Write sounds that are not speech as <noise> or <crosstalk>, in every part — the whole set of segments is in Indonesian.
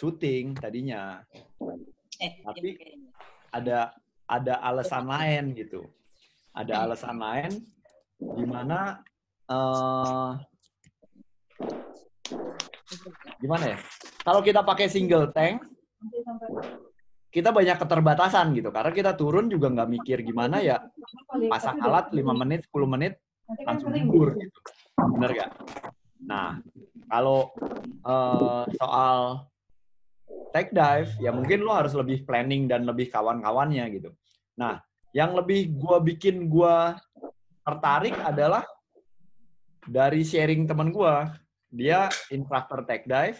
syuting tadinya. Eh, Tapi- ini- Ada ada alasan lain gitu. Ada alasan lain di mana eh gimana ya? Kalau kita pakai single tank, kita banyak keterbatasan gitu. Karena kita turun juga nggak mikir gimana ya pasang alat 5 menit, 10 menit langsung libur gitu. Bener gak? Nah, kalau eh, soal take dive, ya mungkin lo harus lebih planning dan lebih kawan-kawannya gitu. Nah, yang lebih gua bikin gua tertarik adalah dari sharing temen gua. Dia instructor take dive.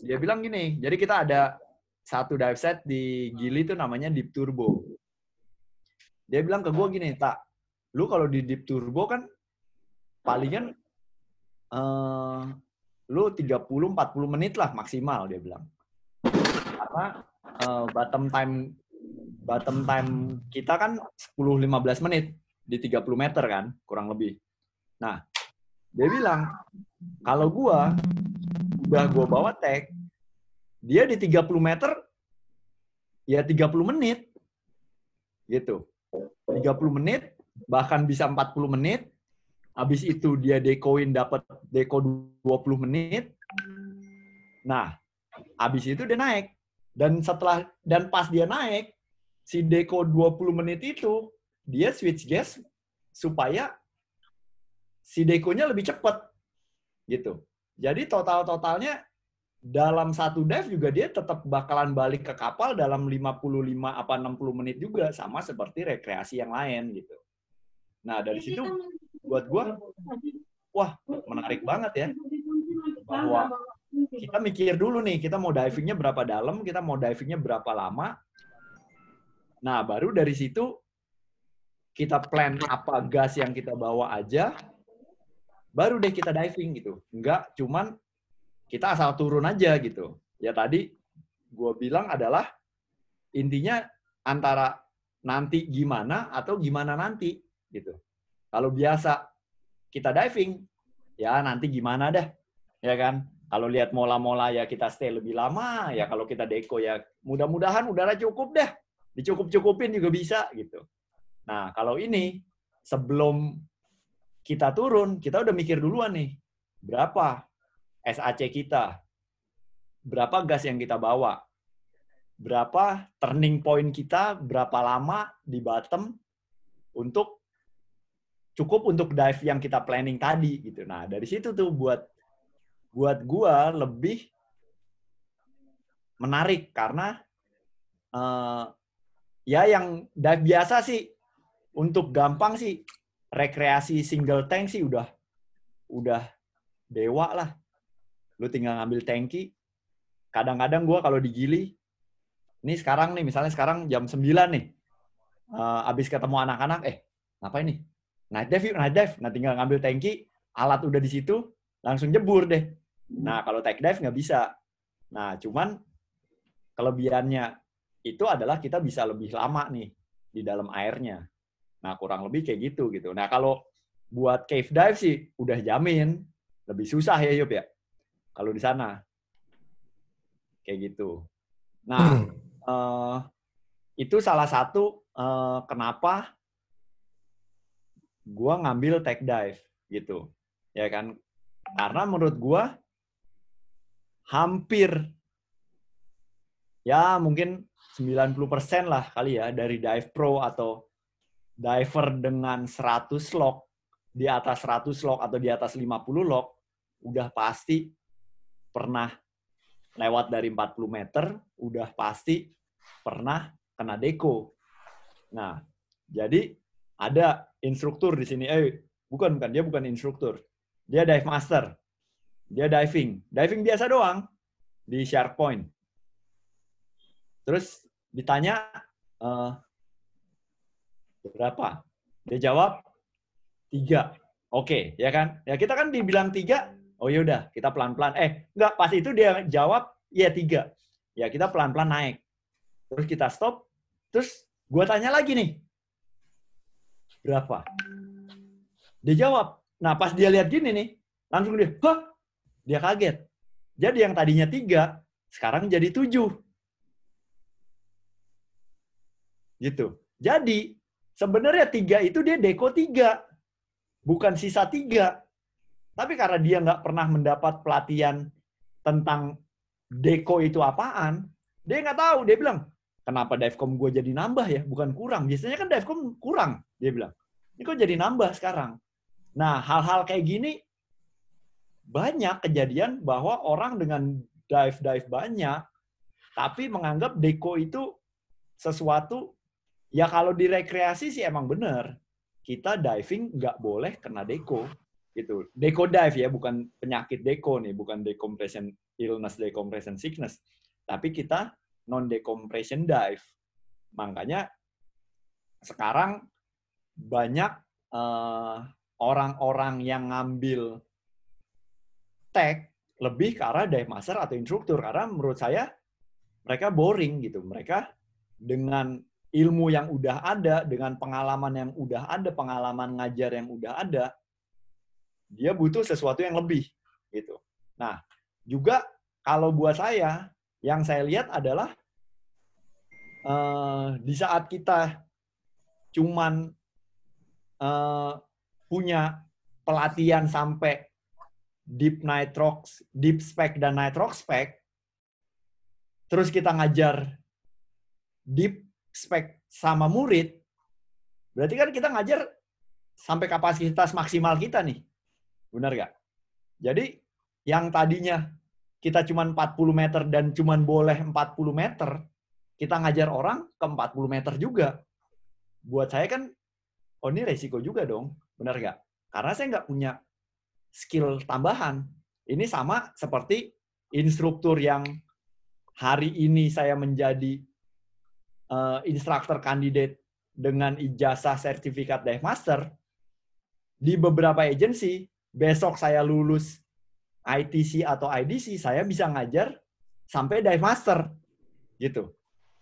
Dia bilang gini, jadi kita ada satu dive set di Gili itu namanya Deep Turbo. Dia bilang ke gua gini, tak, lu kalau di Deep Turbo kan palingan eh lu 30-40 menit lah maksimal dia bilang. Karena eh, bottom time bottom time kita kan 10-15 menit di 30 meter kan, kurang lebih. Nah, dia bilang kalau gua udah gua bawa tag, dia di 30 meter ya 30 menit. Gitu. 30 menit bahkan bisa 40 menit Habis itu dia dekoin dapat deko 20 menit. Nah, habis itu dia naik. Dan setelah dan pas dia naik, si deko 20 menit itu dia switch gas supaya si dekonya lebih cepat. Gitu. Jadi total-totalnya dalam satu dive juga dia tetap bakalan balik ke kapal dalam 55 apa 60 menit juga sama seperti rekreasi yang lain gitu. Nah, dari situ buat gua wah menarik banget ya bahwa kita mikir dulu nih kita mau divingnya berapa dalam kita mau divingnya berapa lama. Nah baru dari situ kita plan apa gas yang kita bawa aja baru deh kita diving gitu. Nggak cuman kita asal turun aja gitu. Ya tadi gue bilang adalah intinya antara nanti gimana atau gimana nanti gitu. Kalau biasa kita diving, ya nanti gimana dah, ya kan? Kalau lihat mola-mola ya kita stay lebih lama, ya kalau kita deko ya mudah-mudahan udara cukup dah, dicukup-cukupin juga bisa gitu. Nah kalau ini sebelum kita turun, kita udah mikir duluan nih, berapa SAC kita, berapa gas yang kita bawa, berapa turning point kita, berapa lama di bottom untuk cukup untuk dive yang kita planning tadi gitu. Nah, dari situ tuh buat buat gua lebih menarik karena uh, ya yang dive biasa sih untuk gampang sih rekreasi single tank sih udah udah dewa lah. Lu tinggal ngambil tanki. Kadang-kadang gua kalau di Gili ini sekarang nih misalnya sekarang jam 9 nih. Uh, abis ketemu anak-anak eh ngapain nih? night dive yuk, night dive. Nah, tinggal ngambil tanki, alat udah di situ, langsung jebur deh. Nah, kalau take dive nggak bisa. Nah, cuman kelebihannya itu adalah kita bisa lebih lama nih di dalam airnya. Nah, kurang lebih kayak gitu gitu. Nah, kalau buat cave dive sih udah jamin lebih susah ya Yup ya. Kalau di sana kayak gitu. Nah, <clears throat> eh, itu salah satu eh, kenapa gua ngambil tech dive gitu ya kan karena menurut gua hampir ya mungkin 90% lah kali ya dari dive pro atau diver dengan 100 lock di atas 100 lock atau di atas 50 lock udah pasti pernah lewat dari 40 meter udah pasti pernah kena deko. Nah, jadi ada instruktur di sini. Eh, bukan bukan dia bukan instruktur. Dia dive master. Dia diving. Diving biasa doang di Shark Point. Terus ditanya eh, berapa? Dia jawab tiga. Oke, ya kan? Ya kita kan dibilang tiga. Oh yaudah, kita pelan-pelan. Eh, enggak. Pas itu dia jawab, ya tiga. Ya kita pelan-pelan naik. Terus kita stop. Terus gue tanya lagi nih, berapa? Dia jawab. Nah, pas dia lihat gini nih, langsung dia, hah? Dia kaget. Jadi yang tadinya tiga, sekarang jadi tujuh. Gitu. Jadi, sebenarnya tiga itu dia deko tiga. Bukan sisa tiga. Tapi karena dia nggak pernah mendapat pelatihan tentang deko itu apaan, dia nggak tahu. Dia bilang, kenapa divecom gue jadi nambah ya, bukan kurang. Biasanya kan divecom kurang, dia bilang. Ini kok jadi nambah sekarang. Nah, hal-hal kayak gini banyak kejadian bahwa orang dengan dive-dive banyak, tapi menganggap deko itu sesuatu, ya kalau di rekreasi sih emang bener. Kita diving nggak boleh kena deko gitu. Deco dive ya, bukan penyakit deco nih, bukan decompression illness, decompression sickness. Tapi kita non decompression dive. Makanya sekarang banyak orang eh, orang-orang yang ngambil tag lebih ke arah dive master atau instruktur karena menurut saya mereka boring gitu. Mereka dengan ilmu yang udah ada, dengan pengalaman yang udah ada, pengalaman ngajar yang udah ada, dia butuh sesuatu yang lebih gitu. Nah, juga kalau buat saya yang saya lihat adalah uh, di saat kita cuman uh, punya pelatihan sampai deep nitrox, deep spec dan nitrox spec, terus kita ngajar deep spec sama murid, berarti kan kita ngajar sampai kapasitas maksimal kita nih. Benar gak? Jadi yang tadinya kita cuma 40 meter dan cuma boleh 40 meter, kita ngajar orang ke 40 meter juga. Buat saya kan, oh ini resiko juga dong. Benar gak? Karena saya nggak punya skill tambahan. Ini sama seperti instruktur yang hari ini saya menjadi uh, instruktur kandidat dengan ijazah sertifikat dive master di beberapa agensi besok saya lulus ITC atau IDC, saya bisa ngajar sampai dive master. Gitu.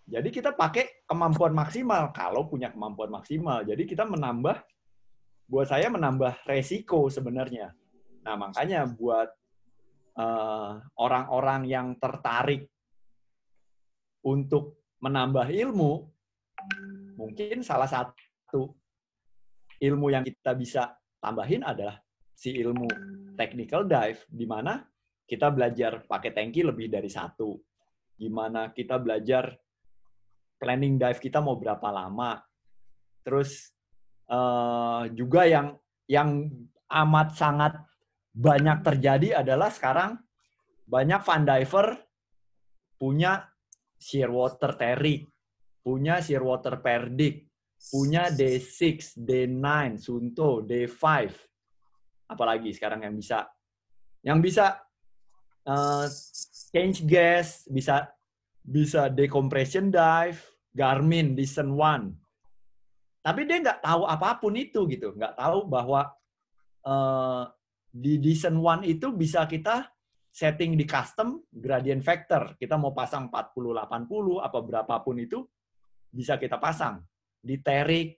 Jadi kita pakai kemampuan maksimal kalau punya kemampuan maksimal. Jadi kita menambah buat saya menambah resiko sebenarnya. Nah, makanya buat eh, orang-orang uh, yang tertarik untuk menambah ilmu, mungkin salah satu ilmu yang kita bisa tambahin adalah si ilmu technical dive di mana kita belajar pakai tanki lebih dari satu. Gimana kita belajar planning dive kita mau berapa lama. Terus uh, juga yang yang amat sangat banyak terjadi adalah sekarang banyak fun diver punya shearwater terik, punya shearwater perdik, punya D6, D9, Sunto, D5 apalagi sekarang yang bisa yang bisa uh, change gas, bisa bisa decompression dive, Garmin, Dyson One. Tapi dia nggak tahu apa pun itu gitu, nggak tahu bahwa uh, di Dyson One itu bisa kita setting di custom gradient factor. Kita mau pasang 40, 80, apa berapapun itu bisa kita pasang. Di Terik,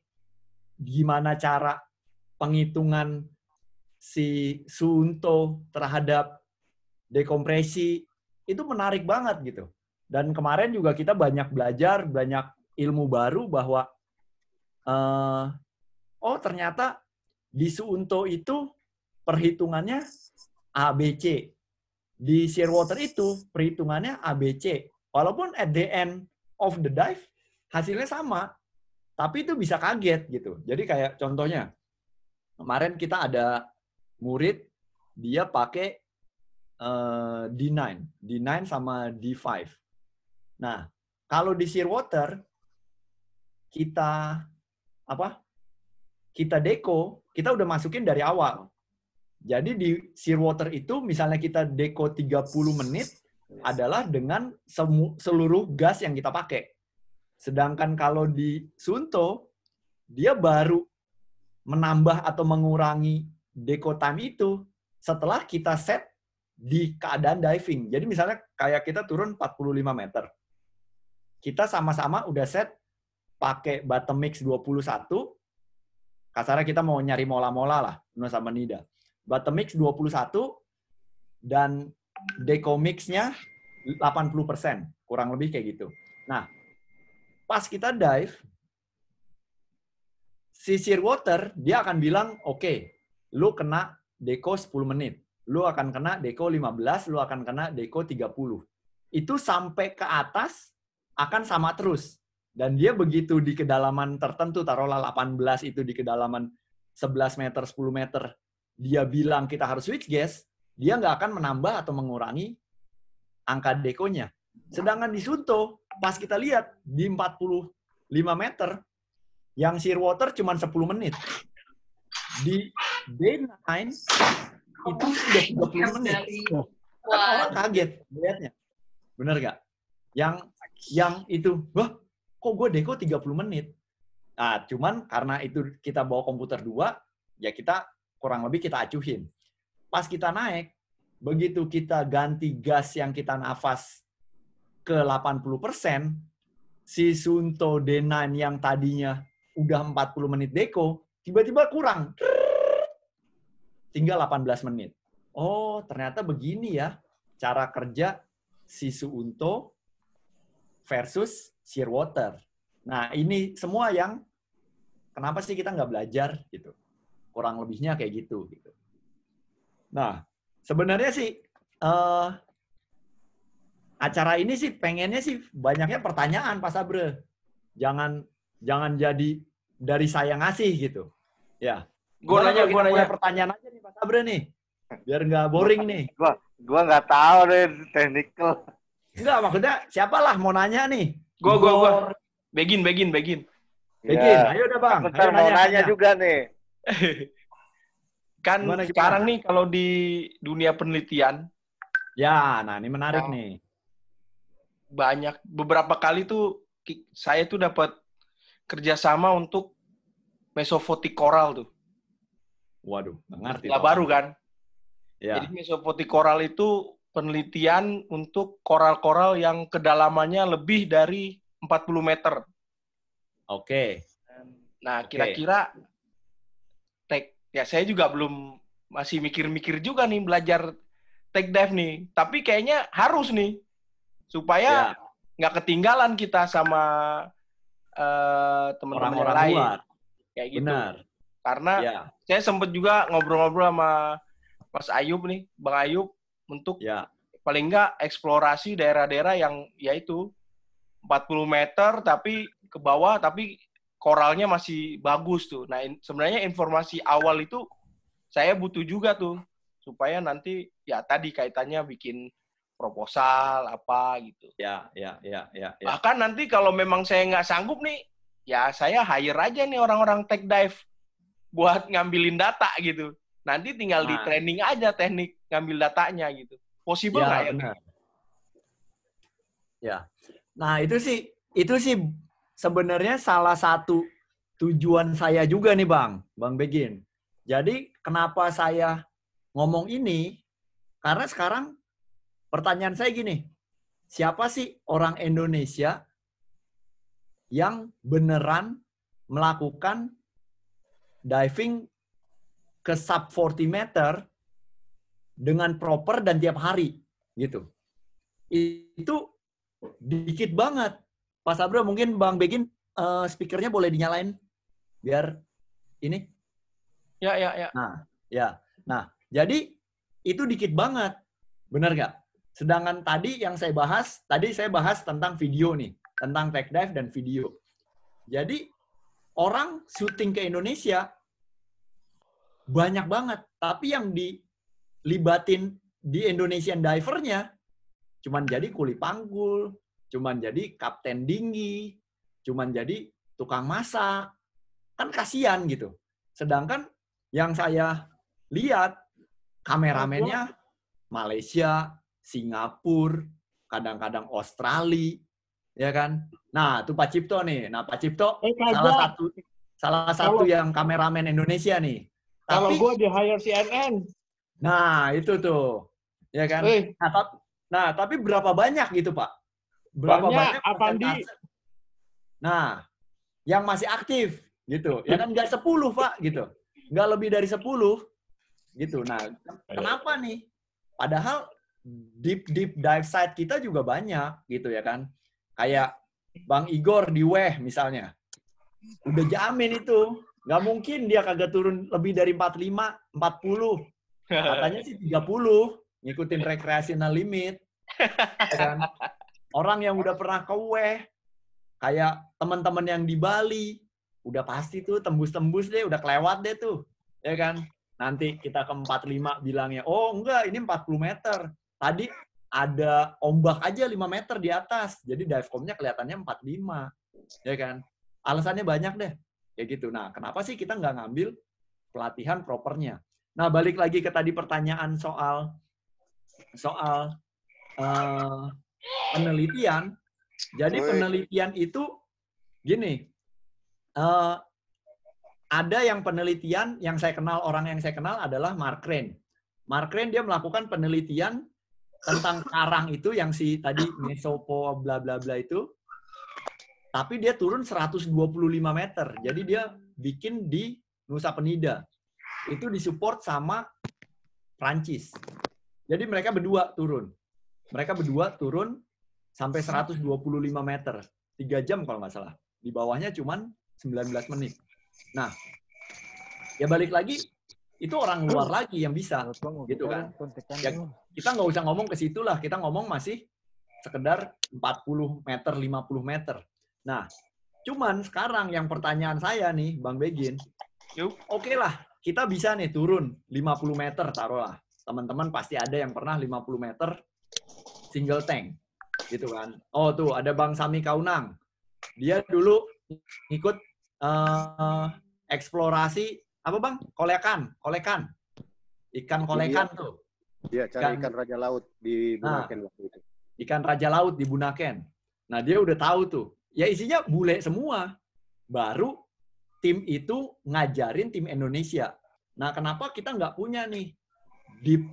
gimana cara penghitungan si Sunto terhadap dekompresi itu menarik banget gitu. Dan kemarin juga kita banyak belajar, banyak ilmu baru bahwa uh, oh ternyata di Sunto itu perhitungannya ABC. Di Shearwater itu perhitungannya ABC. Walaupun at the end of the dive hasilnya sama, tapi itu bisa kaget gitu. Jadi kayak contohnya kemarin kita ada murid dia pakai uh, D9, D9 sama D5. Nah, kalau di Shearwater kita apa? Kita deko, kita udah masukin dari awal. Jadi di Shearwater itu misalnya kita deko 30 menit adalah dengan seluruh gas yang kita pakai. Sedangkan kalau di Sunto dia baru menambah atau mengurangi deco time itu setelah kita set di keadaan diving. Jadi misalnya kayak kita turun 45 meter. Kita sama-sama udah set pakai bottom mix 21. Kasarnya kita mau nyari mola-mola lah, Nusa sama Nida. Bottom mix 21 dan deco mixnya 15 80%, kurang lebih kayak gitu. Nah, pas kita dive, si Shearwater, dia akan bilang, oke, okay, lu kena deko 10 menit. Lu akan kena deko 15, lu akan kena deko 30. Itu sampai ke atas akan sama terus. Dan dia begitu di kedalaman tertentu, taruhlah 18 itu di kedalaman 11 meter, 10 meter, dia bilang kita harus switch gas, dia nggak akan menambah atau mengurangi angka dekonya. Sedangkan di Sunto, pas kita lihat di 45 meter, yang Shearwater cuma 10 menit. Di Day 9 itu sudah 30 menit. Kan orang kaget melihatnya. Bener gak? Yang yang itu, wah kok gue deko 30 menit? Nah, cuman karena itu kita bawa komputer dua, ya kita kurang lebih kita acuhin. Pas kita naik, begitu kita ganti gas yang kita nafas ke 80%, si Sunto D9 yang tadinya udah 40 menit deko, tiba-tiba kurang. Tinggal 18 menit. Oh, ternyata begini ya cara kerja si Suunto versus Shearwater. Nah, ini semua yang kenapa sih kita nggak belajar gitu. Kurang lebihnya kayak gitu. gitu. Nah, sebenarnya sih uh, acara ini sih pengennya sih banyaknya pertanyaan Pak Sabre. Jangan jangan jadi dari saya ngasih gitu. Ya. Gue nanya, gue nanya pertanyaan aja nih Pak Sabre nih. Biar nggak boring nih. Gua gua nggak tahu deh technical. Enggak, maksudnya siapalah mau nanya nih. Gue gue gue. Begin, begin, begin. Begin, ya. ayo udah bang. Ayo mau nanya, nanya juga nih. <laughs> kan gimana, gimana? sekarang nih kalau di dunia penelitian. Ya, nah ini menarik nah, nih. Banyak beberapa kali tuh saya tuh dapat kerjasama untuk mesofotik koral tuh. Waduh, ngerti. Lah baru kan? Ya. Jadi mesofotik koral itu penelitian untuk koral-koral yang kedalamannya lebih dari 40 meter. Oke. Nah, kira-kira tek ya saya juga belum masih mikir-mikir juga nih belajar take dive nih. Tapi kayaknya harus nih supaya ya. nggak ya. ketinggalan kita sama uh, teman-teman yang lain. Luar. Kayak gitu. Benar. Karena ya. saya sempat juga ngobrol-ngobrol sama Mas Ayub nih, Bang Ayub untuk ya. paling enggak eksplorasi daerah-daerah yang yaitu 40 meter tapi ke bawah tapi koralnya masih bagus tuh. Nah, in, sebenarnya informasi awal itu saya butuh juga tuh supaya nanti ya tadi kaitannya bikin proposal apa gitu. Ya, ya, ya, ya. ya. Bahkan nanti kalau memang saya nggak sanggup nih, ya saya hire aja nih orang-orang tech dive buat ngambilin data gitu. Nanti tinggal nah. di training aja teknik ngambil datanya gitu. Possible ya, nggak ya? Benar. Ya. Nah itu sih itu sih sebenarnya salah satu tujuan saya juga nih bang, bang Begin. Jadi kenapa saya ngomong ini? Karena sekarang Pertanyaan saya gini, siapa sih orang Indonesia yang beneran melakukan diving ke sub 40 meter dengan proper dan tiap hari gitu. Itu dikit banget. Pak Sabra mungkin Bang Begin uh, speakernya boleh dinyalain biar ini. Ya, ya, ya. Nah, ya. Nah, jadi itu dikit banget. Benar nggak? Sedangkan tadi yang saya bahas, tadi saya bahas tentang video nih, tentang tech dive dan video. Jadi orang syuting ke Indonesia banyak banget, tapi yang dilibatin di Indonesian divernya cuman jadi kuli panggul, cuman jadi kapten dinggi, cuman jadi tukang masak. Kan kasihan gitu. Sedangkan yang saya lihat kameramennya Malaysia, Singapura, kadang-kadang Australia, ya kan? Nah, itu Pak Cipto nih. Nah, Pak Cipto eh, salah satu salah satu kalau, yang kameramen Indonesia nih. Kalau gue di hire CNN. Nah, itu tuh. Ya kan? Eh. Nah, tapi, nah, tapi berapa banyak gitu, Pak? Berapa banyak, banyak di Nah, yang masih aktif gitu. Ya kan nggak 10, Pak, gitu. Nggak lebih dari 10 gitu. Nah, kenapa nih? Padahal deep deep dive site kita juga banyak gitu ya kan. Kayak Bang Igor di Weh misalnya. Udah jamin itu. Nggak mungkin dia kagak turun lebih dari 45, 40. Katanya sih 30. Ngikutin recreational limit. Ya kan? Orang yang udah pernah ke Weh. Kayak teman-teman yang di Bali. Udah pasti tuh tembus-tembus deh. Udah kelewat deh tuh. Ya kan? Nanti kita ke 45 bilangnya, oh enggak ini 40 meter. Tadi ada ombak aja 5 meter di atas. Jadi dive comnya kelihatannya 45. Ya kan? Alasannya banyak deh. Ya gitu. Nah, kenapa sih kita nggak ngambil pelatihan propernya? Nah, balik lagi ke tadi pertanyaan soal soal uh, penelitian. Jadi penelitian itu gini, uh, ada yang penelitian yang saya kenal orang yang saya kenal adalah Mark Crane. Mark Crane dia melakukan penelitian tentang karang itu yang si tadi mesopo bla bla bla itu. Tapi dia turun 125 meter. Jadi dia bikin di Nusa Penida. Itu disupport sama Prancis. Jadi mereka berdua turun. Mereka berdua turun sampai 125 meter. 3 jam kalau nggak salah. Di bawahnya cuman 19 menit. Nah, ya balik lagi itu orang luar lagi yang bisa, gitu kan? Ya, kita nggak usah ngomong ke situ lah, kita ngomong masih sekedar 40 meter, 50 meter. Nah, cuman sekarang yang pertanyaan saya nih, Bang Begin, oke okay lah, kita bisa nih turun 50 meter, taruhlah. Teman-teman pasti ada yang pernah 50 meter single tank, gitu kan? Oh tuh, ada Bang Sami Kaunang. Dia dulu ikut uh, eksplorasi apa bang? Kolekan, kolekan, ikan kolekan iya. tuh. Iya, cari ikan, ikan raja laut di nah, Bunaken nah, waktu itu. Ikan raja laut di Bunaken. Nah dia udah tahu tuh. Ya isinya bule semua. Baru tim itu ngajarin tim Indonesia. Nah kenapa kita nggak punya nih deep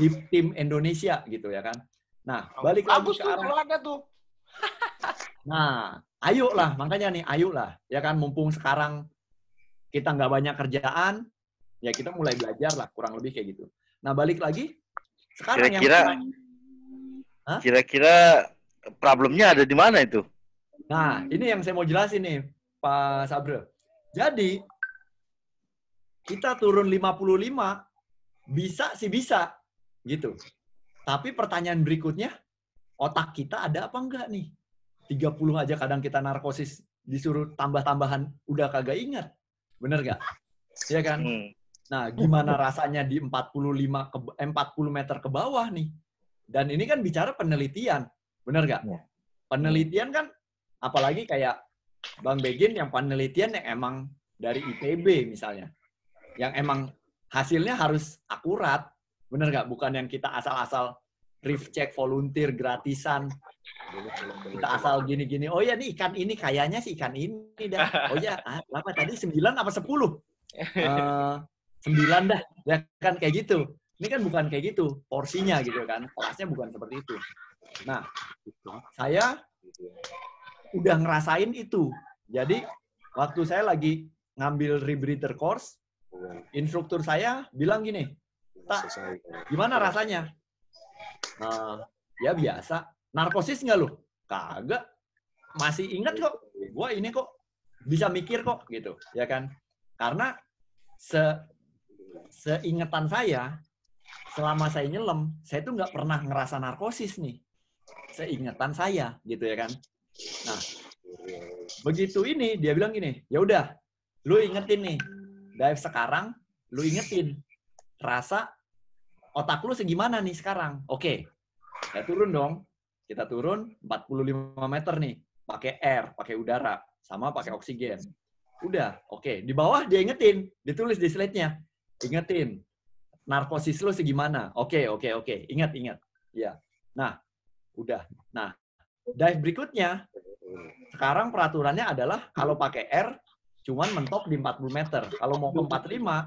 deep tim Indonesia gitu ya kan? Nah balik lagi ke arah. ada tuh. <laughs> nah ayo lah makanya nih ayo lah ya kan mumpung sekarang kita nggak banyak kerjaan ya kita mulai belajar lah kurang lebih kayak gitu nah balik lagi sekarang kira-kira yang kira-kira problemnya ada di mana itu nah ini yang saya mau jelasin nih Pak Sabre jadi kita turun 55 bisa sih bisa gitu tapi pertanyaan berikutnya otak kita ada apa enggak nih 30 aja kadang kita narkosis disuruh tambah-tambahan udah kagak ingat. Bener gak? Iya kan? Hmm. Nah, gimana rasanya di 45 ke 40 eh, meter ke bawah nih? Dan ini kan bicara penelitian. Bener gak? Ya. Penelitian kan apalagi kayak Bang Begin yang penelitian yang emang dari ITB misalnya. Yang emang hasilnya harus akurat. Bener gak? Bukan yang kita asal-asal reef check volunteer gratisan. Kita asal gini-gini. Oh ya nih ikan ini kayaknya sih ikan ini dah. Oh ya ah, apa tadi sembilan apa sepuluh? Uh, dah. Ya kan kayak gitu. Ini kan bukan kayak gitu porsinya gitu kan. Kelasnya bukan seperti itu. Nah saya udah ngerasain itu. Jadi waktu saya lagi ngambil rebreather course instruktur saya bilang gini tak gimana rasanya uh, ya biasa. Narkosis nggak lu? Kagak. Masih ingat kok. Gua ini kok bisa mikir kok gitu, ya kan? Karena se seingetan saya selama saya nyelam, saya tuh nggak pernah ngerasa narkosis nih. Seingetan saya gitu ya kan. Nah, begitu ini dia bilang gini, ya udah, lu ingetin nih, dive sekarang, lu ingetin rasa otak lu segimana nih sekarang? Oke, saya turun dong. Kita turun 45 meter nih, pakai air, pakai udara, sama pakai oksigen. Udah, oke. Di bawah dia ingetin, ditulis di slide-nya. Ingetin, narkosis lu segimana? Oke, oke, oke. Ingat, ingat. Ya. Nah, udah. Nah, dive berikutnya, sekarang peraturannya adalah kalau pakai air, cuman mentok di 40 meter. Kalau mau ke 45,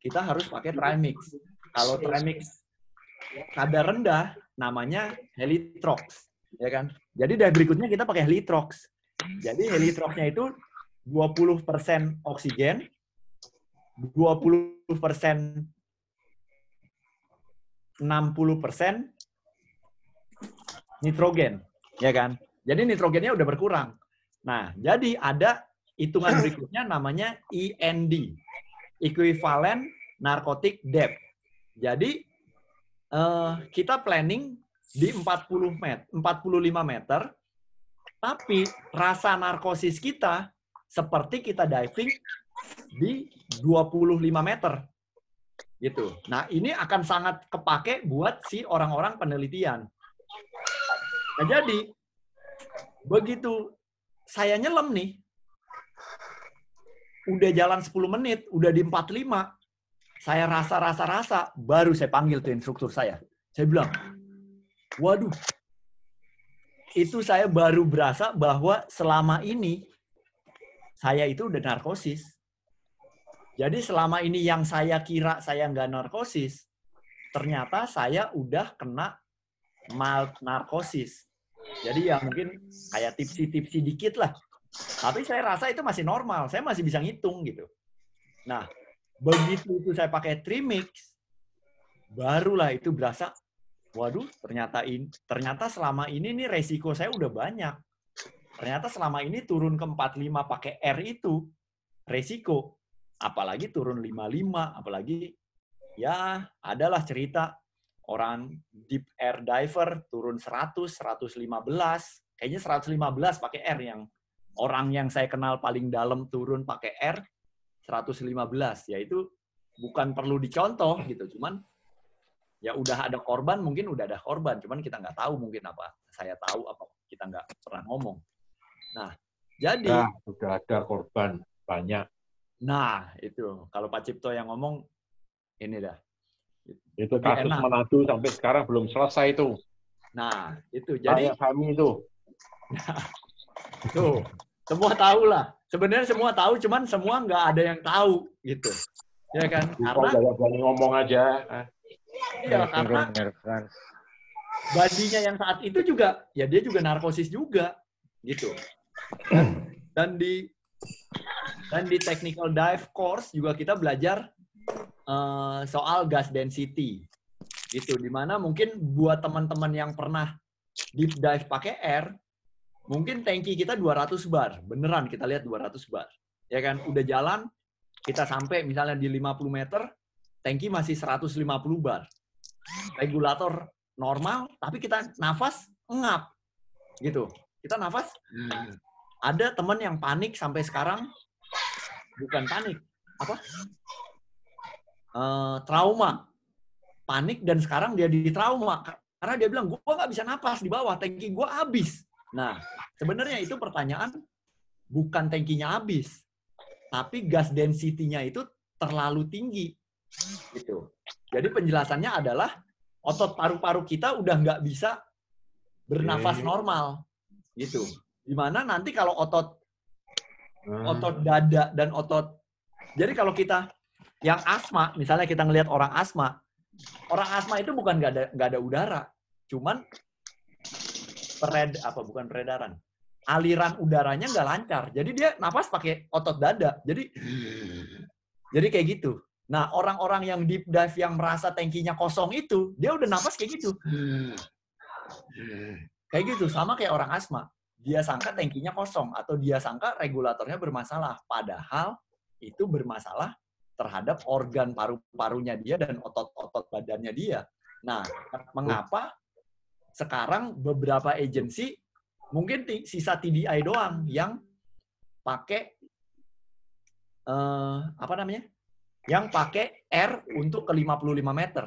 kita harus pakai trimix. Kalau trimix kadar rendah, namanya helitrox, ya kan? Jadi dari berikutnya kita pakai helitrox. Jadi helitroxnya itu 20% oksigen, 20% 60% nitrogen, ya kan? Jadi nitrogennya udah berkurang. Nah, jadi ada hitungan berikutnya namanya END, equivalent narcotic depth. Jadi uh, kita planning di 40 meter, 45 meter, tapi rasa narkosis kita seperti kita diving di 25 meter. Gitu. Nah, ini akan sangat kepake buat si orang-orang penelitian. Nah, jadi begitu saya nyelam nih, udah jalan 10 menit, udah di 45, saya rasa-rasa-rasa, baru saya panggil tuh instruktur saya. Saya bilang, waduh, itu saya baru berasa bahwa selama ini saya itu udah narkosis. Jadi selama ini yang saya kira saya nggak narkosis, ternyata saya udah kena mild narkosis. Jadi ya mungkin kayak tipsi-tipsi dikit lah. Tapi saya rasa itu masih normal. Saya masih bisa ngitung gitu. Nah, begitu itu saya pakai trimix, barulah itu berasa, waduh, ternyata ini, ternyata selama ini nih resiko saya udah banyak. Ternyata selama ini turun ke 45 pakai R itu resiko. Apalagi turun 55, apalagi ya adalah cerita orang deep air diver turun 100, 115, kayaknya 115 pakai R yang orang yang saya kenal paling dalam turun pakai R 115, yaitu bukan perlu dicontoh gitu, cuman ya udah ada korban mungkin udah ada korban, cuman kita nggak tahu mungkin apa saya tahu apa kita nggak pernah ngomong. Nah, jadi nah, sudah ada korban banyak. Nah, itu kalau Pak Cipto yang ngomong ini dah. Itu kasus enak. Manado sampai sekarang belum selesai itu. Nah, itu jadi kami itu. <laughs> tuh, semua tahu lah. Sebenarnya semua tahu, cuman semua nggak ada yang tahu gitu. Ya kan? Karena berani ngomong aja. Iya, karena badinya yang saat itu juga ya dia juga narkosis juga gitu. Dan di dan di technical dive course juga kita belajar uh, soal gas density. Gitu, di mana mungkin buat teman-teman yang pernah deep dive pakai air, mungkin tanki kita 200 bar. Beneran kita lihat 200 bar. Ya kan, udah jalan, kita sampai misalnya di 50 meter, tanki masih 150 bar. Regulator normal, tapi kita nafas ngap. Gitu. Kita nafas, ada teman yang panik sampai sekarang, bukan panik, apa? Uh, trauma. Panik dan sekarang dia di trauma. Karena dia bilang, gue nggak bisa napas di bawah, tanki gue habis. Nah, sebenarnya itu pertanyaan bukan tankinya habis, tapi gas density-nya itu terlalu tinggi. Gitu. Jadi penjelasannya adalah otot paru-paru kita udah nggak bisa bernafas normal. Gitu. Di mana nanti kalau otot hmm. otot dada dan otot jadi kalau kita yang asma, misalnya kita ngelihat orang asma, orang asma itu bukan nggak ada nggak ada udara, cuman pered apa bukan peredaran. Aliran udaranya nggak lancar. Jadi dia nafas pakai otot dada. Jadi jadi kayak gitu. Nah orang-orang yang deep dive yang merasa tankinya kosong itu dia udah nafas kayak gitu. Kayak gitu sama kayak orang asma. Dia sangka tankinya kosong atau dia sangka regulatornya bermasalah. Padahal itu bermasalah terhadap organ paru-parunya dia dan otot-otot badannya dia. Nah mengapa sekarang beberapa agensi mungkin sisa TDI doang yang pakai uh, apa namanya? Yang pakai R untuk ke 55 meter.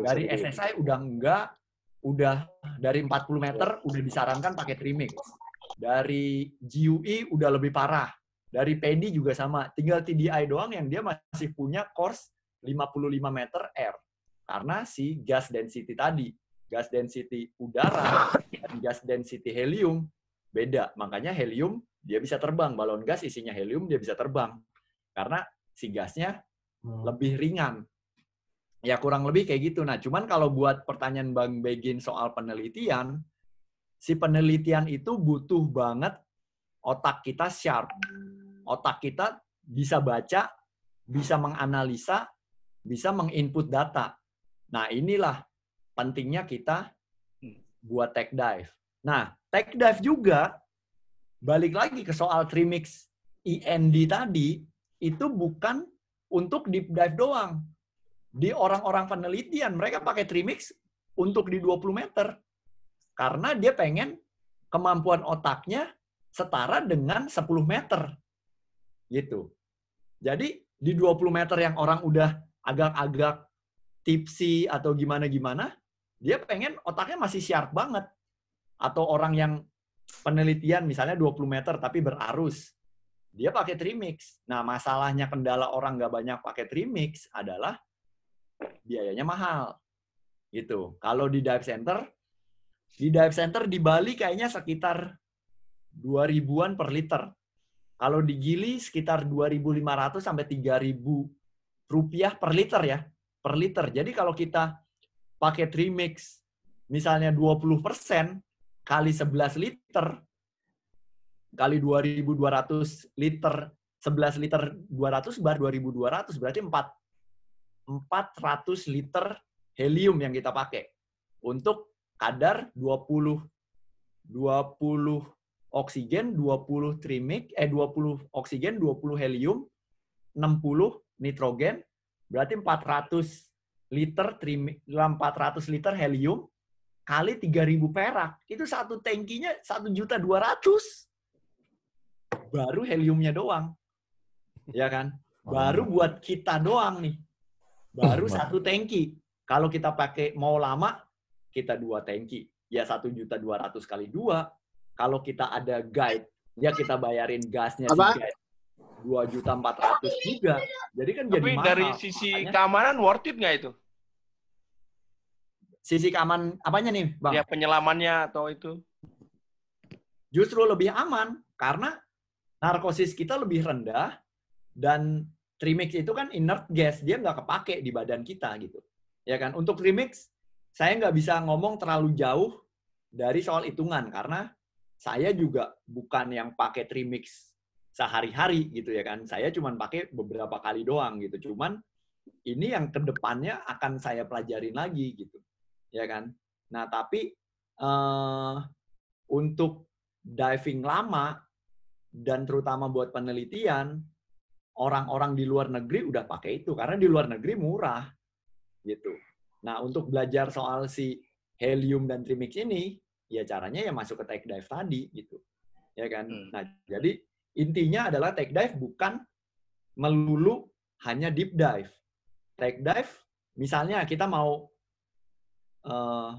Dari SSI udah enggak, udah dari 40 meter udah disarankan pakai trimix. Dari GUI udah lebih parah. Dari PEDI juga sama. Tinggal TDI doang yang dia masih punya course 55 meter R. Karena si gas density tadi gas density udara dan gas density helium beda. Makanya helium dia bisa terbang. Balon gas isinya helium dia bisa terbang. Karena si gasnya hmm. lebih ringan. Ya kurang lebih kayak gitu. Nah, cuman kalau buat pertanyaan Bang Begin soal penelitian, si penelitian itu butuh banget otak kita sharp. Otak kita bisa baca, bisa menganalisa, bisa menginput data. Nah, inilah pentingnya kita buat tech dive. Nah, tech dive juga balik lagi ke soal trimix END tadi itu bukan untuk deep dive doang. Di orang-orang penelitian mereka pakai trimix untuk di 20 meter. Karena dia pengen kemampuan otaknya setara dengan 10 meter. Gitu. Jadi di 20 meter yang orang udah agak-agak tipsy atau gimana-gimana, dia pengen otaknya masih sharp banget. Atau orang yang penelitian misalnya 20 meter tapi berarus, dia pakai trimix. Nah, masalahnya kendala orang nggak banyak pakai trimix adalah biayanya mahal. Gitu. Kalau di dive center, di dive center di Bali kayaknya sekitar 2000-an per liter. Kalau di Gili sekitar 2.500 sampai 3.000 rupiah per liter ya, per liter. Jadi kalau kita pakai trimix misalnya 20 persen kali 11 liter kali 2.200 liter. 11 liter 200 bar 2.200 berarti 4 400 liter helium yang kita pakai. Untuk kadar 20 20 oksigen, 20 trimix, eh 20 oksigen, 20 helium, 60 nitrogen, berarti 400 liter trimix, 400 liter helium kali 3000 perak. Itu satu tankinya 1 juta 200. Baru heliumnya doang. Ya kan? Baru buat kita doang nih. Baru satu tanki. Kalau kita pakai mau lama, kita dua tanki. Ya satu juta dua ratus kali dua, kalau kita ada guide, ya kita bayarin gasnya Apa? si guide. Dua juta empat ratus juga. Jadi kan Tapi jadi mahal. dari sisi Makanya, keamanan worth it nggak itu? Sisi keamanan apanya nih, Bang? Ya penyelamannya atau itu? Justru lebih aman karena narkosis kita lebih rendah dan trimix itu kan inert gas, dia nggak kepake di badan kita gitu. Ya kan? Untuk trimix saya nggak bisa ngomong terlalu jauh dari soal hitungan karena saya juga bukan yang pakai trimix sehari-hari gitu ya kan. Saya cuma pakai beberapa kali doang gitu. Cuman ini yang ke depannya akan saya pelajarin lagi gitu. Ya kan. Nah tapi uh, untuk diving lama dan terutama buat penelitian orang-orang di luar negeri udah pakai itu karena di luar negeri murah gitu. Nah untuk belajar soal si helium dan trimix ini ya caranya ya masuk ke take dive tadi gitu. Ya kan? Hmm. Nah, jadi intinya adalah take dive bukan melulu hanya deep dive. Take dive misalnya kita mau uh,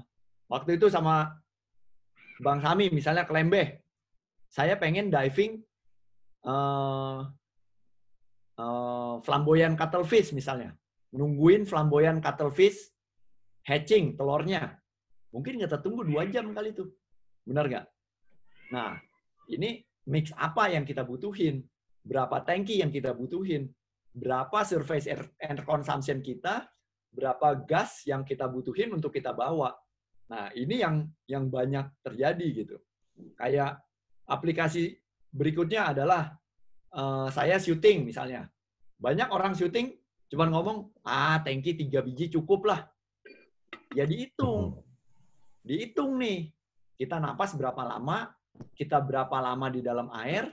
waktu itu sama Bang Sami misalnya ke Lembeh. Saya pengen diving uh, uh, flamboyan cuttlefish misalnya. Nungguin flamboyan cuttlefish hatching telurnya Mungkin kita tunggu dua jam kali itu. Benar nggak? Nah, ini mix apa yang kita butuhin? Berapa tangki yang kita butuhin? Berapa surface air, consumption kita? Berapa gas yang kita butuhin untuk kita bawa? Nah, ini yang yang banyak terjadi gitu. Kayak aplikasi berikutnya adalah uh, saya syuting misalnya. Banyak orang syuting cuma ngomong, ah tangki tiga biji cukup lah. Ya dihitung dihitung nih kita napas berapa lama, kita berapa lama di dalam air,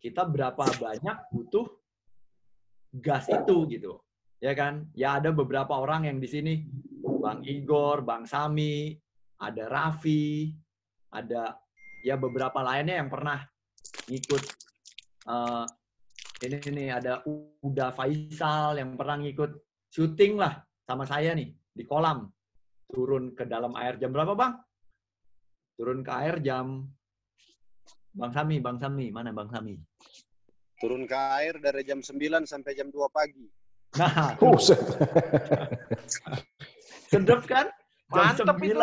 kita berapa banyak butuh gas itu gitu. Ya kan? Ya ada beberapa orang yang di sini Bang Igor, Bang Sami, ada Raffi, ada ya beberapa lainnya yang pernah ngikut uh, ini nih ada Uda Faisal yang pernah ngikut syuting lah sama saya nih di kolam turun ke dalam air jam berapa bang? Turun ke air jam Bang Sami, Bang Sami, mana Bang Sami? Turun ke air dari jam 9 sampai jam 2 pagi. Nah, oh, <laughs> sedap kan? Jam Mantap 9. Itu.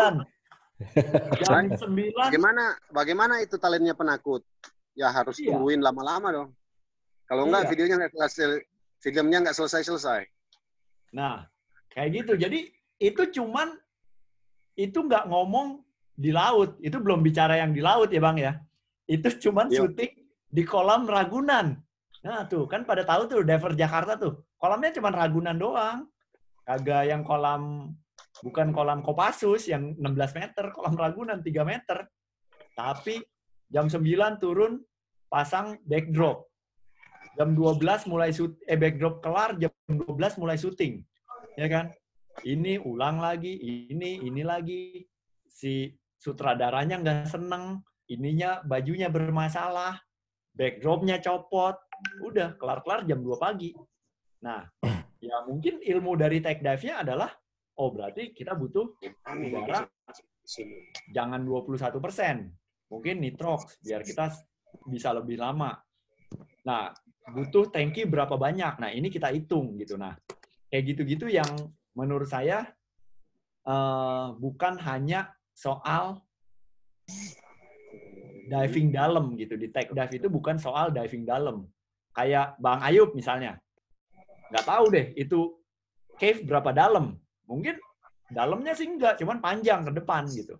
Jam 9. Bagaimana bagaimana itu talentnya penakut? Ya harus iya. tungguin lama-lama dong. Kalau enggak iya. videonya enggak selesai, filmnya enggak selesai-selesai. Nah, kayak gitu. Jadi itu cuman itu nggak ngomong di laut. Itu belum bicara yang di laut ya Bang ya. Itu cuman. Iya. syuting di kolam Ragunan. Nah tuh, kan pada tahu tuh diver Jakarta tuh. Kolamnya cuma Ragunan doang. Kagak yang kolam bukan kolam Kopassus yang 16 meter, kolam Ragunan 3 meter. Tapi jam 9 turun pasang backdrop. Jam 12 mulai shoot, eh backdrop kelar, jam 12 mulai syuting. Ya kan? Ini ulang lagi, ini, ini lagi. Si sutradaranya nggak seneng, ininya bajunya bermasalah, backdropnya copot, udah kelar-kelar jam 2 pagi. Nah, <clears throat> ya mungkin ilmu dari tech dive-nya adalah, oh berarti kita butuh udara jangan 21 persen, mungkin nitrox biar kita bisa lebih lama. Nah, butuh tangki berapa banyak. Nah, ini kita hitung gitu. Nah, kayak gitu-gitu yang menurut saya uh, bukan hanya soal diving dalam gitu. Di tech dive itu bukan soal diving dalam. Kayak Bang Ayub misalnya. Nggak tahu deh itu cave berapa dalam. Mungkin dalamnya sih enggak, cuman panjang ke depan gitu.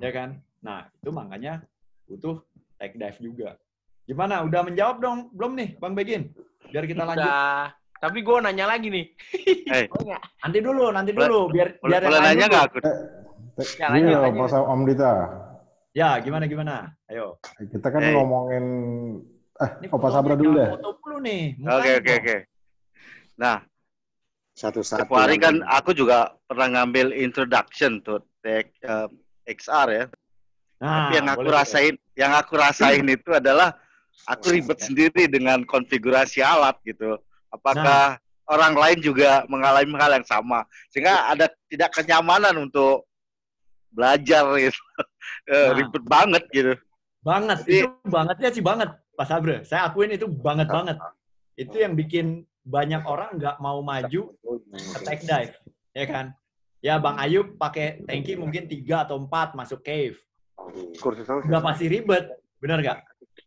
Ya kan? Nah, itu makanya butuh tech dive juga. Gimana? Udah menjawab dong? Belum nih, Bang Begin? Biar kita lanjut. Udah. Tapi gue nanya lagi nih. Hey. <laughs> nanti dulu, nanti dulu. Biar boleh, biar boleh nanya nggak aku? Ya, ini loh, Pak Om Dita. Ya, gimana gimana? Ayo. Kita kan hey. ngomongin eh ini Opa Sabra dulu deh. Foto dulu nih. Oke oke oke. Nah, satu-satu. Setiap hari kan aku juga pernah ngambil introduction tuh tech uh, XR ya. Nah, Tapi yang aku rasain, boleh. yang aku rasain itu adalah aku ribet sendiri dengan konfigurasi alat gitu. Apakah nah. orang lain juga mengalami hal yang sama? Sehingga ada tidak kenyamanan untuk belajar gitu. <laughs> Eh, nah. ribet banget gitu. Banget, Jadi, itu bangetnya sih banget, Pak Sabre. Saya akuin itu banget banget. Itu yang bikin banyak orang nggak mau maju ke tech dive, ya kan? Ya Bang Ayub pakai tanki mungkin tiga atau empat masuk cave. Udah pasti ribet, bener nggak?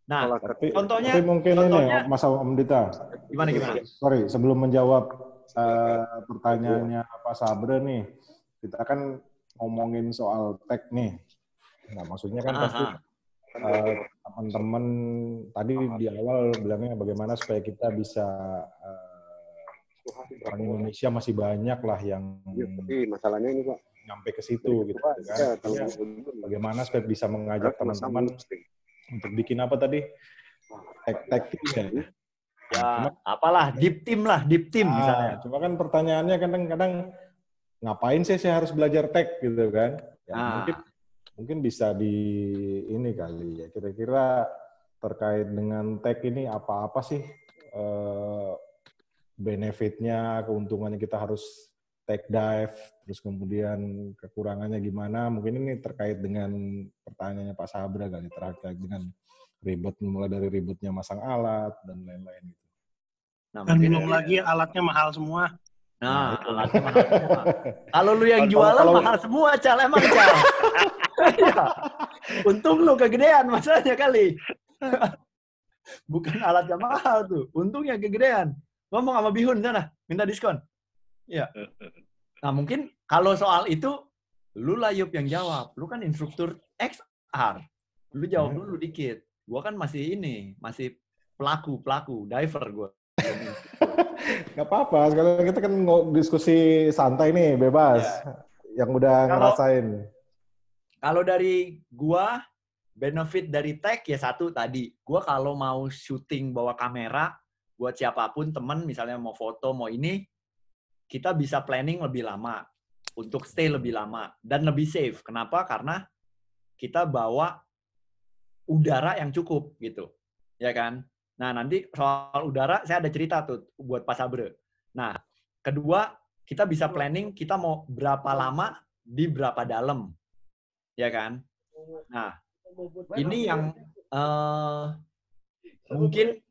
Nah, tapi, contohnya, tapi mungkin contohnya, ini Mas Om Dita. Gimana gimana? Sorry, sebelum menjawab uh, pertanyaannya Pak Sabre nih, kita kan ngomongin soal tech nih. Nah, maksudnya kan pasti uh, teman-teman tadi di awal bilangnya bagaimana supaya kita bisa uh, orang Indonesia masih banyak lah yang ya, tapi masalahnya ini Pak nyampe ke situ gitu kan. Ya, bagaimana supaya bisa mengajak teman-teman untuk bikin apa tadi? Tech tech ya. Ya, cuma, apalah deep team lah, deep team nah, misalnya. Cuma kan pertanyaannya kadang-kadang ngapain sih saya harus belajar tech gitu kan? Ya, ah. Mungkin mungkin bisa di ini kali ya. Kira-kira terkait dengan tech ini apa-apa sih eh, benefitnya, keuntungannya kita harus tech dive, terus kemudian kekurangannya gimana? Mungkin ini terkait dengan pertanyaannya Pak Sabra kali terkait dengan ribet mulai dari ribetnya masang alat dan lain-lain gitu. Nah, dan belum lagi alatnya mahal semua. Nah, nah <laughs> Kalau lu yang jualan kalau, mahal semua, Cal. Emang, Cal. <laughs> ya. Untung lu kegedean masalahnya kali. <laughs> Bukan alatnya mahal tuh. Untungnya kegedean. Ngomong sama Bihun sana, minta diskon. Iya. Nah, mungkin kalau soal itu, lu lah Yup yang jawab. Lu kan instruktur XR. Lu jawab hmm. dulu dikit. Gua kan masih ini, masih pelaku, pelaku, diver gua. Gak apa-apa, sekarang kita kan diskusi santai nih, bebas. Ya. Yang udah kalau, ngerasain. Kalau dari gua, benefit dari tech ya satu tadi. Gua kalau mau syuting bawa kamera, buat siapa pun, temen misalnya mau foto, mau ini, kita bisa planning lebih lama. Untuk stay lebih lama. Dan lebih safe. Kenapa? Karena kita bawa udara yang cukup gitu. Ya kan? Nah, nanti soal udara saya ada cerita tuh buat Pak Sabre. Nah, kedua, kita bisa planning kita mau berapa lama di berapa dalam. Ya kan? Nah, ini yang uh, mungkin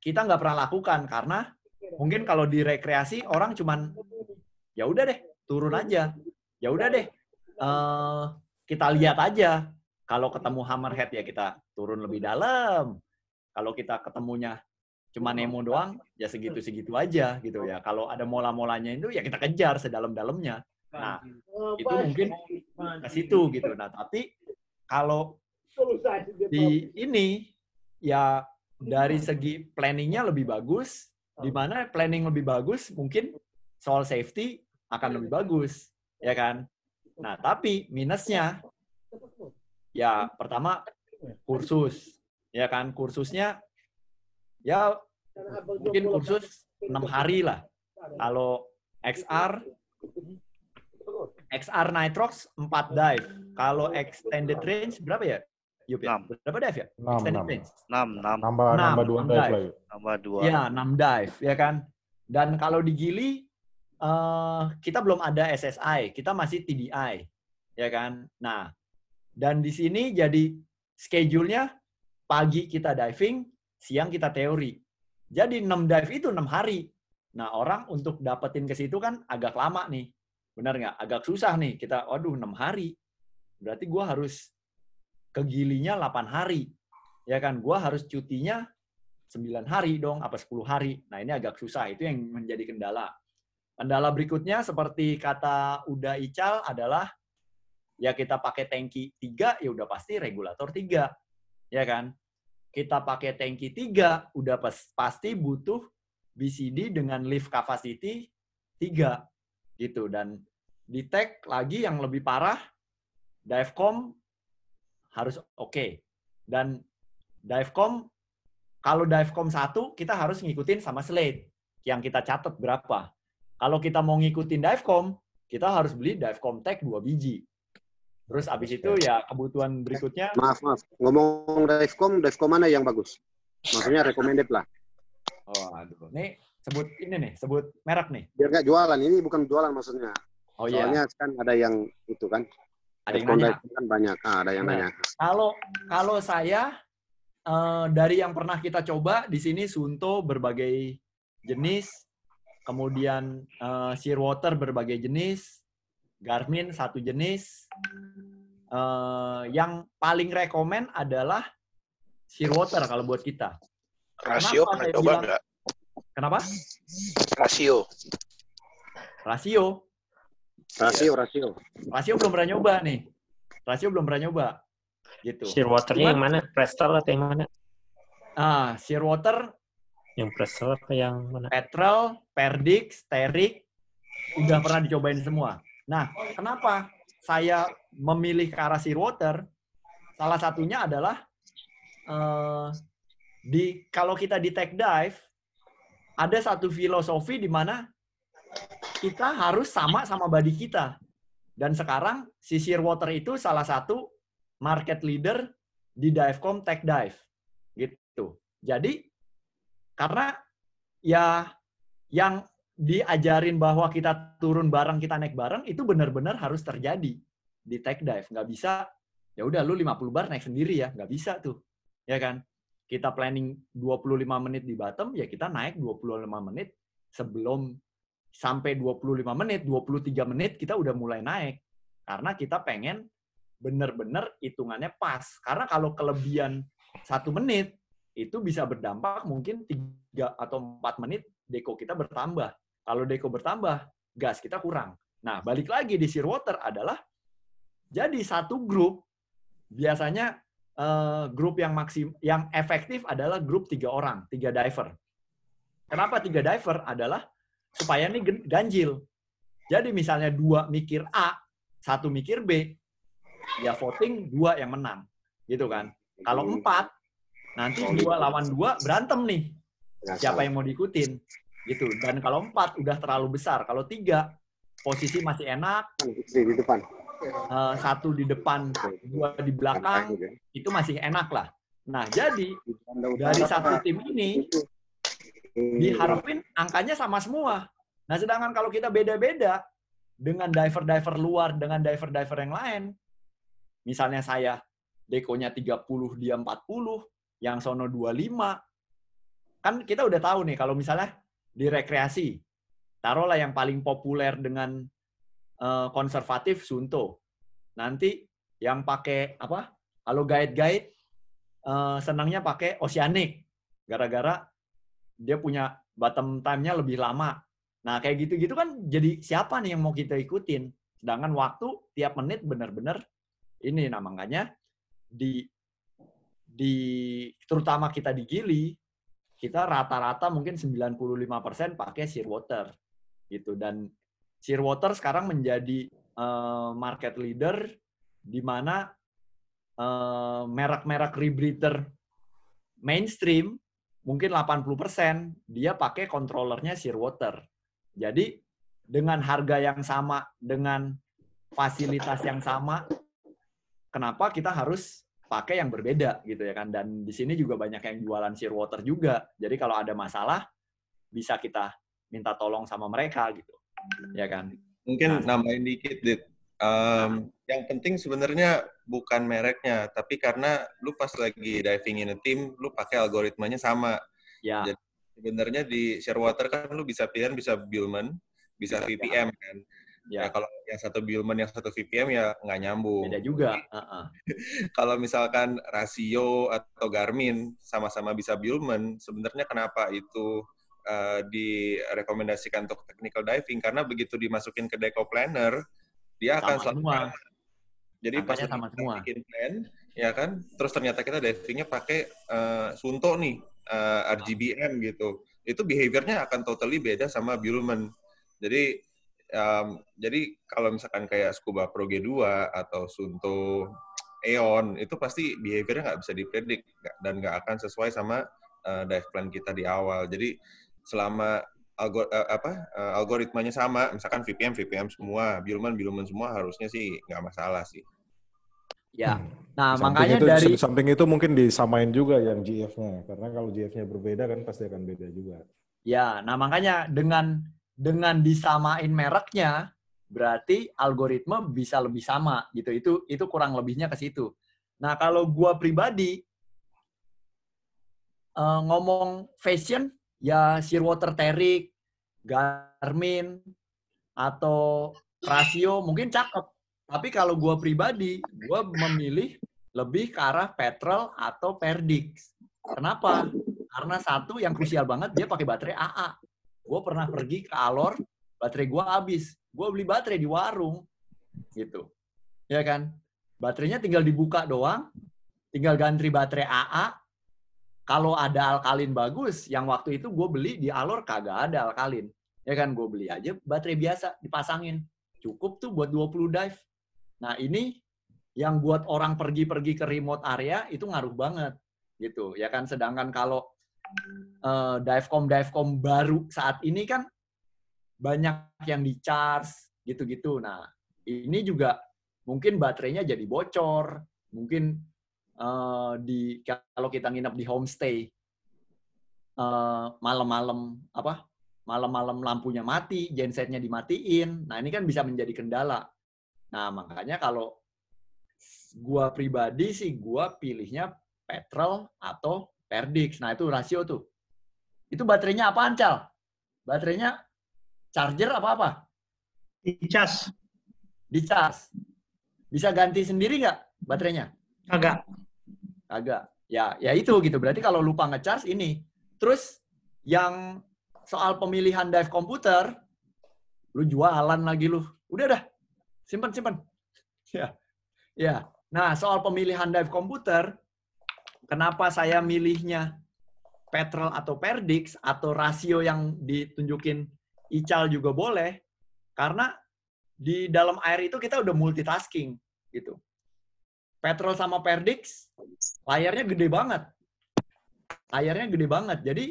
kita nggak pernah lakukan karena mungkin kalau di rekreasi orang cuman ya udah deh turun aja ya udah deh uh, kita lihat aja kalau ketemu hammerhead ya kita turun lebih dalam kalau kita ketemunya cuma Nemo doang, ya segitu-segitu aja gitu ya. Kalau ada mola-molanya itu ya kita kejar sedalam-dalamnya. Nah, itu mungkin ke situ gitu. Nah, tapi kalau di ini ya dari segi planningnya lebih bagus, di mana planning lebih bagus mungkin soal safety akan lebih bagus, ya kan? Nah, tapi minusnya ya pertama kursus. Ya kan, kursusnya ya mungkin kursus enam hari lah. Kalau XR XR Nitrox 4 dive. Kalau extended range berapa ya? Yup ya? 6. Berapa dive ya? 6, extended 6. range. 6, 6. Nambah, 6, nambah 2 dive, dive lagi. Nambah 2. Ya, 6 dive, ya kan? Dan kalau di Gili, uh, kita belum ada SSI, kita masih TDI, ya kan? Nah, dan di sini jadi schedule-nya pagi kita diving, siang kita teori. Jadi 6 dive itu 6 hari. Nah, orang untuk dapetin ke situ kan agak lama nih. Benar nggak? Agak susah nih. Kita, waduh, 6 hari. Berarti gue harus ke gilinya 8 hari. Ya kan? Gue harus cutinya 9 hari dong, apa 10 hari. Nah, ini agak susah. Itu yang menjadi kendala. Kendala berikutnya seperti kata Uda Ical adalah ya kita pakai tangki 3, ya udah pasti regulator 3. Ya kan? Kita pakai tangki 3, udah pas, pasti butuh BCD dengan lift capacity 3 gitu dan di tag lagi yang lebih parah divecom harus oke okay. dan divecom kalau divecom satu kita harus ngikutin sama slate yang kita catat berapa kalau kita mau ngikutin divecom kita harus beli divecom tag dua biji terus abis itu ya kebutuhan berikutnya maaf maaf ngomong divecom divecom mana yang bagus maksudnya recommended lah oh aduh nih sebut ini nih, sebut merek nih. Biar nggak jualan, ini bukan jualan maksudnya. Oh iya. Soalnya kan ada yang itu kan. Ada yang nanya. Kan banyak, ah, ada yang nanya. Kalau kalau saya uh, dari yang pernah kita coba di sini Sunto berbagai jenis, kemudian uh, Shearwater berbagai jenis, Garmin satu jenis. Uh, yang paling rekomen adalah Shearwater kalau buat kita. Rasio pernah coba nggak? Kenapa? Rasio. Rasio. Rasio, rasio. Rasio belum pernah nyoba nih. Rasio belum pernah nyoba. Gitu. Shearwater-nya yang mana? Prestel atau yang mana? Ah, Shearwater yang Prestel apa yang mana? Petrol, Perdix, Sterik udah pernah dicobain semua. Nah, kenapa saya memilih ke arah Shearwater? Salah satunya adalah uh, di kalau kita di tech dive ada satu filosofi di mana kita harus sama sama body kita. Dan sekarang si Shearwater itu salah satu market leader di Divecom Tech Dive. Gitu. Jadi karena ya yang diajarin bahwa kita turun bareng, kita naik bareng itu benar-benar harus terjadi di Tech Dive. Nggak bisa ya udah lu 50 bar naik sendiri ya, nggak bisa tuh. Ya kan? kita planning 25 menit di bottom, ya kita naik 25 menit sebelum sampai 25 menit, 23 menit kita udah mulai naik. Karena kita pengen bener-bener hitungannya pas. Karena kalau kelebihan satu menit, itu bisa berdampak mungkin 3 atau 4 menit deko kita bertambah. Kalau deko bertambah, gas kita kurang. Nah, balik lagi di Shearwater adalah jadi satu grup biasanya uh, grup yang maksim yang efektif adalah grup tiga orang, tiga diver. Kenapa tiga diver? Adalah supaya ini ganjil. Jadi misalnya dua mikir A, satu mikir B, ya voting dua yang menang, gitu kan? Kalau empat, nanti dua lawan dua berantem nih. Siapa yang mau diikutin, gitu. Dan kalau empat udah terlalu besar. Kalau tiga, posisi masih enak. Di depan uh, satu di depan, dua di belakang, itu masih enak lah. Nah, jadi dari satu tim ini diharapin angkanya sama semua. Nah, sedangkan kalau kita beda-beda dengan diver-diver luar, dengan diver-diver yang lain, misalnya saya dekonya 30, dia 40, yang sono 25, kan kita udah tahu nih kalau misalnya di rekreasi, taruhlah yang paling populer dengan uh, konservatif Sunto. Nanti yang pakai apa? Kalau guide-guide uh, senangnya pakai Oceanic. Gara-gara dia punya bottom time-nya lebih lama. Nah, kayak gitu-gitu kan jadi siapa nih yang mau kita ikutin? Sedangkan waktu tiap menit benar-benar ini makanya di di terutama kita di Gili kita rata-rata mungkin 95% pakai Shearwater gitu dan Shearwater sekarang menjadi uh, market leader di mana uh, merek-merek rebreather mainstream mungkin 80% dia pakai kontrolernya Shearwater. Jadi dengan harga yang sama, dengan fasilitas yang sama, kenapa kita harus pakai yang berbeda gitu ya kan? Dan di sini juga banyak yang jualan Shearwater juga. Jadi kalau ada masalah bisa kita minta tolong sama mereka gitu. Ya kan? Mungkin nah, nambahin dikit, Dit. Um, yang penting sebenarnya bukan mereknya, tapi karena lu pas lagi diving in a team, lu pakai algoritmanya sama. Ya. Jadi sebenarnya di Shearwater kan lu bisa pilihan bisa Billman, bisa VPM kan. Ya. ya kalau yang satu Billman yang satu VPM ya nggak nyambung. Beda juga. Uh -uh. <laughs> kalau misalkan rasio atau Garmin sama-sama bisa Billman, sebenarnya kenapa itu uh, direkomendasikan untuk technical diving? Karena begitu dimasukin ke Deco Planner, dia sama akan selalu semua. Jadi pas sama semua. bikin plan, ya kan, terus ternyata kita divingnya pakai uh, Sunto nih, uh, RGBM gitu. Itu behaviornya akan totally beda sama Billman jadi um, jadi kalau misalkan kayak Scuba Pro G2 atau Sunto Eon itu pasti behaviornya nggak bisa dipredik dan nggak akan sesuai sama uh, dive plan kita di awal. Jadi selama algor uh, apa uh, algoritmanya sama, misalkan VPM VPM semua, Billman Billman semua harusnya sih nggak masalah sih. Ya, hmm. nah makanya itu, dari samping itu mungkin disamain juga yang GF-nya, karena kalau GF-nya berbeda kan pasti akan beda juga. Ya, nah makanya dengan dengan disamain mereknya berarti algoritma bisa lebih sama gitu. Itu itu kurang lebihnya ke situ. Nah, kalau gua pribadi uh, ngomong fashion ya Shearwater Terik, Garmin atau Rasio mungkin cakep. Tapi kalau gua pribadi, gua memilih lebih ke arah petrol atau perdix. Kenapa? Karena satu yang krusial banget dia pakai baterai AA. Gue pernah pergi ke Alor, baterai gue habis. Gue beli baterai di warung, gitu. Ya kan? Baterainya tinggal dibuka doang, tinggal ganti baterai AA. Kalau ada alkalin bagus, yang waktu itu gue beli di Alor kagak ada alkalin. Ya kan, gue beli aja baterai biasa, dipasangin. Cukup tuh buat 20 dive. Nah ini yang buat orang pergi-pergi ke remote area itu ngaruh banget gitu ya kan sedangkan kalau uh, divecom divecom baru saat ini kan banyak yang di charge gitu-gitu. Nah, ini juga mungkin baterainya jadi bocor, mungkin uh, di kalau kita nginep di homestay uh, malam-malam apa malam-malam lampunya mati, gensetnya dimatiin. Nah, ini kan bisa menjadi kendala. Nah, makanya kalau gua pribadi sih gua pilihnya petrol atau Perdix. Nah, itu rasio tuh. Itu baterainya apa Cal? Baterainya charger apa apa? Dicas. Dicas. Bisa ganti sendiri nggak baterainya? Agak. Agak. Ya, ya itu gitu. Berarti kalau lupa ngecas ini. Terus yang soal pemilihan dive komputer, lu jualan lagi lu. Udah dah. Simpan, simpan. <laughs> Ya. Ya. Nah, soal pemilihan dive komputer, kenapa saya milihnya petrol atau perdix atau rasio yang ditunjukin Ical juga boleh karena di dalam air itu kita udah multitasking gitu. Petrol sama perdix layarnya gede banget. Layarnya gede banget. Jadi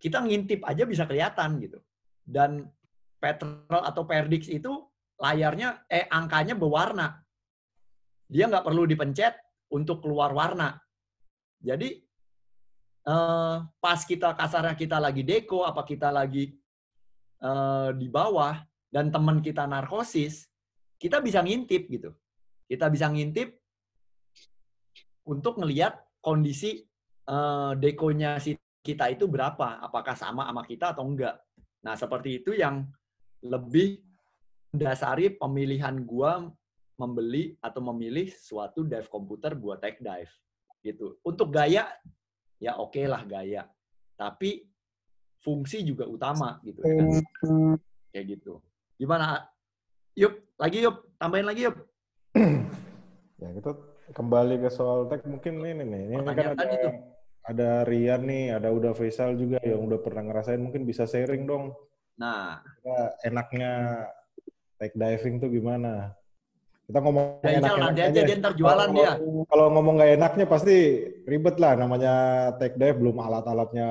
kita ngintip aja bisa kelihatan gitu. Dan petrol atau perdix itu layarnya eh angkanya berwarna. Dia nggak perlu dipencet untuk keluar warna. Jadi eh, pas kita kasarnya kita lagi deko, apa kita lagi eh, di bawah dan teman kita narkosis, kita bisa ngintip gitu. Kita bisa ngintip untuk ngelihat kondisi eh, dekonya si kita itu berapa, apakah sama sama kita atau enggak. Nah seperti itu yang lebih mendasari pemilihan gua membeli atau memilih suatu dive komputer buat tech dive gitu. Untuk gaya ya oke okay lah gaya. Tapi fungsi juga utama gitu kan. Kayak gitu. Gimana? Yup, lagi yup, tambahin lagi yup. ya kita kembali ke soal tag mungkin ini nih. Ini kan ada itu. ada Rian nih, ada udah Faisal juga yang udah pernah ngerasain mungkin bisa sharing dong. Nah, enaknya take diving tuh gimana? Kita ngomong ya, enak nanti aja dia ntar jualan dia. Kalau ngomong nggak enaknya pasti ribet lah namanya take dive belum alat-alatnya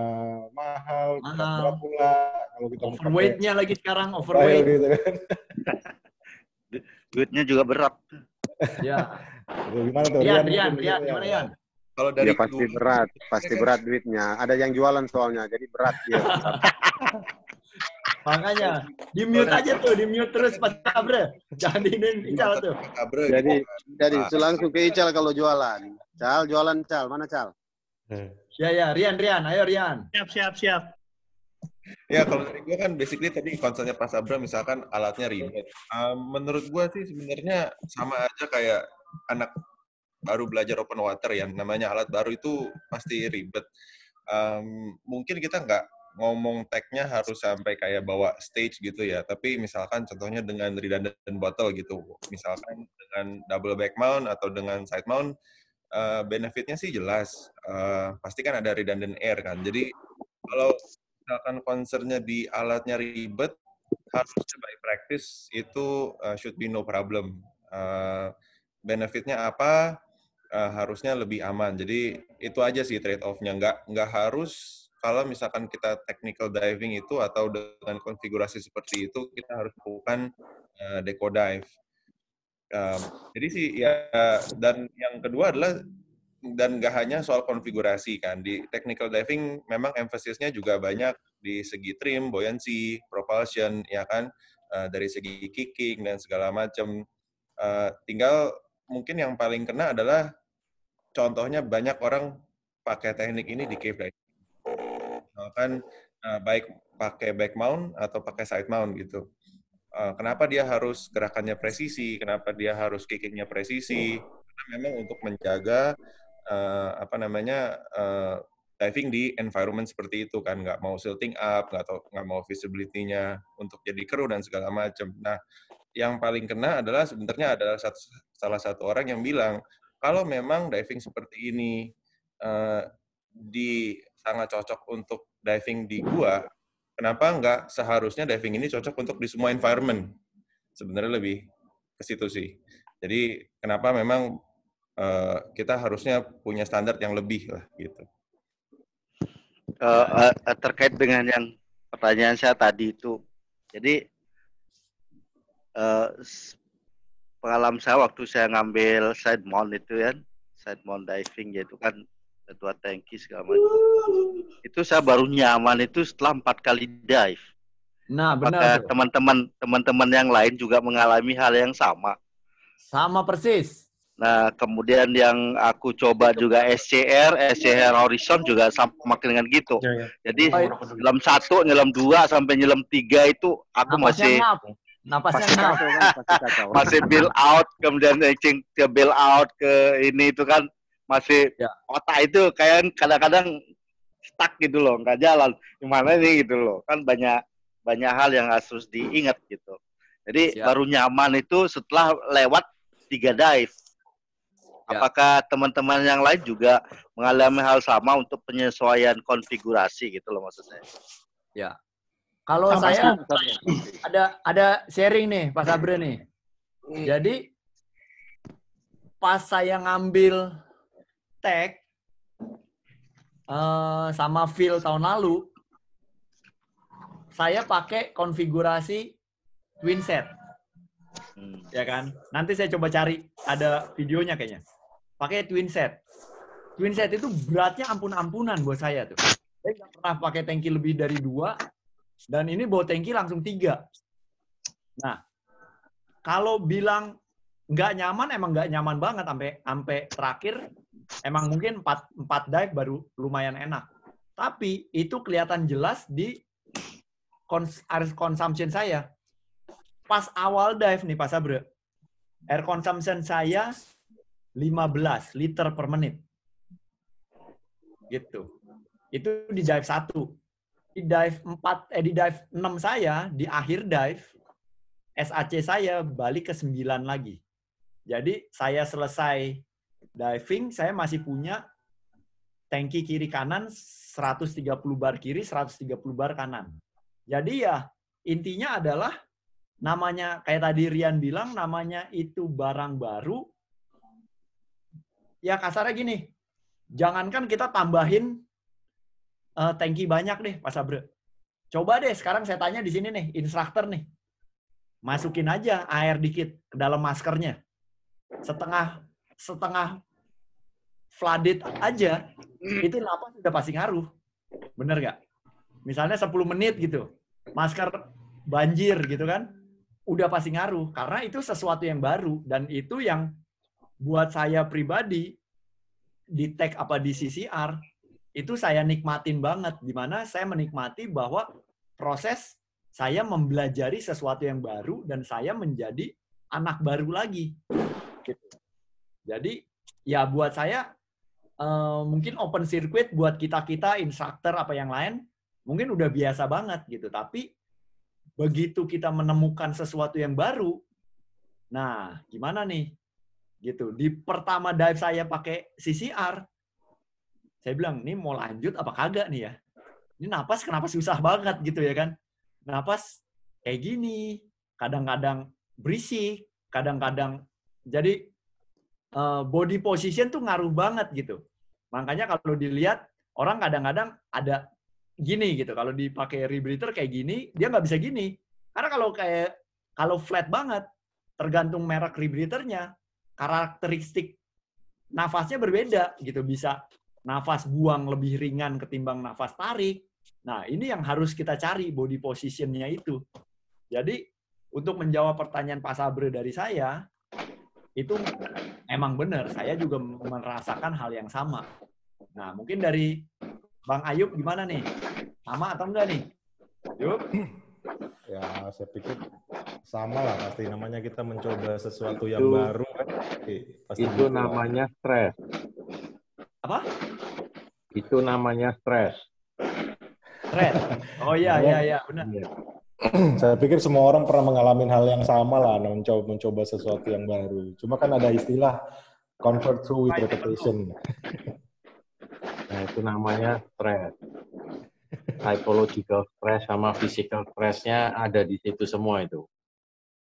mahal, mahal. pula. Kalau kita overweight-nya lagi sekarang overweight. Gitu kan. <laughs> Duitnya juga berat. ya. Gimana tuh? Rian, Rian, Rian, gimana Rian? Kalau dari ya, pasti berat, pasti berat duitnya. Ada yang jualan soalnya, jadi berat dia. <laughs> Makanya di mute aja tuh, di mute terus Pak Kabre. Jangan diinin Ical tuh. Jadi jadi langsung ke Ical kalau jualan. Cal, jualan Cal, mana Cal? Ya ya, Rian Rian, ayo Rian. Siap siap siap. Ya kalau dari gue kan basically tadi konsepnya Pak Sabra misalkan alatnya ribet. Uh, menurut gue sih sebenarnya sama aja kayak anak baru belajar open water ya namanya alat baru itu pasti ribet. Um, mungkin kita nggak ngomong tag-nya harus sampai kayak bawa stage gitu ya. Tapi misalkan contohnya dengan redundant bottle gitu. Misalkan dengan double back mount atau dengan side mount, uh, benefitnya sih jelas. Uh, pasti kan ada redundant air kan. Jadi kalau misalkan concernnya di alatnya ribet, harusnya by practice itu uh, should be no problem. Uh, benefitnya apa? Uh, harusnya lebih aman. Jadi itu aja sih trade off-nya. Nggak, nggak harus kalau misalkan kita technical diving itu atau dengan konfigurasi seperti itu kita harus lakukan uh, deco dive. Um, jadi sih ya dan yang kedua adalah dan nggak hanya soal konfigurasi kan di technical diving memang emphasisnya juga banyak di segi trim, buoyancy, propulsion ya kan uh, dari segi kicking dan segala macam. Uh, tinggal mungkin yang paling kena adalah contohnya banyak orang pakai teknik ini di cave diving misalkan uh, baik pakai back mount atau pakai side mount gitu. Uh, kenapa dia harus gerakannya presisi? Kenapa dia harus kickingnya presisi? Karena memang untuk menjaga uh, apa namanya uh, diving di environment seperti itu kan, nggak mau silting up, nggak atau nggak mau visibility-nya untuk jadi kru dan segala macam. Nah, yang paling kena adalah sebenarnya adalah satu, salah satu orang yang bilang kalau memang diving seperti ini uh, di sangat cocok untuk diving di gua, kenapa nggak seharusnya diving ini cocok untuk di semua environment? Sebenarnya lebih ke situ sih. Jadi kenapa memang uh, kita harusnya punya standar yang lebih lah gitu. Uh, uh, terkait dengan yang pertanyaan saya tadi itu, jadi uh, pengalaman saya waktu saya ngambil side mount itu kan, side mount diving yaitu kan ketua tanki segala macam. Itu saya baru nyaman itu setelah empat kali dive. Nah, benar. Teman-teman teman-teman yang lain juga mengalami hal yang sama. Sama persis. Nah, kemudian yang aku coba juga SCR, SCR Horizon juga sama dengan gitu. Ya, ya. Jadi oh, nyelam satu, nyelam dua, sampai nyelam tiga itu aku Napasnya masih ngap. Napasnya ngap. Kan, masih bill out, kemudian ke bill out ke ini itu kan masih ya. otak itu kayak kadang-kadang stuck gitu loh, nggak jalan. Gimana ini gitu loh. Kan banyak banyak hal yang harus diingat gitu. Jadi Siap. baru nyaman itu setelah lewat tiga dive. Ya. Apakah teman-teman yang lain juga mengalami hal sama untuk penyesuaian konfigurasi gitu loh maksud saya? Ya. Kalau saya ada ada sharing nih Pak Sabre nih. Hmm. Jadi pas saya ngambil tag uh, sama Phil tahun lalu, saya pakai konfigurasi twin set. Hmm. Ya kan? Nanti saya coba cari ada videonya kayaknya. Pakai twin set. Twin set itu beratnya ampun-ampunan buat saya tuh. Saya nggak pernah pakai tangki lebih dari dua, dan ini bawa tangki langsung tiga. Nah, kalau bilang nggak nyaman, emang nggak nyaman banget sampai sampai terakhir emang mungkin 4, 4 dive baru lumayan enak. Tapi itu kelihatan jelas di cons air consumption saya. Pas awal dive nih Pak Sabre, air consumption saya 15 liter per menit. Gitu. Itu di dive 1. Di dive 4, eh di dive 6 saya, di akhir dive, SAC saya balik ke 9 lagi. Jadi saya selesai diving saya masih punya tangki kiri kanan 130 bar kiri, 130 bar kanan. Jadi ya intinya adalah namanya kayak tadi Rian bilang namanya itu barang baru. Ya kasarnya gini jangankan kita tambahin uh, tangki banyak deh Pak Sabre. Coba deh sekarang saya tanya di sini nih instruktur nih. Masukin aja air dikit ke dalam maskernya. Setengah setengah flooded aja itu napas sudah pasti ngaruh. Bener gak misalnya 10 menit gitu masker banjir gitu kan udah pasti ngaruh. Karena itu sesuatu yang baru dan itu yang buat saya pribadi di tag apa di CCR itu saya nikmatin banget. Di mana saya menikmati bahwa proses saya mempelajari sesuatu yang baru dan saya menjadi anak baru lagi. Gitu. jadi ya buat saya mungkin open circuit buat kita kita instructor apa yang lain mungkin udah biasa banget gitu tapi begitu kita menemukan sesuatu yang baru, nah gimana nih? Gitu. Di pertama dive saya pakai CCR, saya bilang, ini mau lanjut apa kagak nih ya? Ini napas kenapa susah banget gitu ya kan? Napas kayak gini, kadang-kadang berisik, kadang-kadang jadi body position tuh ngaruh banget gitu. Makanya kalau dilihat orang kadang-kadang ada gini gitu. Kalau dipakai rebreather kayak gini, dia nggak bisa gini. Karena kalau kayak kalau flat banget, tergantung merek rebreathernya, karakteristik nafasnya berbeda gitu. Bisa nafas buang lebih ringan ketimbang nafas tarik. Nah, ini yang harus kita cari body positionnya itu. Jadi, untuk menjawab pertanyaan Pak Sabre dari saya, itu emang benar. Saya juga merasakan hal yang sama. Nah, mungkin dari Bang Ayub gimana nih? Sama atau enggak nih? Yuk. Ya, saya pikir sama lah pasti namanya kita mencoba sesuatu yang itu, baru kan. Pasti itu gitu namanya stres. Apa? Itu namanya stres. Stres. Oh iya iya iya benar. Iya. Saya pikir semua orang pernah mengalami hal yang sama lah, mencoba mencoba sesuatu yang baru. Cuma kan ada istilah convert through with repetition. Nah, itu namanya stress. Psychological stress sama physical stress-nya ada di situ semua itu.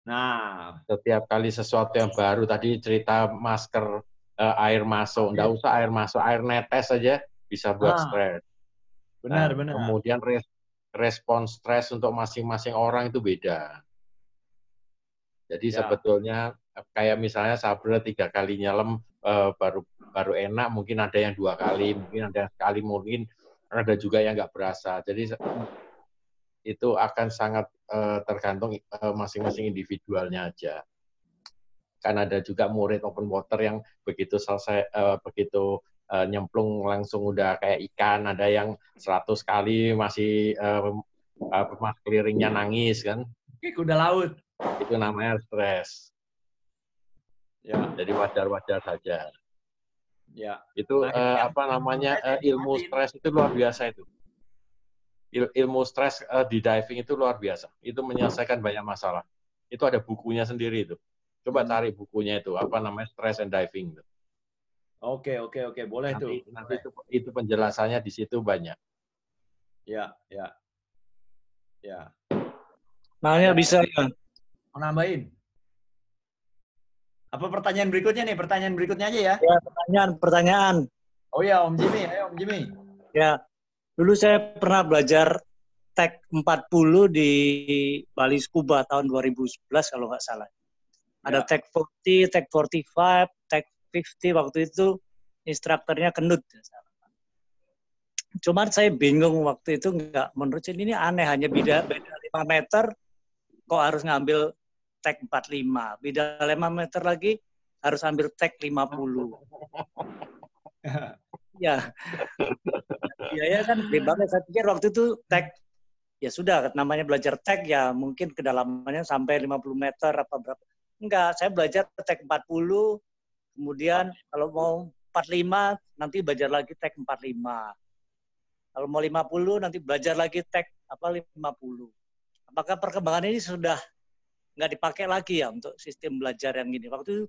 Nah, setiap kali sesuatu yang baru tadi cerita masker uh, air masuk, enggak usah air masuk, air netes saja bisa buat nah, stres. Benar, nah, benar. Kemudian res respon stres untuk masing-masing orang itu beda. Jadi ya. sebetulnya kayak misalnya Sabra tiga kali nyelam uh, baru baru enak, mungkin ada yang dua kali, mungkin ada yang sekali, mungkin ada juga yang nggak berasa. Jadi itu akan sangat uh, tergantung uh, masing-masing individualnya aja. Kan ada juga murid open water yang begitu selesai uh, begitu uh, nyemplung langsung udah kayak ikan, ada yang 100 kali masih uh, uh, mas kelilingnya nangis kan. Kayak kuda laut. Itu namanya stres. Ya, jadi wajar-wajar saja. Ya. Itu nah, uh, apa namanya uh, ilmu stres itu luar biasa itu. Il, ilmu stres uh, di diving itu luar biasa. Itu menyelesaikan banyak masalah. Itu ada bukunya sendiri itu. Coba hmm. cari bukunya itu apa namanya stress and diving itu. Oke, oke, oke, boleh nanti, tuh. Nanti itu, itu penjelasannya di situ banyak. Ya, ya. Ya. Nanya bisa ya. Mau nambahin? Apa pertanyaan berikutnya nih? Pertanyaan berikutnya aja ya. Ya, pertanyaan, pertanyaan. Oh ya, Om Jimmy. Ayo, Om Jimmy. Ya, dulu saya pernah belajar Tech 40 di Bali Scuba tahun 2011 kalau nggak salah. Ada ya. Tech 40, Tech 45, Tech 50 waktu itu instrukturnya Kendut. Cuman saya bingung waktu itu nggak menurut saya ini aneh hanya beda beda 5 meter kok harus ngambil tag 45. Beda 5 meter lagi harus ambil tag 50. ya. Biaya kan gede banget. Saya pikir waktu itu tag ya sudah namanya belajar tag ya mungkin kedalamannya sampai 50 meter apa berapa. Enggak, saya belajar tag 40 kemudian kalau mau 45 nanti belajar lagi tag 45. Kalau mau 50 nanti belajar lagi tag apa 50. Apakah perkembangan ini sudah nggak dipakai lagi ya untuk sistem belajar yang gini. Waktu itu,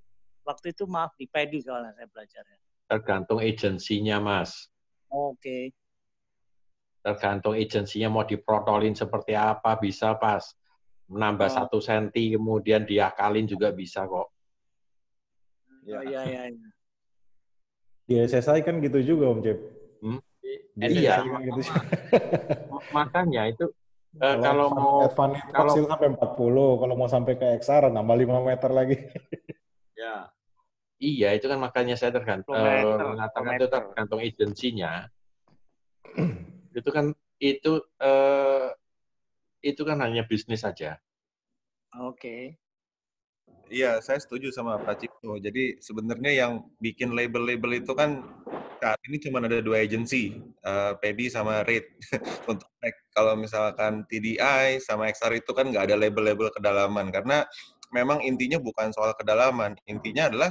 waktu itu maaf di PEDI soalnya saya belajarnya. Tergantung agensinya, Mas. Oke. Okay. Tergantung agensinya mau diprotolin seperti apa bisa pas. Menambah oh. satu senti kemudian diakalin juga bisa kok. Ya. Oh, iya, iya, iya. Di SSI kan gitu juga Om Cep. Hmm? iya. Kan gitu. Makanya itu uh, kalau, mau advance kalau sampai 40, kalau mau sampai ke XR nambah 5 meter lagi. ya. Iya, itu kan makanya saya tergantung uh, mengatakan itu tergantung agensinya. <clears throat> itu kan itu uh, itu kan hanya bisnis saja. Oke. Okay. Iya, saya setuju sama Pak Cipto. Jadi sebenarnya yang bikin label-label itu kan saat ini cuma ada dua agensi, uh, Pedi sama Rate. <laughs> Untuk kalau misalkan TDI sama XR itu kan nggak ada label-label kedalaman karena memang intinya bukan soal kedalaman, intinya adalah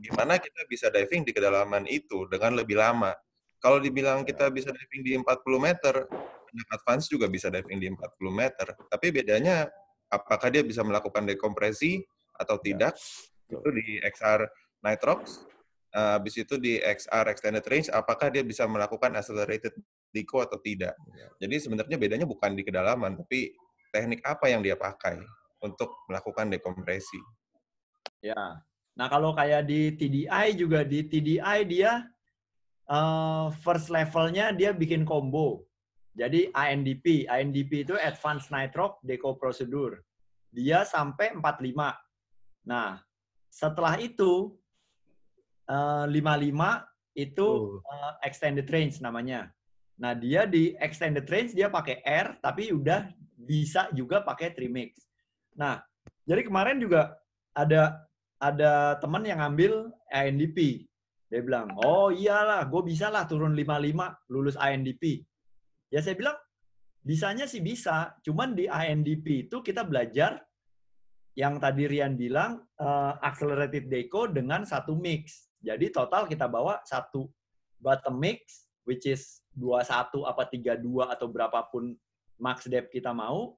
gimana kita bisa diving di kedalaman itu dengan lebih lama. Kalau dibilang kita bisa diving di 40 meter, advance juga bisa diving di 40 meter. Tapi bedanya apakah dia bisa melakukan dekompresi atau ya. tidak ya. itu di XR Nitrox uh, habis itu di XR extended range apakah dia bisa melakukan accelerated deco atau tidak ya. jadi sebenarnya bedanya bukan di kedalaman tapi teknik apa yang dia pakai untuk melakukan dekompresi ya nah kalau kayak di TDI juga di TDI dia uh, first levelnya dia bikin combo jadi ANDP ANDP itu Advanced Nitrox Deco Procedure dia sampai 45 Nah, setelah itu uh, 55 itu uh, extended range namanya. Nah, dia di extended range dia pakai R tapi udah bisa juga pakai trimix. Nah, jadi kemarin juga ada ada teman yang ngambil ANDP. Dia bilang, "Oh iyalah, gue bisa lah turun 55 lulus ANDP." Ya saya bilang, bisanya sih bisa, cuman di ANDP itu kita belajar yang tadi Rian bilang uh, accelerated deco dengan satu mix. Jadi total kita bawa satu bottom mix which is 21 apa 32 atau berapapun max depth kita mau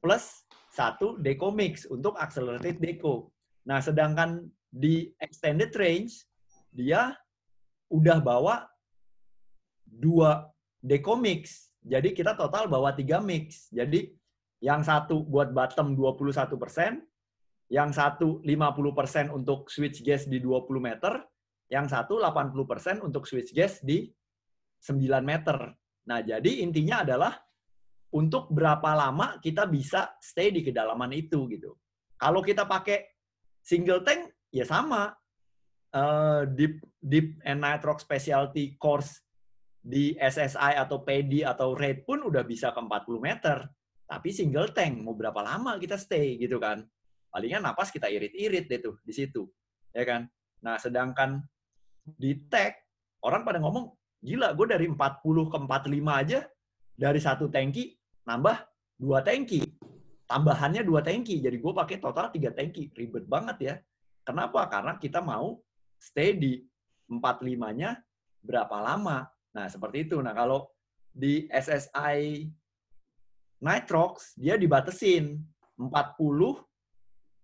plus satu deco mix untuk accelerated deco. Nah, sedangkan di extended range dia udah bawa dua deco mix. Jadi kita total bawa tiga mix. Jadi yang satu buat bottom 21 persen, yang satu 50% untuk switch gas di 20 meter, yang satu 80% untuk switch gas di 9 meter. Nah, jadi intinya adalah untuk berapa lama kita bisa stay di kedalaman itu gitu. Kalau kita pakai single tank ya sama. Uh, deep deep and nitrox specialty course di SSI atau PD atau RAID pun udah bisa ke 40 meter. Tapi single tank mau berapa lama kita stay gitu kan palingan napas kita irit-irit deh tuh di situ, ya kan? Nah, sedangkan di tag orang pada ngomong, gila, gue dari 40 ke 45 aja dari satu tangki nambah dua tangki. Tambahannya dua tangki, jadi gue pakai total tiga tangki. Ribet banget ya. Kenapa? Karena kita mau stay di 45-nya berapa lama. Nah, seperti itu. Nah, kalau di SSI Nitrox, dia dibatesin 40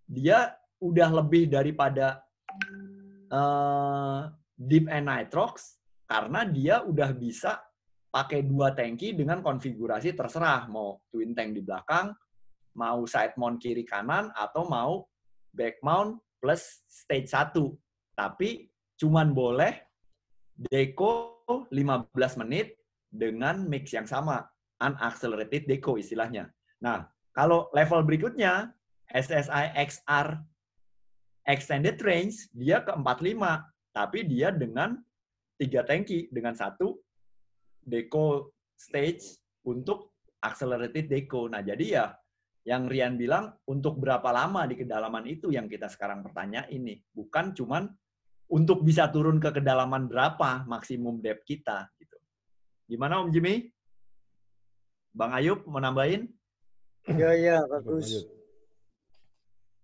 dia udah lebih daripada uh, deep and nitrox karena dia udah bisa pakai dua tangki dengan konfigurasi terserah mau twin tank di belakang, mau side mount kiri kanan atau mau back mount plus stage 1. Tapi cuman boleh deco 15 menit dengan mix yang sama, unaccelerated deco istilahnya. Nah, kalau level berikutnya SSI XR extended range dia ke 45, tapi dia dengan tiga tangki dengan satu deco stage untuk accelerated deco. Nah, jadi ya yang Rian bilang untuk berapa lama di kedalaman itu yang kita sekarang pertanyaan ini, bukan cuman untuk bisa turun ke kedalaman berapa maksimum depth kita gitu. Gimana Om Jimmy? Bang Ayub mau nambahin? Ya ya bagus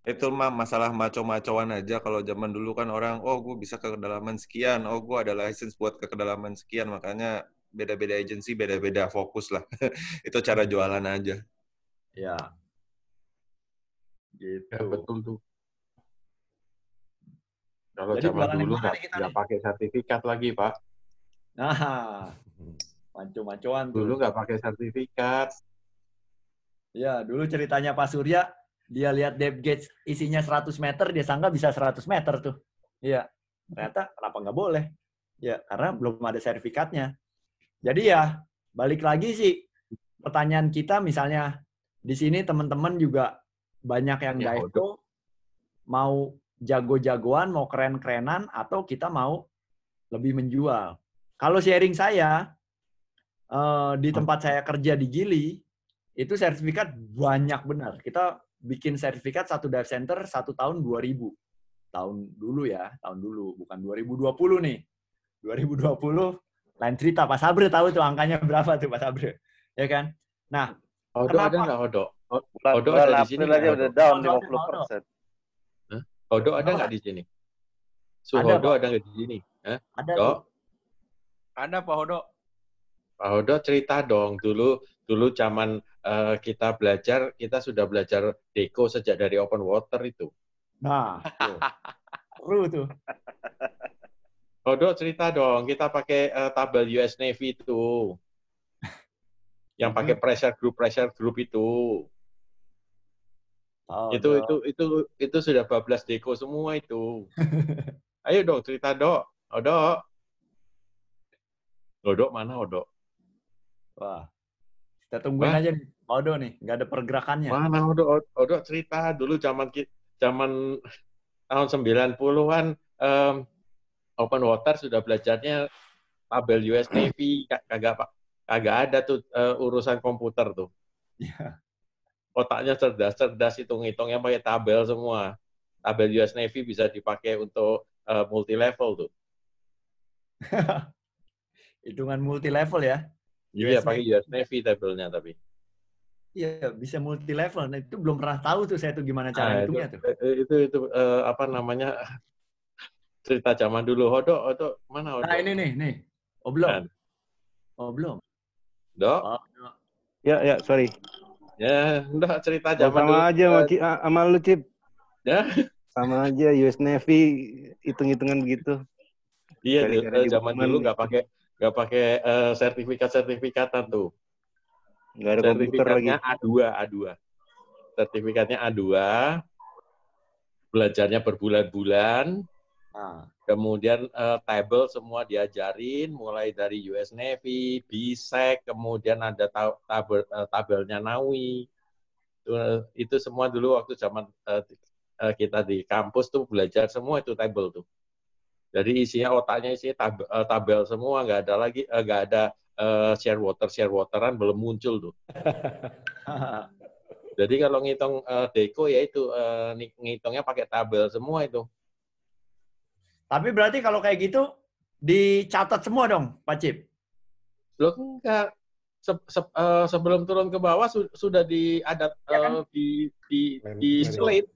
itu mah masalah maco-macoan aja. Kalau zaman dulu kan orang oh gue bisa ke kedalaman sekian oh gue ada license buat ke kedalaman sekian. Makanya beda-beda agensi beda-beda fokus lah. <laughs> Itu cara jualan aja. Ya gitu. Ya, betul tuh. Kalau Jadi zaman dulu nggak pakai sertifikat lagi pak. Nah <laughs> maco-macoan dulu nggak pakai sertifikat. Ya, dulu ceritanya Pak Surya, dia lihat depth gauge isinya 100 meter, dia sangka bisa 100 meter tuh. Iya, ternyata kenapa nggak boleh? Ya, karena belum ada sertifikatnya. Jadi ya, balik lagi sih, pertanyaan kita misalnya, di sini teman-teman juga banyak yang ya, dive mau jago-jagoan, mau keren-kerenan, atau kita mau lebih menjual. Kalau sharing saya, uh, di tempat saya kerja di Gili, itu sertifikat banyak benar. Kita bikin sertifikat satu dive center satu tahun 2000. Tahun dulu ya, tahun dulu. Bukan 2020 nih. 2020, lain cerita. Pak Sabre tahu tuh angkanya berapa tuh Pak Sabre. Ya kan? Nah, Odo kenapa? ada nggak Odo? Odo ada di sini aja udah down 50 persen. Odo ada nggak di sini? Suhodo ada nggak di sini? Ada. Dok? Ada Pak Hodo. Pak Hodo cerita dong dulu dulu zaman uh, kita belajar kita sudah belajar deko sejak dari open water itu. Nah, seru tuh. Hodo cerita dong kita pakai uh, tabel US Navy itu. Yang pakai pressure group pressure group itu. Oh, itu, itu itu itu sudah bablas deko semua itu. <laughs> Ayo dong cerita dok. Odok. Odok mana Odok? Wah. Kita tungguin Wah. aja nih. Odok nih, nggak ada pergerakannya. Mana Odok? Odok cerita dulu zaman zaman tahun 90-an um, open water sudah belajarnya tabel US Navy kagak kagak ada tuh uh, urusan komputer tuh. Yeah. Otaknya cerdas-cerdas hitung-hitungnya pakai tabel semua. Tabel US Navy bisa dipakai untuk uh, multi level tuh. <laughs> Hitungan multi level ya? Iya, pakai US Navy tabelnya tapi. Iya, bisa multi level. Nah, itu belum pernah tahu tuh saya tuh gimana cara nah, hitungnya itu, tuh. Eh, itu itu uh, apa namanya? <laughs> cerita zaman dulu. Hodo, Hodo, mana Hodo? Nah, ini nih, nih. Oh, belum. Kan? Oh, belum. Dok? Oh, ya, ya, sorry. Ya, udah cerita zaman oh, sama dulu. aja sama, sama lu, Cip. Ya? Sama aja US Navy hitung-hitungan begitu. Iya, Dari uh, zaman dulu nggak pakai nggak pakai uh, sertifikat sertifikatan tuh. Nggak ada komputer lagi. A2, A2. Sertifikatnya A2. Belajarnya berbulan-bulan. Nah. Kemudian uh, table semua diajarin, mulai dari US Navy, BSEC, kemudian ada tabel, uh, tabelnya NAWI. Itu, itu semua dulu waktu zaman uh, uh, kita di kampus tuh belajar semua itu table tuh. Jadi isinya otaknya isinya tabel, uh, tabel semua, nggak ada lagi uh, nggak ada uh, share water share wateran belum muncul tuh. <laughs> Jadi kalau ngitung uh, deko ya itu uh, ngitungnya pakai tabel semua itu. Tapi berarti kalau kayak gitu dicatat semua dong, Pak Cip? Loh enggak. Se se uh, sebelum turun ke bawah su sudah diadat ya kan? uh, di di di slate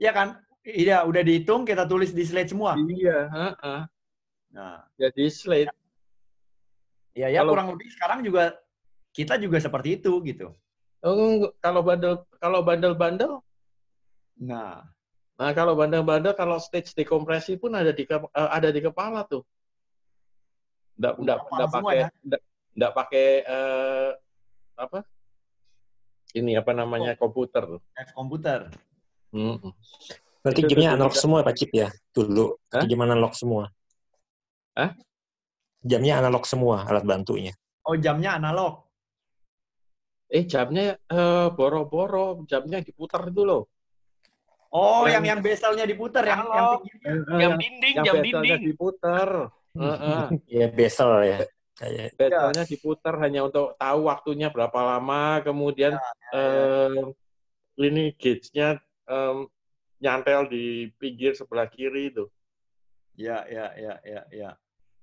Iya kan? Iya, udah dihitung, kita tulis di slide semua. Iya, uh Nah, ya di slide. Ya, ya kalau, kurang lebih sekarang juga kita juga seperti itu gitu. Oh, kalau bandel kalau bandel-bandel Nah, nah kalau bandel-bandel kalau stage dekompresi pun ada di uh, ada di kepala tuh. Enggak enggak enggak pakai ya? enggak pakai uh, apa? Ini apa namanya komputer tuh. Komputer. Hmm. Berarti jamnya analog semua Pak Cip ya dulu. Hah? Gimana analog semua? Hah? Jamnya analog semua alat bantunya. Oh jamnya analog. Eh jamnya uh, boro-boro, jamnya diputar itu loh. Oh, yang yang bezelnya diputar, yang yang, yang dinding, yang, yang dinding diputar. <laughs> Iya bezel ya. Kayak bezelnya diputar hanya untuk tahu waktunya berapa lama, kemudian ya, ya, ya. Uh, ini gauge-nya um, nyantel di pinggir sebelah kiri itu. Ya, ya, ya, ya, ya.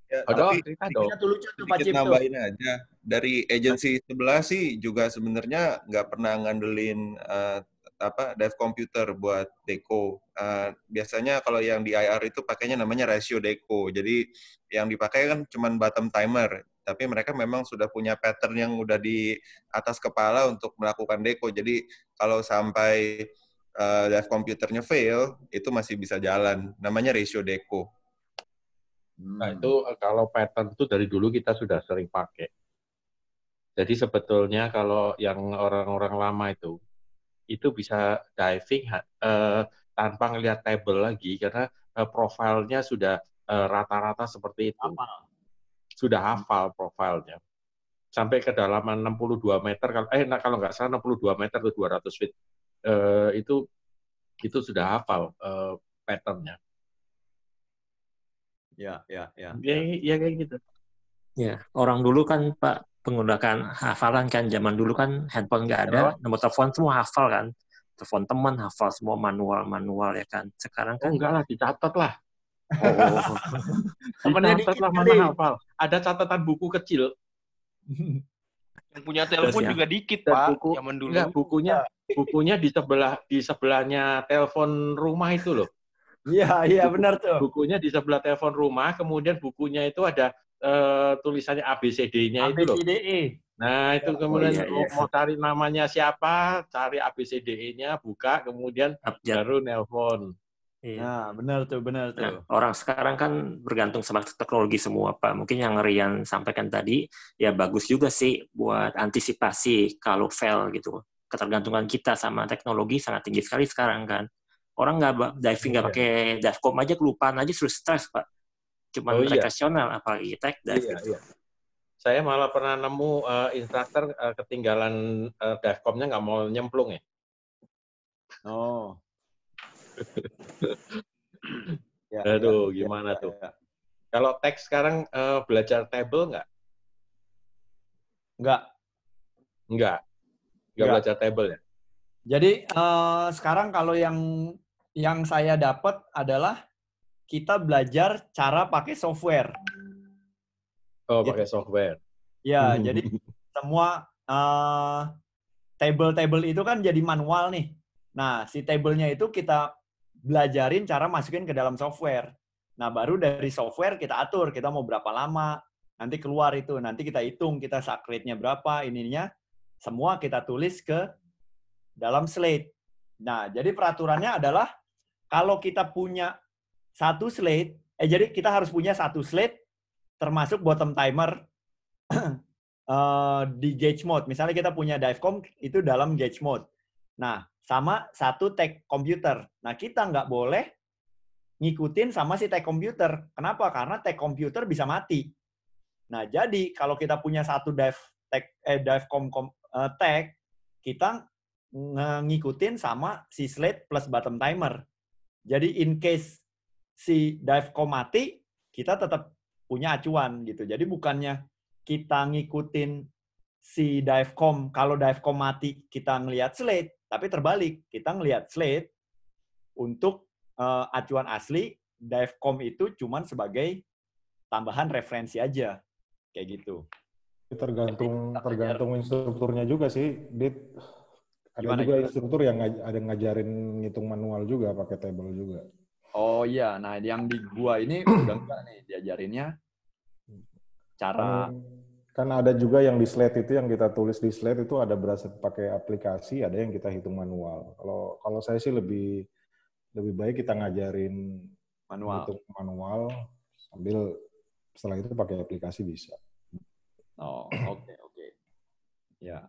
Ya, Aduh, tapi tuh lucu tuh Pak nambahin aja. Dari agensi sebelah sih juga sebenarnya nggak pernah ngandelin uh, apa dive computer buat deco. Uh, biasanya kalau yang di IR itu pakainya namanya ratio deco. Jadi yang dipakai kan cuma bottom timer, tapi mereka memang sudah punya pattern yang udah di atas kepala untuk melakukan deco. Jadi kalau sampai uh, dive komputernya fail, itu masih bisa jalan. Namanya ratio deco. Nah, itu eh, kalau pattern itu dari dulu kita sudah sering pakai. Jadi sebetulnya kalau yang orang-orang lama itu itu bisa diving uh, tanpa ngelihat table lagi karena uh, profilnya sudah rata-rata uh, seperti itu. Hafal. Sudah hafal profilnya. Sampai kedalaman 62 meter kalau eh nah, kalau nggak salah 62 meter atau 200 feet uh, itu itu sudah hafal uh, patternnya. Ya, ya, ya. Ya, ya kayak gitu. Ya, orang dulu kan Pak menggunakan hafalan kan zaman dulu kan handphone nggak ada, oh. nomor telepon semua hafal kan. Telepon teman hafal semua manual-manual ya kan. Sekarang kan oh, enggak lah dicatat lah. Oh. <laughs> dicatat lah mana hafal. Ada catatan buku kecil. <laughs> Yang punya telepon ya. juga dikit, Dan Pak, buku, zaman dulu. Enggak, bukunya bukunya di sebelah di sebelahnya telepon rumah itu loh. Iya, iya benar tuh. Bukunya di sebelah telepon rumah, kemudian bukunya itu ada uh, tulisannya ABCD-nya itu loh. ABCDE. Nah, itu oh, kemudian oh, iya, iya. mau cari namanya siapa, cari ABCDE-nya, buka, kemudian Abjad. baru nelpon. Iya. Nah, benar tuh, benar tuh. Nah, orang sekarang kan bergantung sama teknologi semua, Pak. Mungkin yang Rian sampaikan tadi, ya bagus juga sih buat antisipasi kalau fail gitu. Ketergantungan kita sama teknologi sangat tinggi sekali sekarang kan. Orang nggak diving nggak iya. pakai divecom aja kelupaan aja sudah stres, Pak cuma oh, iya. rekreasional apalagi tech dive iya, gitu. Iya. Saya malah pernah nemu uh, instruktur uh, ketinggalan uh, divecomnya nggak mau nyemplung ya. Oh. <laughs> ya, Aduh, ya, gimana ya, tuh? Ya. Kalau tech sekarang uh, belajar table nggak? Nggak. Nggak. Nggak belajar table ya? Jadi uh, sekarang kalau yang yang saya dapat adalah kita belajar cara pakai software. Oh, pakai software. Ya, hmm. <laughs> jadi semua uh, table-table itu kan jadi manual nih. Nah, si table-nya itu kita belajarin cara masukin ke dalam software. Nah, baru dari software kita atur, kita mau berapa lama, nanti keluar itu, nanti kita hitung, kita sakrate-nya berapa, ininya, semua kita tulis ke dalam slate. Nah, jadi peraturannya adalah kalau kita punya satu slate, eh jadi kita harus punya satu slate termasuk bottom timer uh, <clears throat> di gauge mode. Misalnya kita punya divecom itu dalam gauge mode. Nah, sama satu tag komputer. Nah, kita nggak boleh ngikutin sama si tag komputer. Kenapa? Karena tag komputer bisa mati. Nah, jadi kalau kita punya satu dive tag eh divecom kom, uh, tag, kita ngikutin sama si slate plus bottom timer. Jadi in case si divecom mati, kita tetap punya acuan gitu. Jadi bukannya kita ngikutin si divecom, kalau divecom mati kita ngelihat slate, tapi terbalik, kita ngelihat slate untuk uh, acuan asli, divecom itu cuman sebagai tambahan referensi aja. Kayak gitu. Tergantung Jadi, tergantung instrukturnya juga sih, Dit. Ada Gimana juga instruktur yang ada ngajarin ngitung manual juga pakai table juga. Oh iya, nah yang di gua ini <clears throat> udah enggak nih diajarinnya cara kan ada juga yang di slide itu yang kita tulis di slide itu ada berasa pakai aplikasi, ada yang kita hitung manual. Kalau kalau saya sih lebih lebih baik kita ngajarin manual hitung manual sambil setelah itu pakai aplikasi bisa. Oh, oke okay, oke. Okay. Ya.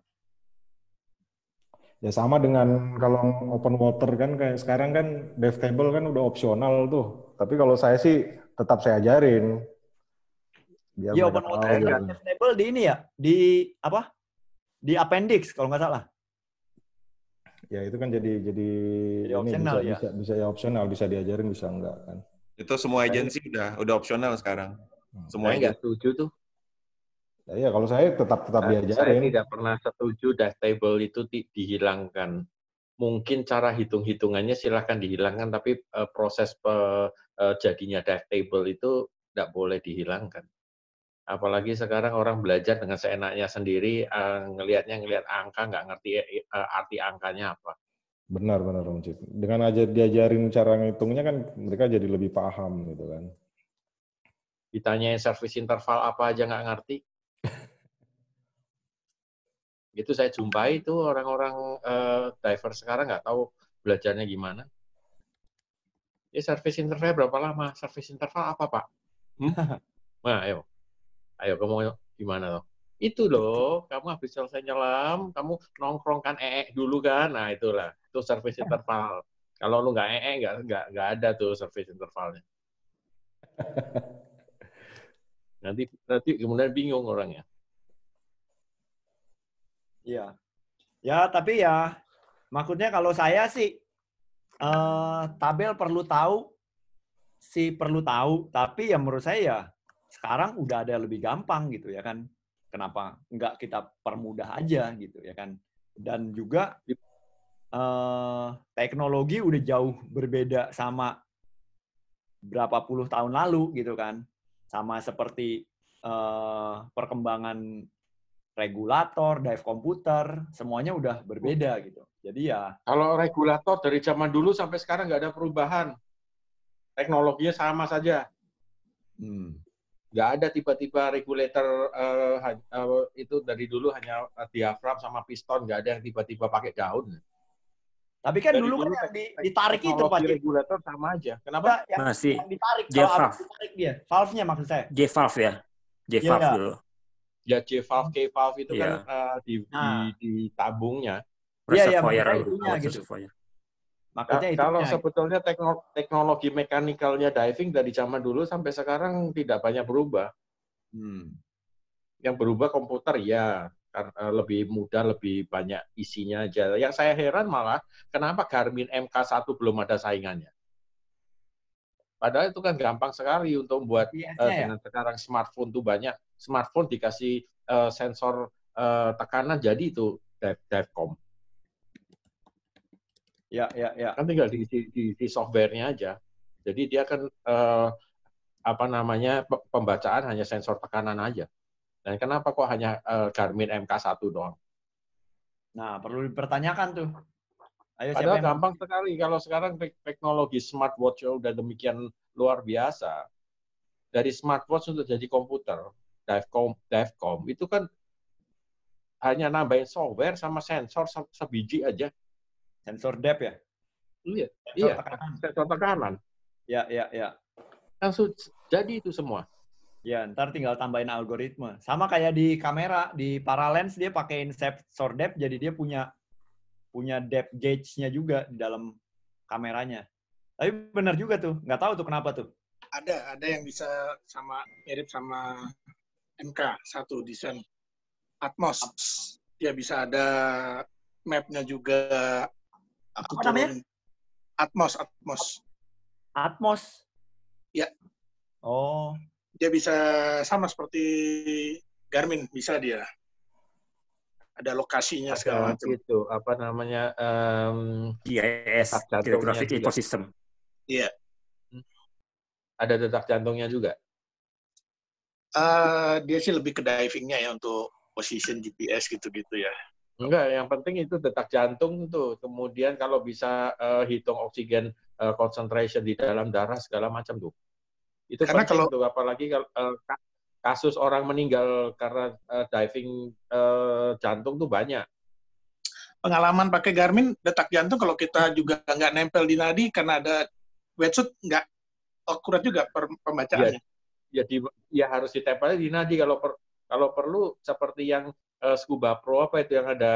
Ya sama dengan kalau open water kan kayak sekarang kan dev table kan udah opsional tuh. Tapi kalau saya sih tetap saya ajarin. Iya open water kan gitu. dev table di ini ya di apa? Di appendix kalau nggak salah. Ya itu kan jadi jadi, jadi ini optional, bisa, ya? bisa bisa ya opsional bisa diajarin bisa enggak kan. Itu semua agensi udah udah opsional sekarang. Hmm. Semua enggak setuju tuh. Ya, iya, kalau saya tetap tetap nah, diajarin. Saya tidak pernah setuju dive table itu di, dihilangkan. Mungkin cara hitung-hitungannya silahkan dihilangkan, tapi uh, proses pe, uh, jadinya dive table itu tidak boleh dihilangkan. Apalagi sekarang orang belajar dengan seenaknya sendiri, uh, ngelihatnya ngelihat angka, nggak ngerti uh, arti angkanya apa. Benar, benar, Om Cip. Dengan aja diajarin cara ngitungnya kan mereka jadi lebih paham gitu kan. Ditanyain service interval apa aja nggak ngerti, <laughs> itu saya jumpai itu orang-orang uh, diver sekarang nggak tahu belajarnya gimana. Ya service interval berapa lama? Service interval apa pak? Hmm? <laughs> Nah, ayo, ayo kamu gimana loh? Itu loh, kamu habis selesai nyelam, kamu nongkrongkan ee dulu kan, nah itulah, itu service interval. Kalau lu nggak ee, nggak nggak nggak ada tuh service intervalnya. <laughs> nanti nanti kemudian bingung orangnya. Iya. Ya, tapi ya maksudnya kalau saya sih eh, tabel perlu tahu sih perlu tahu, tapi ya menurut saya ya sekarang udah ada lebih gampang gitu ya kan. Kenapa nggak kita permudah aja gitu ya kan? Dan juga eh, teknologi udah jauh berbeda sama berapa puluh tahun lalu gitu kan. Sama seperti eh, perkembangan regulator, dive komputer, semuanya udah berbeda gitu. Jadi ya. Kalau regulator dari zaman dulu sampai sekarang nggak ada perubahan. Teknologinya sama saja. Hmm. Nggak ada tiba-tiba regulator uh, uh, itu dari dulu hanya diafram sama piston, nggak ada yang tiba-tiba pakai daun. Tapi kan dari dulu, dulu kan yang di, ditarik itu Pak. regulator sama aja. Kenapa? Yang, Masih. Yang ditarik. Dia. Valve-nya maksud saya. J-valve ya. J-valve yeah. dulu ya J valve K valve itu yeah. kan uh, di, nah. di di tabungnya Iya, iya, gitu. Makanya itu kalau sebetulnya teknologi, teknologi mekanikalnya diving dari zaman dulu sampai sekarang tidak banyak berubah. Hmm. Yang berubah komputer ya, karena lebih mudah, lebih banyak isinya aja. Yang saya heran malah kenapa Garmin MK1 belum ada saingannya. Padahal itu kan gampang sekali untuk membuat uh, dengan sekarang smartphone tuh banyak smartphone dikasih uh, sensor uh, tekanan jadi itu dive divecom. Ya, ya, ya. Kan tinggal di, di, di, di softwarenya aja. Jadi dia kan uh, apa namanya pembacaan hanya sensor tekanan aja. Dan kenapa kok hanya uh, Garmin MK1 doang? Nah, perlu dipertanyakan tuh. Ayo, Padahal gampang yang... sekali kalau sekarang teknologi smartwatch udah demikian luar biasa. Dari smartwatch untuk jadi komputer, Divecom, Divecom itu kan hanya nambahin software sama sensor sebiji aja. Sensor depth ya? Iya, sensor iya. Tekanan. Sensor tekanan. Ya, ya, ya. Langsung jadi itu semua. Ya, ntar tinggal tambahin algoritma. Sama kayak di kamera, di paralens dia pakein sensor depth, jadi dia punya punya depth gauge-nya juga di dalam kameranya. Tapi benar juga tuh, nggak tahu tuh kenapa tuh. Ada, ada yang bisa sama mirip sama MK satu desain Atmos. Dia bisa ada mapnya juga. Aku Apa namanya? Atmos, Atmos. Atmos. Ya. Oh. Dia bisa sama seperti Garmin, bisa dia. Ada lokasinya ada segala macam. Itu apa namanya? Um, GIS, Geographic Ecosystem. Iya. Ada detak jantungnya juga. Uh, dia sih lebih ke divingnya ya untuk position GPS gitu-gitu ya. Enggak, yang penting itu detak jantung tuh. Kemudian kalau bisa uh, hitung oksigen uh, concentration di dalam darah segala macam tuh. Itu karena penting kalau, tuh apalagi kalau uh, kasus orang meninggal karena uh, diving uh, jantung tuh banyak. Pengalaman pakai Garmin detak jantung kalau kita juga nggak nempel di nadi karena ada wetsuit nggak akurat juga pembacaannya. Ya, ya di ya harus ditempel di nadi kalau per, kalau perlu seperti yang uh, scuba pro apa itu yang ada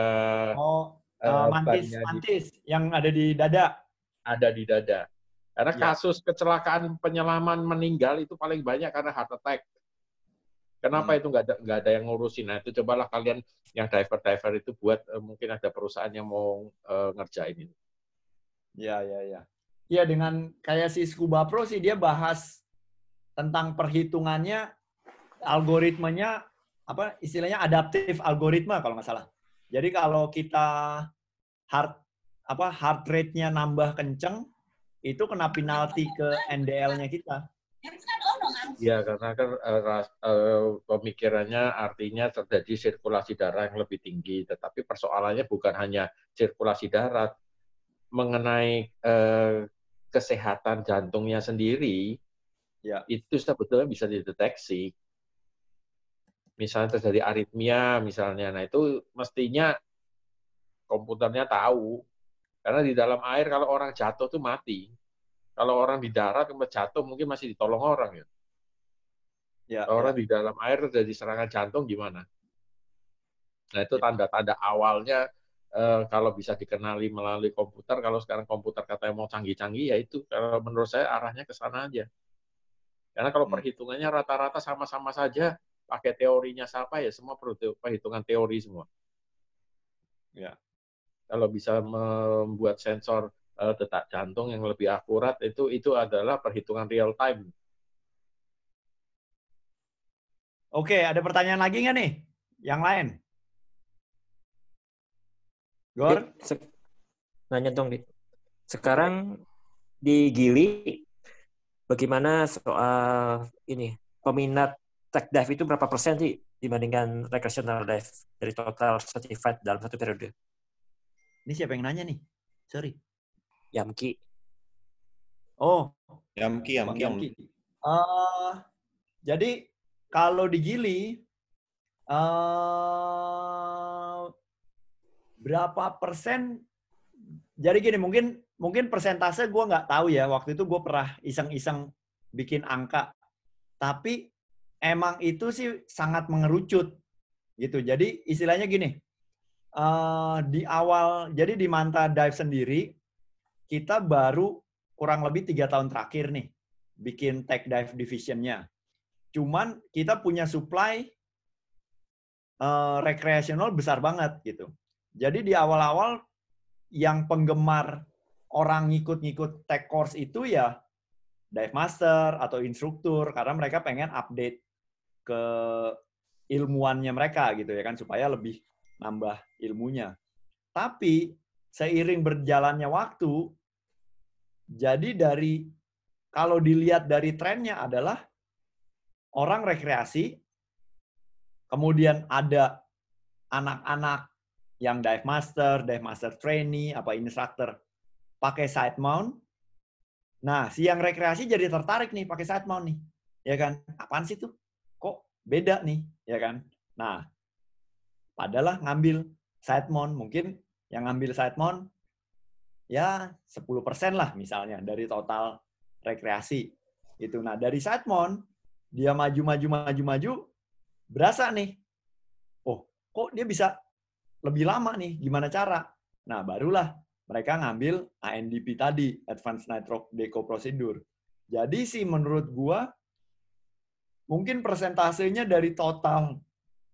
oh uh, mantis mantis di, yang ada di dada. Ada di dada. Karena ya. kasus kecelakaan penyelaman meninggal itu paling banyak karena heart attack. Kenapa hmm. itu nggak ada nggak ada yang ngurusin? Nah itu cobalah kalian yang diver diver itu buat uh, mungkin ada perusahaan yang mau uh, ngerjain ini. Ya ya ya ya dengan kayak si scuba pro sih dia bahas tentang perhitungannya algoritmanya apa istilahnya adaptif algoritma kalau nggak salah. Jadi kalau kita heart apa heart rate-nya nambah kenceng itu kena penalti ke NDL-nya kita. Ya karena kan uh, uh, pemikirannya artinya terjadi sirkulasi darah yang lebih tinggi, tetapi persoalannya bukan hanya sirkulasi darah, mengenai uh, kesehatan jantungnya sendiri ya itu sebetulnya bisa dideteksi. Misalnya terjadi aritmia misalnya, nah itu mestinya komputernya tahu. Karena di dalam air kalau orang jatuh tuh mati. Kalau orang di darat kemudian jatuh mungkin masih ditolong orang ya. Ya, kalau ya. orang di dalam air terjadi serangan jantung gimana? Nah itu tanda-tanda awalnya uh, kalau bisa dikenali melalui komputer. Kalau sekarang komputer katanya mau canggih-canggih, ya itu kalau menurut saya arahnya ke sana aja. Karena kalau hmm. perhitungannya rata-rata sama-sama saja, pakai teorinya siapa ya semua perhitungan teori semua. Ya. Kalau bisa membuat sensor uh, detak jantung yang lebih akurat itu itu adalah perhitungan real time. Oke, ada pertanyaan lagi nggak nih? Yang lain? Gor? Nanya dong, Di. Sekarang di Gili, bagaimana soal ini peminat tech dive itu berapa persen sih dibandingkan recreational dive dari total certified dalam satu periode? Ini siapa yang nanya nih? Sorry. Yamki. Oh. Yamki, Yamki. Yamki. Uh, jadi kalau di Gili, uh, berapa persen? Jadi gini, mungkin mungkin persentase gue nggak tahu ya. Waktu itu gue pernah iseng-iseng bikin angka. Tapi emang itu sih sangat mengerucut gitu. Jadi istilahnya gini, uh, di awal, jadi di Manta Dive sendiri, kita baru kurang lebih tiga tahun terakhir nih bikin tech dive divisionnya. Cuman kita punya supply uh, rekreasional besar banget gitu. Jadi di awal-awal yang penggemar orang ngikut-ngikut tech course itu ya dive master atau instruktur karena mereka pengen update ke ilmuannya mereka gitu ya kan supaya lebih nambah ilmunya. Tapi seiring berjalannya waktu jadi dari kalau dilihat dari trennya adalah orang rekreasi, kemudian ada anak-anak yang dive master, dive master trainee, apa instructor pakai side mount. Nah, si yang rekreasi jadi tertarik nih pakai side mount nih. Ya kan? Apaan sih tuh? Beda nih? Ya kan? Nah, padahal ngambil side mount, mungkin yang ngambil side mount ya 10% lah misalnya dari total rekreasi. Itu. Nah, dari side mount dia maju maju maju maju berasa nih oh kok dia bisa lebih lama nih gimana cara nah barulah mereka ngambil ANDP tadi Advanced Nitrox Deco Procedure jadi sih menurut gua mungkin persentasenya dari total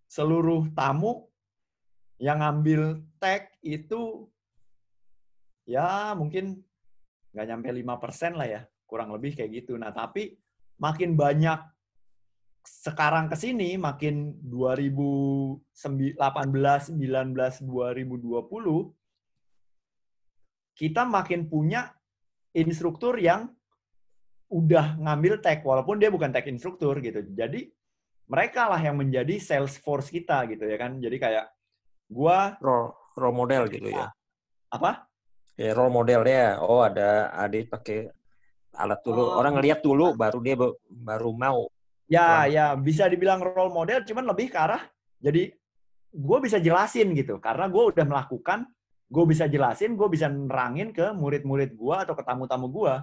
seluruh tamu yang ngambil tag itu ya mungkin nggak nyampe lima persen lah ya kurang lebih kayak gitu. Nah tapi makin banyak sekarang ke sini makin 2018, 19, 2020 kita makin punya instruktur yang udah ngambil tech walaupun dia bukan tech instruktur gitu. Jadi mereka lah yang menjadi sales force kita gitu ya kan. Jadi kayak gua role, role model gitu ya. Apa? Ya role model ya. Oh ada adik pakai alat dulu. Oh. Orang ngeliat dulu baru dia baru mau Ya, ya bisa dibilang role model, cuman lebih ke arah jadi gue bisa jelasin gitu, karena gue udah melakukan, gue bisa jelasin, gue bisa nerangin ke murid-murid gue atau ke tamu-tamu gue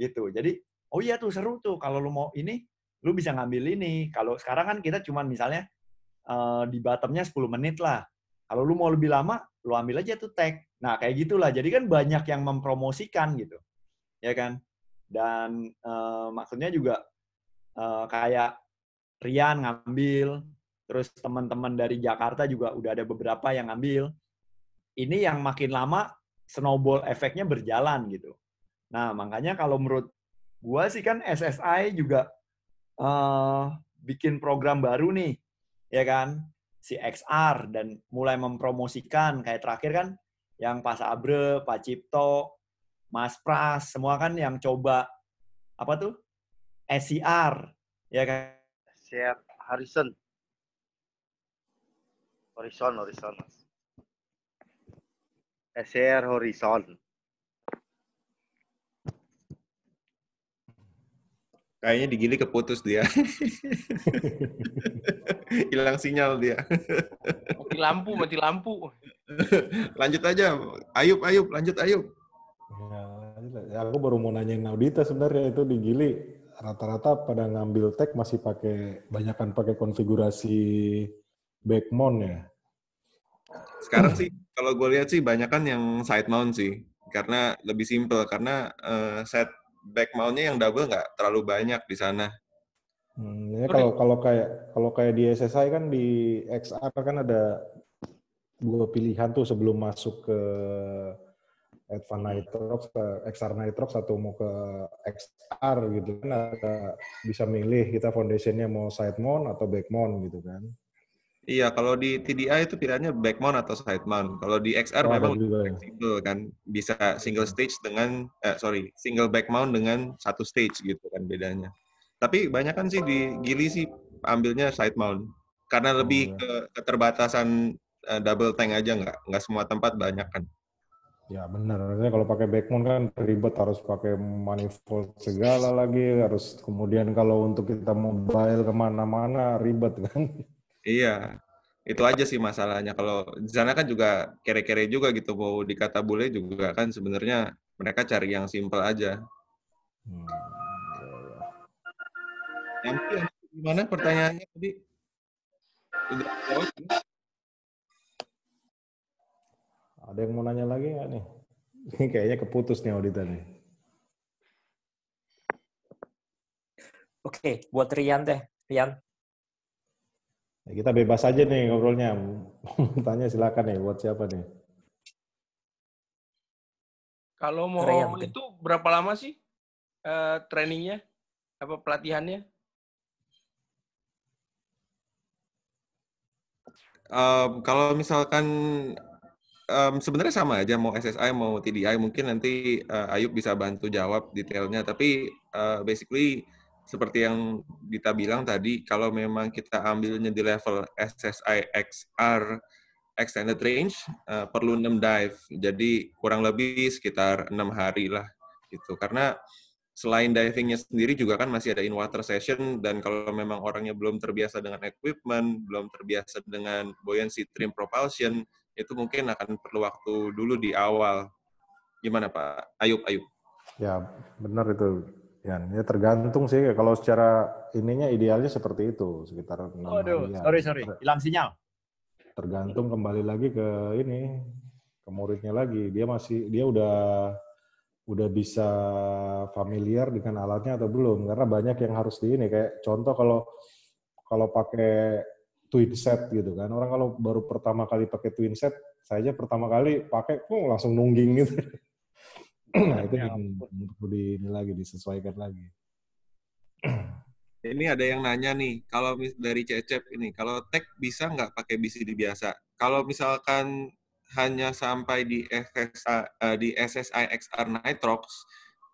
gitu. Jadi, oh iya tuh seru tuh kalau lu mau ini, lu bisa ngambil ini. Kalau sekarang kan kita cuman misalnya uh, di bottomnya 10 menit lah. Kalau lu mau lebih lama, lu ambil aja tuh tag. Nah, kayak gitulah. Jadi kan banyak yang mempromosikan gitu. Ya kan? Dan uh, maksudnya juga uh, kayak Rian ngambil, terus teman-teman dari Jakarta juga udah ada beberapa yang ngambil. Ini yang makin lama snowball efeknya berjalan gitu. Nah, makanya kalau menurut gua sih kan SSI juga uh, bikin program baru nih, ya kan? Si XR dan mulai mempromosikan kayak terakhir kan yang Pas Abre, Pak Cipto, Mas Pras, semua kan yang coba apa tuh SCR, ya kan? SCR Harrison. Horizon, Horizon. SCR Horizon. Kayaknya digili keputus dia. <laughs> Hilang sinyal dia. mati lampu, mati lampu. lanjut aja. Ayub, Ayub, lanjut Ayub. Ya, aku baru mau nanyain Naudita sebenarnya itu di Gili rata-rata pada ngambil tag masih pakai banyakkan pakai konfigurasi backmount ya. Sekarang <clears throat> sih kalau gue lihat sih banyak kan yang side mount sih karena lebih simple karena uh, set back mountnya yang double nggak terlalu banyak di sana. Hmm, ya kalau kalau kayak kalau kayak di SSI kan di XR kan ada dua pilihan tuh sebelum masuk ke Advan Nitrox ke XR Nitrox atau mau ke XR gitu kan ada bisa milih kita foundationnya mau side mount atau back mount gitu kan. Iya, kalau di TDI itu pilihannya back mount atau side mount. Kalau di XR oh, memang. Ya. fleksibel kan, bisa single stage dengan eh, sorry, single back mount dengan satu stage gitu kan bedanya. Tapi banyak kan sih di Gili sih ambilnya side mount karena lebih oh, ya. ke keterbatasan uh, double tank aja nggak nggak semua tempat banyak kan. Ya benar. Kalau pakai back mount kan ribet harus pakai manifold segala lagi, harus kemudian kalau untuk kita mobile ke mana-mana ribet kan. Iya, itu aja sih masalahnya. Kalau di sana kan juga kere-kere juga gitu, mau dikata bule juga kan sebenarnya mereka cari yang simple aja. Hmm. Yang gimana pertanyaannya tadi? Udah jawab? Ada yang mau nanya lagi nggak nih? <laughs> Ini kayaknya keputus nih auditannya. Oke, buat Rian deh. Rian, Ya, kita bebas aja nih ngobrolnya. <laughs> Tanya silakan nih buat siapa nih. Kalau mau Keren, itu berapa lama sih uh, trainingnya? Apa pelatihannya? Um, kalau misalkan um, sebenarnya sama aja mau SSI mau TDI mungkin nanti uh, Ayub bisa bantu jawab detailnya tapi uh, basically seperti yang Dita bilang tadi, kalau memang kita ambilnya di level SSI XR extended range, uh, perlu 6 dive. Jadi kurang lebih sekitar enam hari lah gitu. Karena selain divingnya sendiri juga kan masih ada in water session dan kalau memang orangnya belum terbiasa dengan equipment, belum terbiasa dengan buoyancy trim propulsion, itu mungkin akan perlu waktu dulu di awal. Gimana Pak Ayub? Ayub? Ya, benar itu Ya, ya tergantung sih. Kalau secara ininya idealnya seperti itu, sekitar enam Waduh, harian. sorry sorry, hilang sinyal. Tergantung kembali lagi ke ini, ke muridnya lagi. Dia masih dia udah udah bisa familiar dengan alatnya atau belum? Karena banyak yang harus di ini. Kayak contoh kalau kalau pakai twin set gitu kan. Orang kalau baru pertama kali pakai twin set, saya aja pertama kali pakai, oh, langsung nungging gitu. Nah itu yang perlu di ini lagi disesuaikan lagi. Ini ada yang nanya nih, kalau dari Cecep ini, kalau tag bisa nggak pakai BCD biasa? Kalau misalkan hanya sampai di SSI, uh, eh, di SSI XR Nitrox,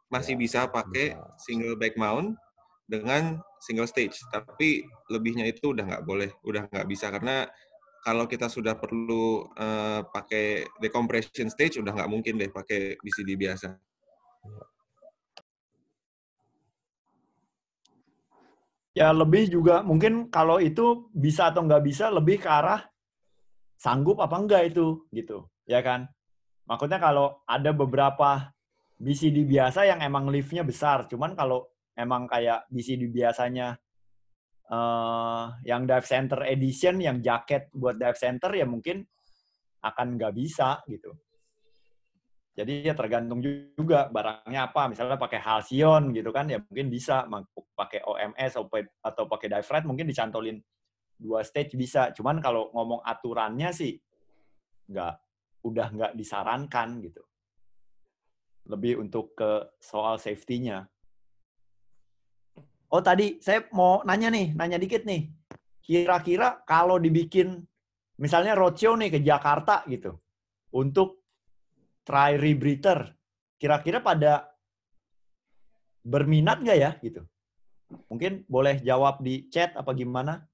masih ya, bisa pakai bisa. single back mount dengan single stage. Tapi lebihnya itu udah nggak boleh, udah nggak bisa karena kalau kita sudah perlu uh, pakai decompression stage udah nggak mungkin deh pakai BCD biasa. Ya lebih juga mungkin kalau itu bisa atau nggak bisa lebih ke arah sanggup apa enggak itu gitu ya kan. Maksudnya kalau ada beberapa BCD biasa yang emang liftnya besar, cuman kalau emang kayak BCD biasanya uh, yang dive center edition yang jaket buat dive center ya mungkin akan nggak bisa gitu. Jadi ya tergantung juga barangnya apa. Misalnya pakai Halcyon gitu kan ya mungkin bisa pakai OMS atau pakai dive rate mungkin dicantolin dua stage bisa. Cuman kalau ngomong aturannya sih nggak udah nggak disarankan gitu. Lebih untuk ke soal safety-nya. Oh tadi saya mau nanya nih, nanya dikit nih. Kira-kira kalau dibikin misalnya roadshow nih ke Jakarta gitu, untuk try rebreather, kira-kira pada berminat nggak ya gitu? Mungkin boleh jawab di chat apa gimana?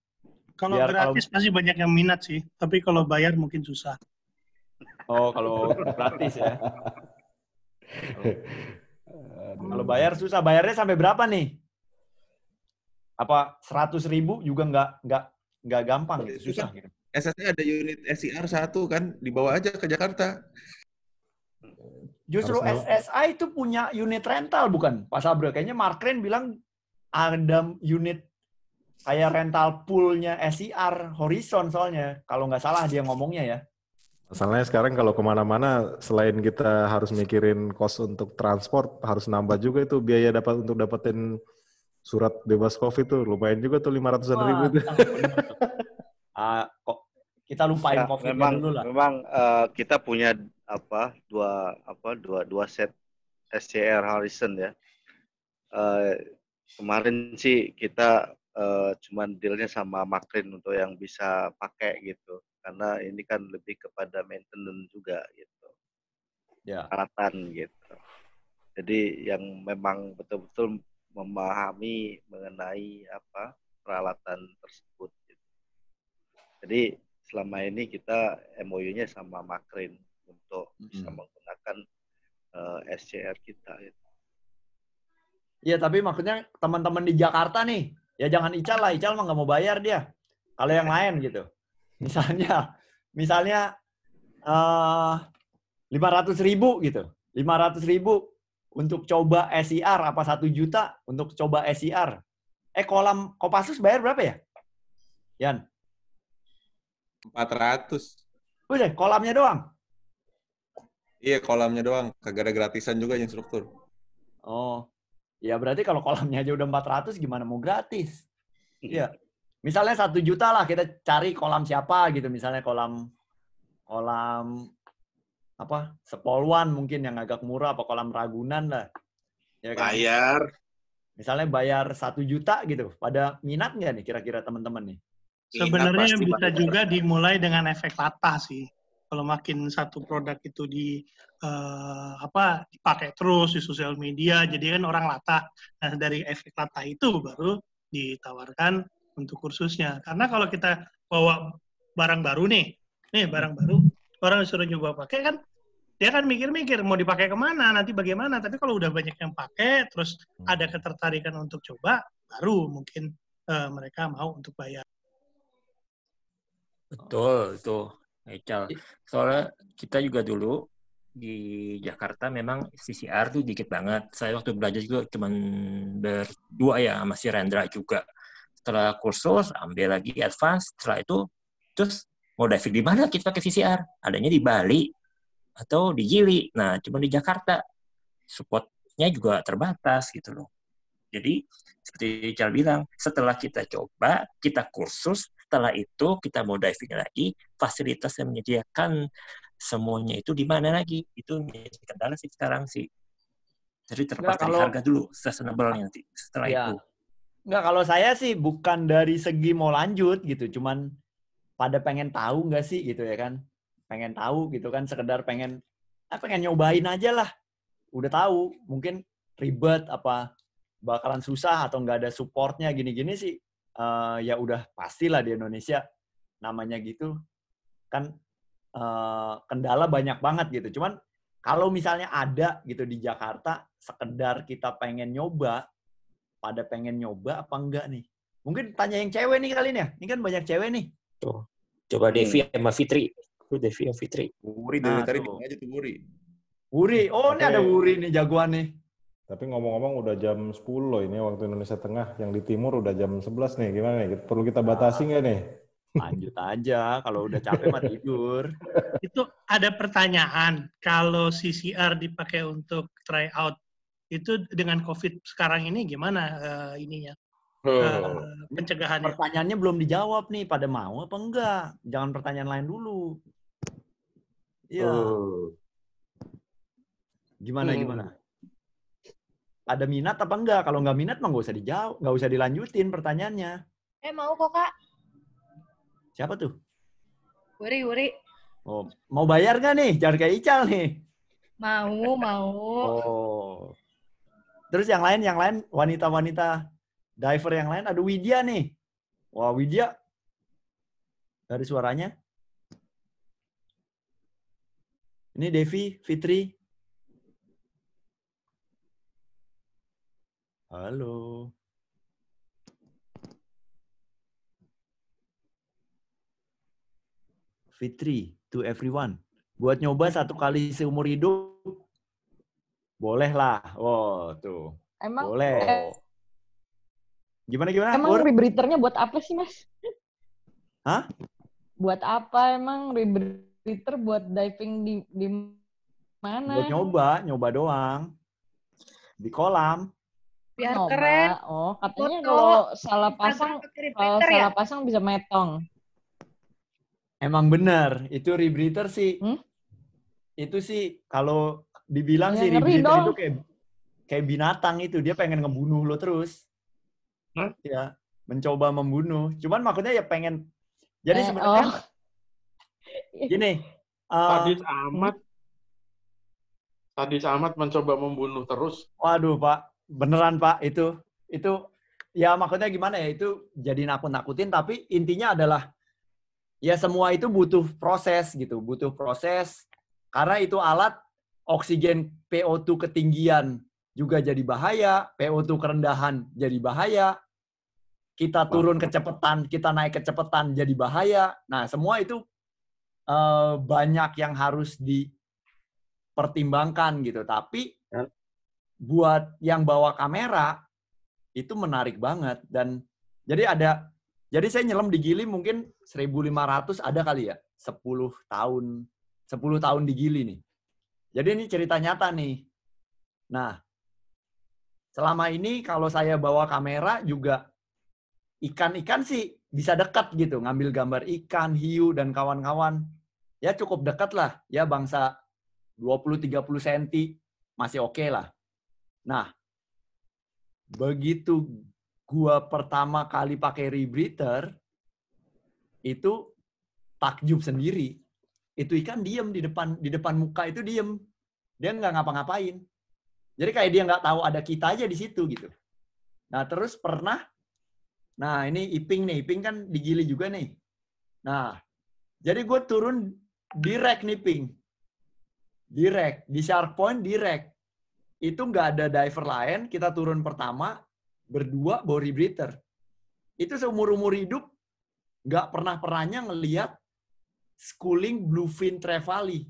Kalau Biar gratis kalau... pasti banyak yang minat sih, tapi kalau bayar mungkin susah. Oh, kalau gratis ya. <laughs> Kalau bayar susah. Bayarnya sampai berapa nih? Apa seratus ribu juga nggak nggak nggak gampang gitu susah gitu. SSI ada unit SCR satu kan dibawa aja ke Jakarta. Justru SSI itu punya unit rental bukan Pak Sabra? Kayaknya Mark Ren bilang ada unit kayak rental poolnya SCR Horizon soalnya kalau nggak salah dia ngomongnya ya. Masalahnya sekarang kalau ke mana-mana selain kita harus mikirin kos untuk transport harus nambah juga itu biaya dapat untuk dapetin surat bebas covid tuh lumayan juga tuh lima ratusan ribu itu. uh, <laughs> kok kita lupain ya, covid memang, dulu lah. Memang uh, kita punya apa dua apa dua dua set SCR Harrison ya. Uh, kemarin sih kita uh, cuman dealnya sama Makrin untuk yang bisa pakai gitu karena ini kan lebih kepada maintenance juga gitu ya. peralatan gitu jadi yang memang betul-betul memahami mengenai apa peralatan tersebut gitu. jadi selama ini kita MOU-nya sama Makrin untuk hmm. bisa menggunakan uh, eh, SCR kita. Iya, tapi maksudnya teman-teman di Jakarta nih, ya jangan Ical lah, Ical mah nggak mau bayar dia. Kalau yang lain gitu. Misalnya, misalnya eh, lima ratus ribu gitu, lima ratus ribu untuk coba SIR apa satu juta untuk coba SIR. Eh kolam Kopassus bayar berapa ya? Yan? Empat ratus. Udah, kolamnya doang? Iya, kolamnya doang. Kagak ada gratisan juga instruktur. Oh, ya berarti kalau kolamnya aja udah 400 gimana mau gratis? Iya misalnya satu juta lah kita cari kolam siapa gitu misalnya kolam kolam apa sepoluan mungkin yang agak murah apa kolam ragunan lah ya kan? bayar misalnya bayar satu juta gitu pada minat nggak nih kira-kira teman-teman nih sebenarnya bisa bayar. juga dimulai dengan efek latah sih kalau makin satu produk itu di uh, apa dipakai terus di sosial media jadi kan orang latah nah dari efek latah itu baru ditawarkan untuk kursusnya. Karena kalau kita bawa barang baru nih, nih barang baru, orang disuruh nyoba pakai kan, dia kan mikir-mikir mau dipakai ke mana, nanti bagaimana. Tapi kalau udah banyak yang pakai, terus ada ketertarikan untuk coba, baru mungkin uh, mereka mau untuk bayar. Betul, itu. Ecal. Soalnya kita juga dulu di Jakarta memang CCR tuh dikit banget. Saya waktu belajar juga cuma berdua ya sama si Rendra juga setelah kursus ambil lagi advance setelah itu terus mau diving di mana? Kita pakai VCR adanya di Bali atau di Gili. Nah cuma di Jakarta. Supportnya juga terbatas gitu loh. Jadi seperti Cal bilang setelah kita coba kita kursus setelah itu kita mau diving lagi fasilitas yang menyediakan semuanya itu di mana lagi? Itu menjadi kendala sih sekarang sih. Jadi terlepas dari harga dulu sustainable nanti setelah ya. itu. Enggak, kalau saya sih bukan dari segi mau lanjut gitu, cuman pada pengen tahu nggak sih gitu ya kan. Pengen tahu gitu kan, sekedar pengen ah, pengen nyobain aja lah. Udah tahu, mungkin ribet apa bakalan susah atau nggak ada supportnya gini-gini sih. Uh, ya udah pastilah di Indonesia namanya gitu kan uh, kendala banyak banget gitu. Cuman kalau misalnya ada gitu di Jakarta, sekedar kita pengen nyoba, pada pengen nyoba apa enggak nih? Mungkin tanya yang cewek nih kali ini ya. Ini kan banyak cewek nih. Tuh. Coba Devi sama Fitri. Tuh Devi sama Fitri. Wuri dari nah, tadi aja tuh Wuri. Wuri. Oh, ini ada Wuri nih jagoan nih. Tapi ngomong-ngomong udah jam 10 loh ini waktu Indonesia Tengah. Yang di timur udah jam 11 nih. Gimana nih? Perlu kita batasi nggak nih? Lanjut aja. Kalau udah capek mah tidur. <laughs> Itu ada pertanyaan. Kalau CCR dipakai untuk try out itu dengan COVID sekarang ini gimana uh, ininya? Uh, pencegahannya. Pertanyaannya belum dijawab nih, pada mau apa enggak? Jangan pertanyaan lain dulu. Iya. Uh. Gimana hmm. gimana? Ada minat apa enggak? Kalau enggak minat mah nggak usah dijawab, nggak usah dilanjutin pertanyaannya. Eh mau kok kak. Siapa tuh? Wuri Wuri. Oh, mau bayar nggak nih? Jangan kayak Ical nih. Mau, mau. Oh. Terus yang lain, yang lain wanita-wanita diver yang lain ada Widya nih. Wah Widya dari suaranya. Ini Devi, Fitri. Halo. Fitri, to everyone. Buat nyoba satu kali seumur hidup, boleh lah. Oh, tuh. Emang boleh. Eh, gimana gimana? Emang rebreather buat apa sih, Mas? Hah? Buat apa emang rebreather buat diving di di mana? Buat nyoba, nyoba doang. Di kolam. Biar Nyoba. keren. Oh, katanya Foto. kalau salah pasang kalau rebreather ya? salah pasang bisa metong. Emang bener, itu rebreather sih. Hmm? Itu sih kalau dibilang Ya, sih rebreather dong. itu kayak kayak binatang itu, dia pengen ngebunuh lo terus. Hah? Ya, mencoba membunuh. Cuman maksudnya ya pengen jadi Eh, sebenarnya oh. <laughs> gini, eh, Sadis amat. Sadis amat mencoba membunuh terus. Waduh, Pak. Beneran, Pak. Itu itu ya maksudnya gimana ya? Itu jadi nakut-nakutin tapi intinya adalah ya semua itu butuh proses gitu, butuh proses karena itu alat oksigen PO2 ketinggian juga jadi bahaya, PO2 kerendahan jadi bahaya. Kita turun kecepatan, kita naik kecepatan jadi bahaya. Nah, semua itu eh, banyak yang harus dipertimbangkan gitu. Tapi buat yang bawa kamera itu menarik banget dan jadi ada jadi saya nyelam di Gili mungkin 1500 ada kali ya 10 tahun 10 tahun di Gili nih. Jadi ini cerita nyata nih. Nah, selama ini kalau saya bawa kamera juga ikan-ikan sih bisa dekat gitu, ngambil gambar ikan, hiu dan kawan-kawan. Ya cukup dekat lah, ya bangsa 20-30 cm masih oke lah. Nah, begitu gua pertama kali pakai rebreather, itu takjub sendiri. Itu ikan diem di depan di depan muka itu diem. Dia nggak ngapa-ngapain. Jadi kayak dia nggak tahu ada kita aja di situ gitu. Nah terus pernah, nah ini Iping nih, Iping kan digili juga nih. Nah, jadi gue turun direct nih Ping. Direct, di Shark Point direct. Itu nggak ada diver lain, kita turun pertama, berdua bawa rebreather. Itu seumur-umur hidup nggak pernah-pernahnya ngeliat schooling bluefin trevally.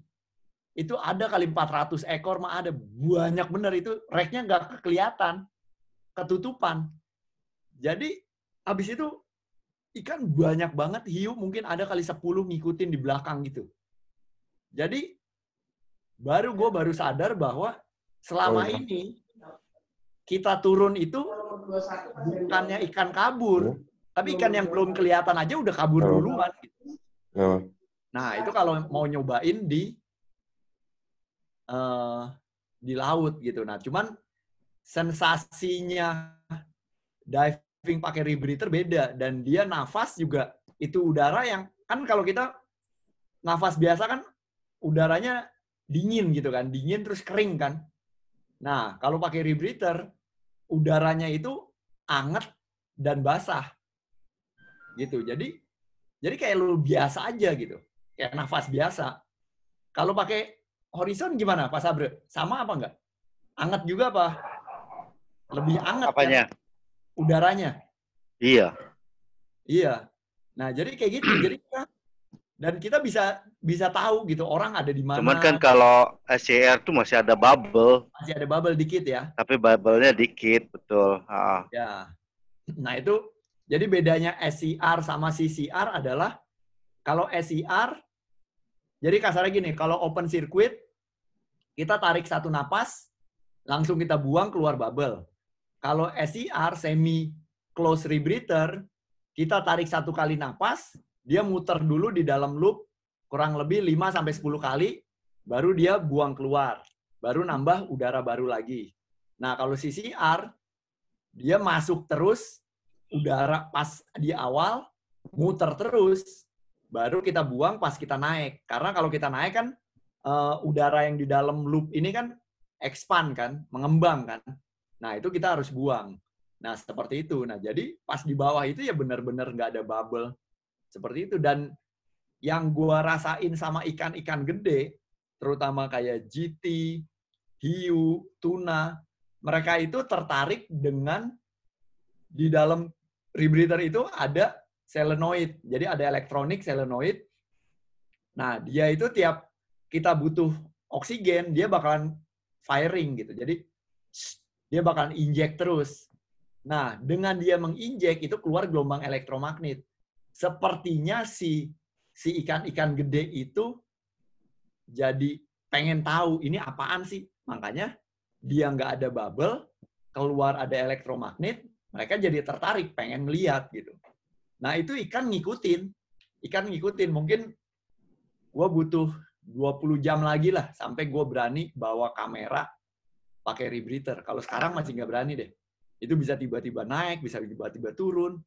Itu ada kali 400 ekor mah ada. Banyak bener itu. Reknya nggak kelihatan. Ketutupan. Jadi habis itu ikan banyak banget. Hiu mungkin ada kali 10 ngikutin di belakang gitu. Jadi baru gue baru sadar bahwa selama Oh, iya. ini kita turun itu bukannya ikan kabur, tapi ikan yang belum kelihatan aja udah kabur Oh. duluan. Oh. Nah, itu kalau mau nyobain di eh di laut gitu. Nah, cuman sensasinya diving pakai rebreather beda dan dia nafas juga itu udara yang kan kalau kita nafas biasa kan udaranya dingin gitu kan, dingin terus kering kan. Nah, kalau pakai rebreather udaranya itu anget dan basah. Gitu. Jadi jadi kayak lu biasa aja gitu. Kayak nafas biasa. Kalau pakai horizon gimana Pak Sabre? Sama apa enggak? Anget juga apa? Lebih anget Apanya? kan? Udaranya. Iya. Iya. Nah, jadi kayak gitu. jadi kita dan kita bisa bisa tahu gitu orang ada di mana. Cuman kan kalau SCR tuh masih ada bubble, masih ada bubble dikit ya. tapi bubble-nya dikit, betul. Ah. Ya. Nah, itu jadi bedanya SCR sama CCR adalah kalau SCR jadi kasarnya gini, kalau open circuit kita tarik satu napas langsung kita buang keluar bubble. Kalau SCR semi close rebreather kita tarik satu kali napas, dia muter dulu di dalam loop kurang lebih 5 sampai 10 kali baru dia buang keluar. Baru nambah udara baru lagi. Nah, kalau CCR dia masuk terus udara pas di awal muter terus baru kita buang pas kita naik. Karena kalau kita naik kan eh, udara yang di dalam loop ini kan expand kan mengembang kan. Nah itu kita harus buang. Nah seperti itu. Nah jadi pas di bawah itu ya benar-benar nggak ada bubble. Seperti itu. Dan yang gua rasain sama ikan-ikan gede terutama kayak GT, hiu, tuna mereka itu tertarik dengan di dalam rebreather itu ada solenoid. Jadi ada elektronik solenoid. Nah, dia itu tiap kita butuh oksigen, dia bakalan firing gitu. Jadi dia bakalan inject terus. Nah, dengan dia menginjek itu keluar gelombang elektromagnet. Sepertinya si si ikan-ikan gede itu jadi pengen tahu ini apaan sih. Makanya dia nggak ada bubble, keluar ada elektromagnet, mereka jadi tertarik, pengen melihat gitu. Nah itu ikan ngikutin, ikan ngikutin. Mungkin gue butuh 20 jam lagi lah sampai gue berani bawa kamera pakai rebreather. Kalau sekarang masih nggak berani deh. Itu bisa tiba-tiba naik, bisa tiba-tiba turun.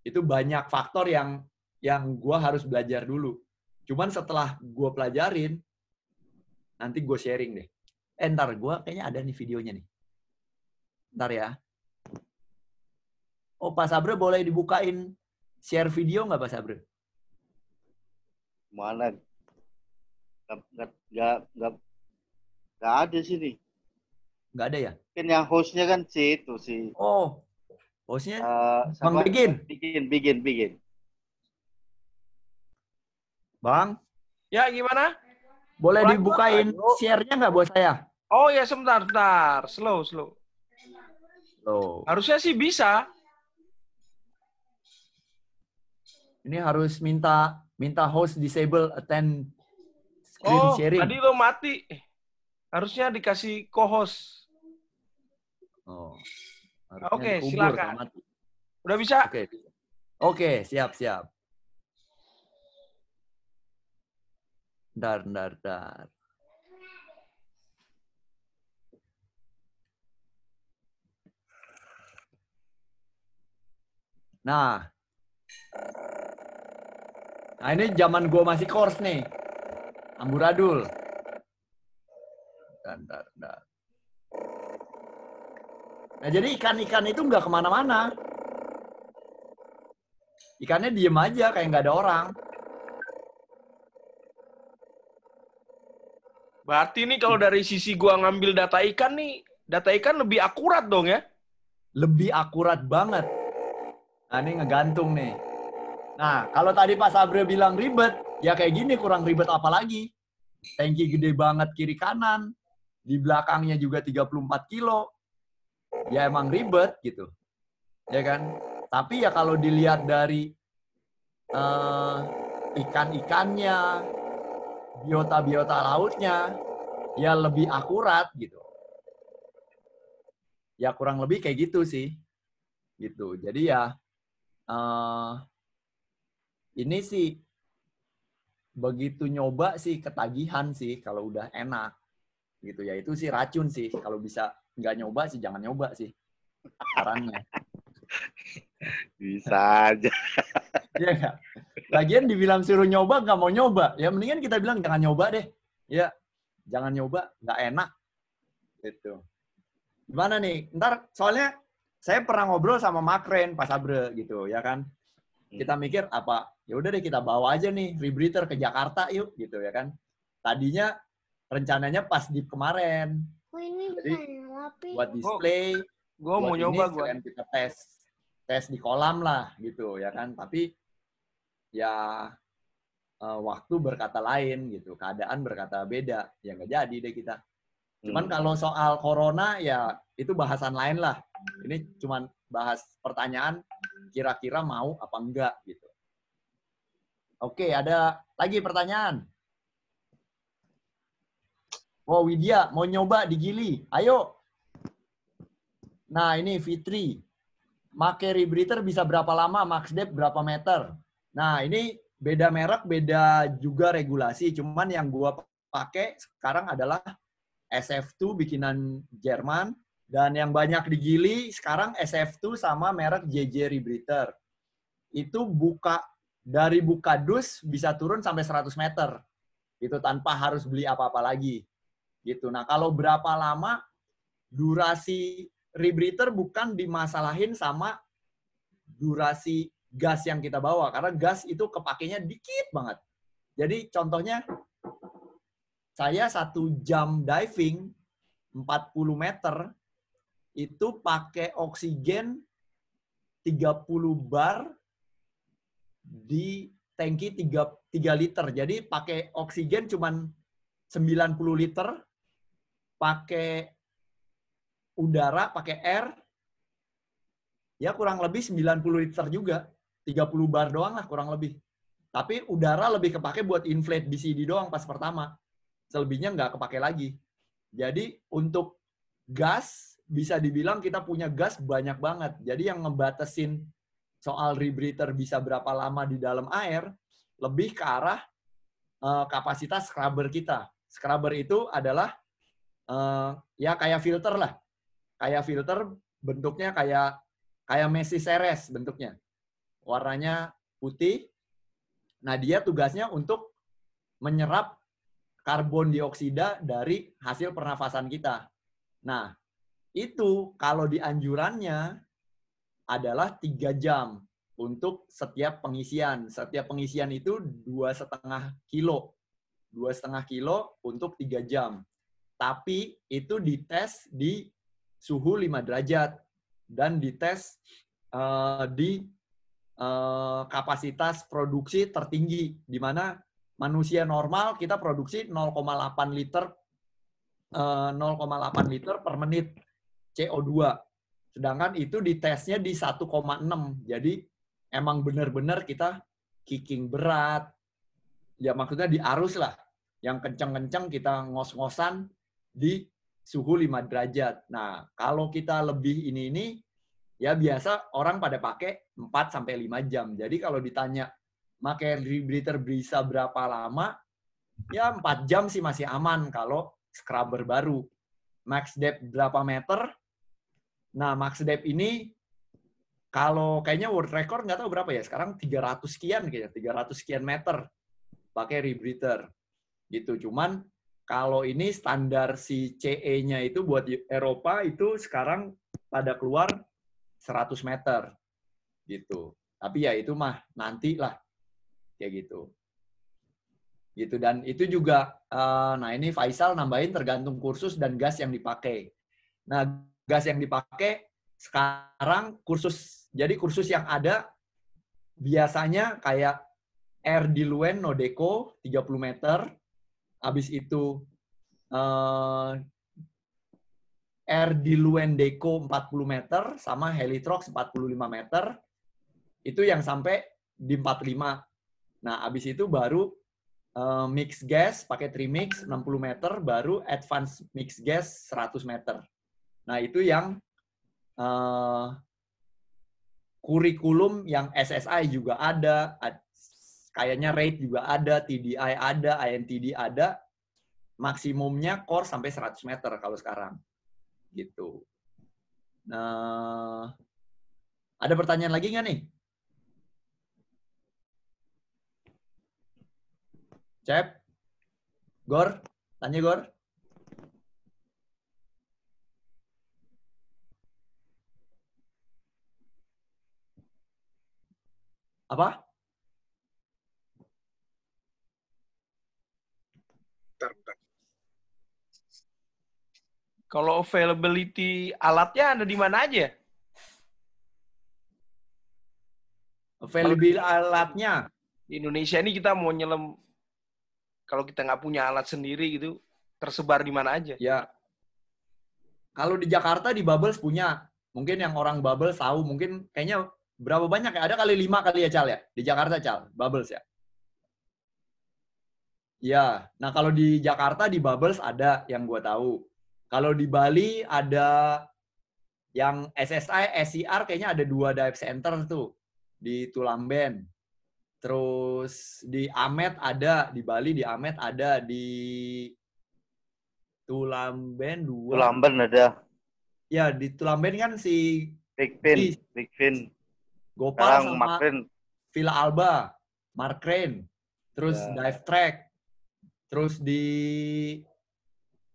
Itu banyak faktor yang yang gue harus belajar dulu. Cuman setelah gue pelajarin, nanti gue sharing deh. Eh, ntar gue kayaknya ada nih videonya nih. Ntar ya. Oh, Pak Sabre boleh dibukain share video nggak Pak Sabre? Mana? Nggak, nggak, nggak, nggak ada sini. Nggak ada ya? Kan yang hostnya kan si itu si. Oh, hostnya uh, Bang Bikin. Bikin, bikin, bikin. Bang? Ya, gimana? Boleh dibukain share-nya nggak buat saya? Oh ya, sebentar, sebentar. Slow, slow. Slow. Harusnya sih bisa. Ini harus minta minta host disable attend screen oh, sharing. tadi lo mati. Harusnya dikasih co-host. Oh. Oke, okay, silakan. Udah bisa? Oke. Okay. Oke, okay, siap, siap. Dar, dar, dar. Nah. Nah ini zaman gue masih course nih. Amburadul. Dan, dan, dan. Nah jadi ikan-ikan itu nggak ke mana-mana. Ikannya diem aja kayak nggak ada orang. Berarti nih kalau dari sisi gua ngambil data ikan nih, data ikan lebih akurat dong ya? Lebih akurat banget. Nah, ini ngegantung nih. Nah, kalau tadi Pak Sabre bilang ribet, ya kayak gini kurang ribet apa lagi. Tanki gede banget kiri kanan, di belakangnya juga 34 kilo. Ya emang ribet gitu. Ya kan? Tapi ya kalau dilihat dari uh, ikan-ikannya, biota-biota lautnya, ya lebih akurat gitu. Ya kurang lebih kayak gitu sih. Gitu. Jadi ya uh, ini sih begitu nyoba sih ketagihan sih kalau udah enak. Gitu ya itu sih racun sih. Kalau bisa nggak nyoba sih jangan nyoba sih. Sarannya. Bisa aja. Ya gak? lagian dibilang suruh nyoba nggak mau nyoba. Ya mendingan kita bilang jangan nyoba deh. Ya jangan nyoba nggak enak. Gitu. Gimana nih? Ntar soalnya saya pernah ngobrol sama Makren pas Abre gitu ya kan? Kita hmm. mikir apa ya udah deh kita bawa aja nih rebreather ke Jakarta yuk gitu ya kan. Tadinya rencananya pas di kemarin. Oh, ini jadi buat display gue mau nyoba gue kita tes tes di kolam lah gitu ya kan. Tapi ya uh, waktu berkata lain gitu keadaan berkata beda ya nggak jadi deh kita. Cuman hmm. kalau soal corona ya itu bahasan lain lah. Ini cuma bahas pertanyaan kira-kira mau apa enggak gitu. Oke, ada lagi pertanyaan. Oh, Widya mau nyoba di Gili. Ayo. Nah, ini Fitri. Make rebreather bisa berapa lama? Max depth berapa meter? Nah, ini beda merek, beda juga regulasi. Cuman yang gua pakai sekarang adalah SF2 bikinan Jerman dan yang banyak digili sekarang SF2 sama merek JJ Rebreather. Itu buka dari buka dus bisa turun sampai 100 meter. Itu tanpa harus beli apa-apa lagi. Gitu. Nah, kalau berapa lama durasi rebreather bukan dimasalahin sama durasi gas yang kita bawa karena gas itu kepakainya dikit banget. Jadi contohnya saya satu jam diving 40 meter itu pakai oksigen 30 bar di tangki 3, 3 liter. Jadi pakai oksigen cuman 90 liter, pakai udara, pakai air, ya kurang lebih 90 liter juga. 30 bar doang lah kurang lebih. Tapi udara lebih kepake buat inflate di CD doang pas pertama. Selebihnya nggak kepake lagi. Jadi untuk gas, bisa dibilang kita punya gas banyak banget. Jadi yang ngebatasin soal rebreather bisa berapa lama di dalam air, lebih ke arah uh, kapasitas scrubber kita. Scrubber itu adalah uh, ya kayak filter lah. Kayak filter bentuknya kayak kayak Messi Ceres bentuknya. Warnanya putih. Nah, dia tugasnya untuk menyerap karbon dioksida dari hasil pernafasan kita. Nah, itu kalau di anjurannya adalah tiga jam untuk setiap pengisian. Setiap pengisian itu dua setengah kilo, dua setengah kilo untuk tiga jam. Tapi itu dites di suhu 5 derajat dan dites uh, di uh, kapasitas produksi tertinggi, di mana manusia normal kita produksi 0,8 liter uh, 0,8 liter per menit CO2. Sedangkan itu ditesnya di 1,6. Jadi emang benar-benar kita kicking berat. Ya maksudnya di arus lah. Yang kenceng-kenceng kita ngos-ngosan di suhu 5 derajat. Nah, kalau kita lebih ini ini ya biasa orang pada pakai 4 sampai 5 jam. Jadi kalau ditanya pakai rebreather bisa berapa lama? Ya 4 jam sih masih aman kalau scrubber baru. Max depth berapa meter? Nah, max depth ini kalau kayaknya world record nggak tahu berapa ya. Sekarang 300 sekian kayaknya, 300 sekian meter pakai rebreather. Gitu. Cuman kalau ini standar si CE-nya itu buat Eropa itu sekarang pada keluar 100 meter. Gitu. Tapi ya itu mah nanti lah. Kayak gitu. Gitu dan itu juga uh, nah ini Faisal nambahin tergantung kursus dan gas yang dipakai. Nah, gas yang dipakai sekarang kursus jadi kursus yang ada biasanya kayak Air Diluen Nodeco 30 meter, habis itu uh, Air Diluen Deco 40 meter sama Helitrox 45 meter. Itu yang sampai di 45. Nah, habis itu baru uh, mix gas pakai trimix 60 meter baru advance mix gas 100 meter. Nah, itu yang uh, kurikulum yang SSI juga ada, kayaknya rate juga ada, TDI ada, INTD ada, maksimumnya core sampai 100 meter kalau sekarang. Gitu. Nah, ada pertanyaan lagi nggak nih? Cep? Gor? Tanya Gor? Apa? Kalau availability alatnya ada di mana aja? Availability alatnya di Indonesia ini kita mau nyelam kalau kita nggak punya alat sendiri gitu tersebar di mana aja? Ya. Kalau di Jakarta di Bubbles punya. Mungkin yang orang Bubbles tahu, mungkin kayaknya berapa banyak ya? Ada kali lima kali ya Cal ya? Di Jakarta Cal, Bubbles ya? Ya, nah kalau di Jakarta di Bubbles ada yang gue tahu. Kalau di Bali ada yang SSI, SCR kayaknya ada dua dive center tuh di Tulamben. Terus di Amet ada, di Bali di Amet ada, di Tulamben dua. Tulamben ada. Ya, di Tulamben kan si Big Fin, Big Fin. Gopal Sekarang sama Villa Alba, Mark Crane, terus ya. Dive Track, terus di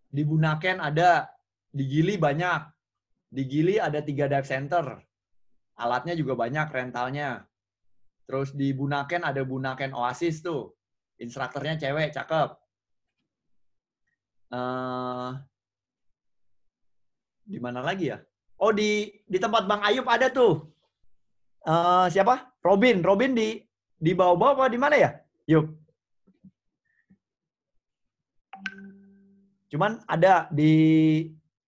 di Bunaken ada, di Gili banyak, di Gili ada tiga dive center, alatnya juga banyak rentalnya. Terus di Bunaken ada Bunaken Oasis tuh, instrukturnya cewek, cakep. Uh, di mana lagi ya? Oh di di tempat Bang Ayub ada tuh uh, siapa? Robin. Robin di di bawah-bawah apa di mana ya? Yuk. Cuman ada di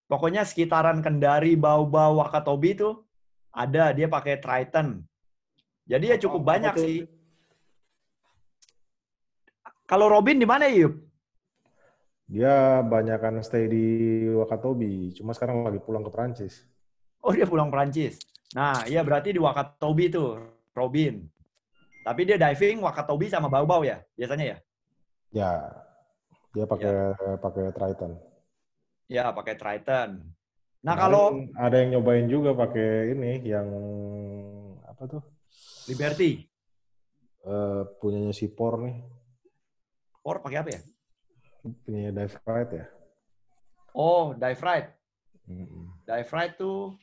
pokoknya sekitaran Kendari, Bau-Bau, Wakatobi itu ada dia pakai Triton. Jadi ya cukup oh, banyak sih. Kalau Robin di mana Yup? Dia banyak kan stay di Wakatobi, cuma sekarang lagi pulang ke Prancis. Oh, dia pulang Prancis. Nah, iya berarti di Wakatobi tuh, Robin. Tapi dia diving Wakatobi sama bau-bau ya, biasanya ya? Ya, dia pakai ya. pakai Triton. Ya, pakai Triton. Nah, nah kalau ada yang nyobain juga pakai ini yang apa tuh? Liberty. Uh, punyanya si Por nih. Por pakai apa ya? Punya Dive Ride ya. Oh, Dive Ride. Hmm. Dive Ride tuh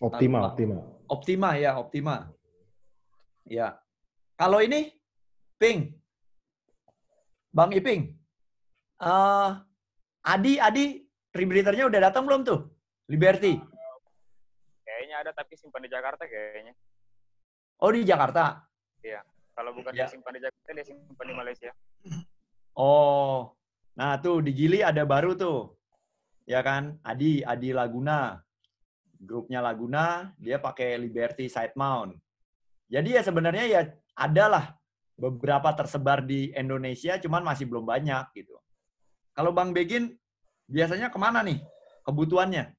Optima, uh, Optima. Optima ya, Optima. Ya. Kalau ini Ping. Bang Iping. Uh, Adi, Adi, rebreather-nya udah datang belum tuh? Liberty. Kayaknya ada tapi simpan di Jakarta kayaknya. Oh di Jakarta? Iya. Kalau bukan ya. disimpan di Jakarta, dia simpan di Malaysia. Oh, nah tuh di Gili ada baru tuh, ya kan? Adi, Adi Laguna, grupnya Laguna, dia pakai Liberty side mount. Jadi ya sebenarnya ya adalah beberapa tersebar di Indonesia, cuman masih belum banyak gitu. Kalau Bang Begin biasanya ke mana nih kebutuhannya?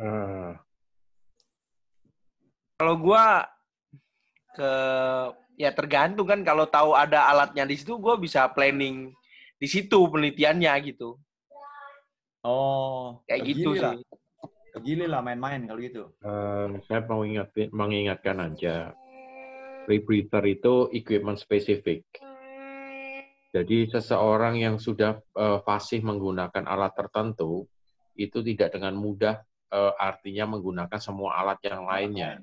Uh. Kalau gua ke ya tergantung kan kalau tahu ada alatnya di situ gue bisa planning di situ penelitiannya gitu oh kayak gitu lah. sih Kegili lah main-main kalau gitu. Uh, saya mau ingatin mengingatkan aja. Rebreather itu equipment spesifik. Jadi seseorang yang sudah uh, fasih menggunakan alat tertentu itu tidak dengan mudah uh, artinya menggunakan semua alat yang lainnya.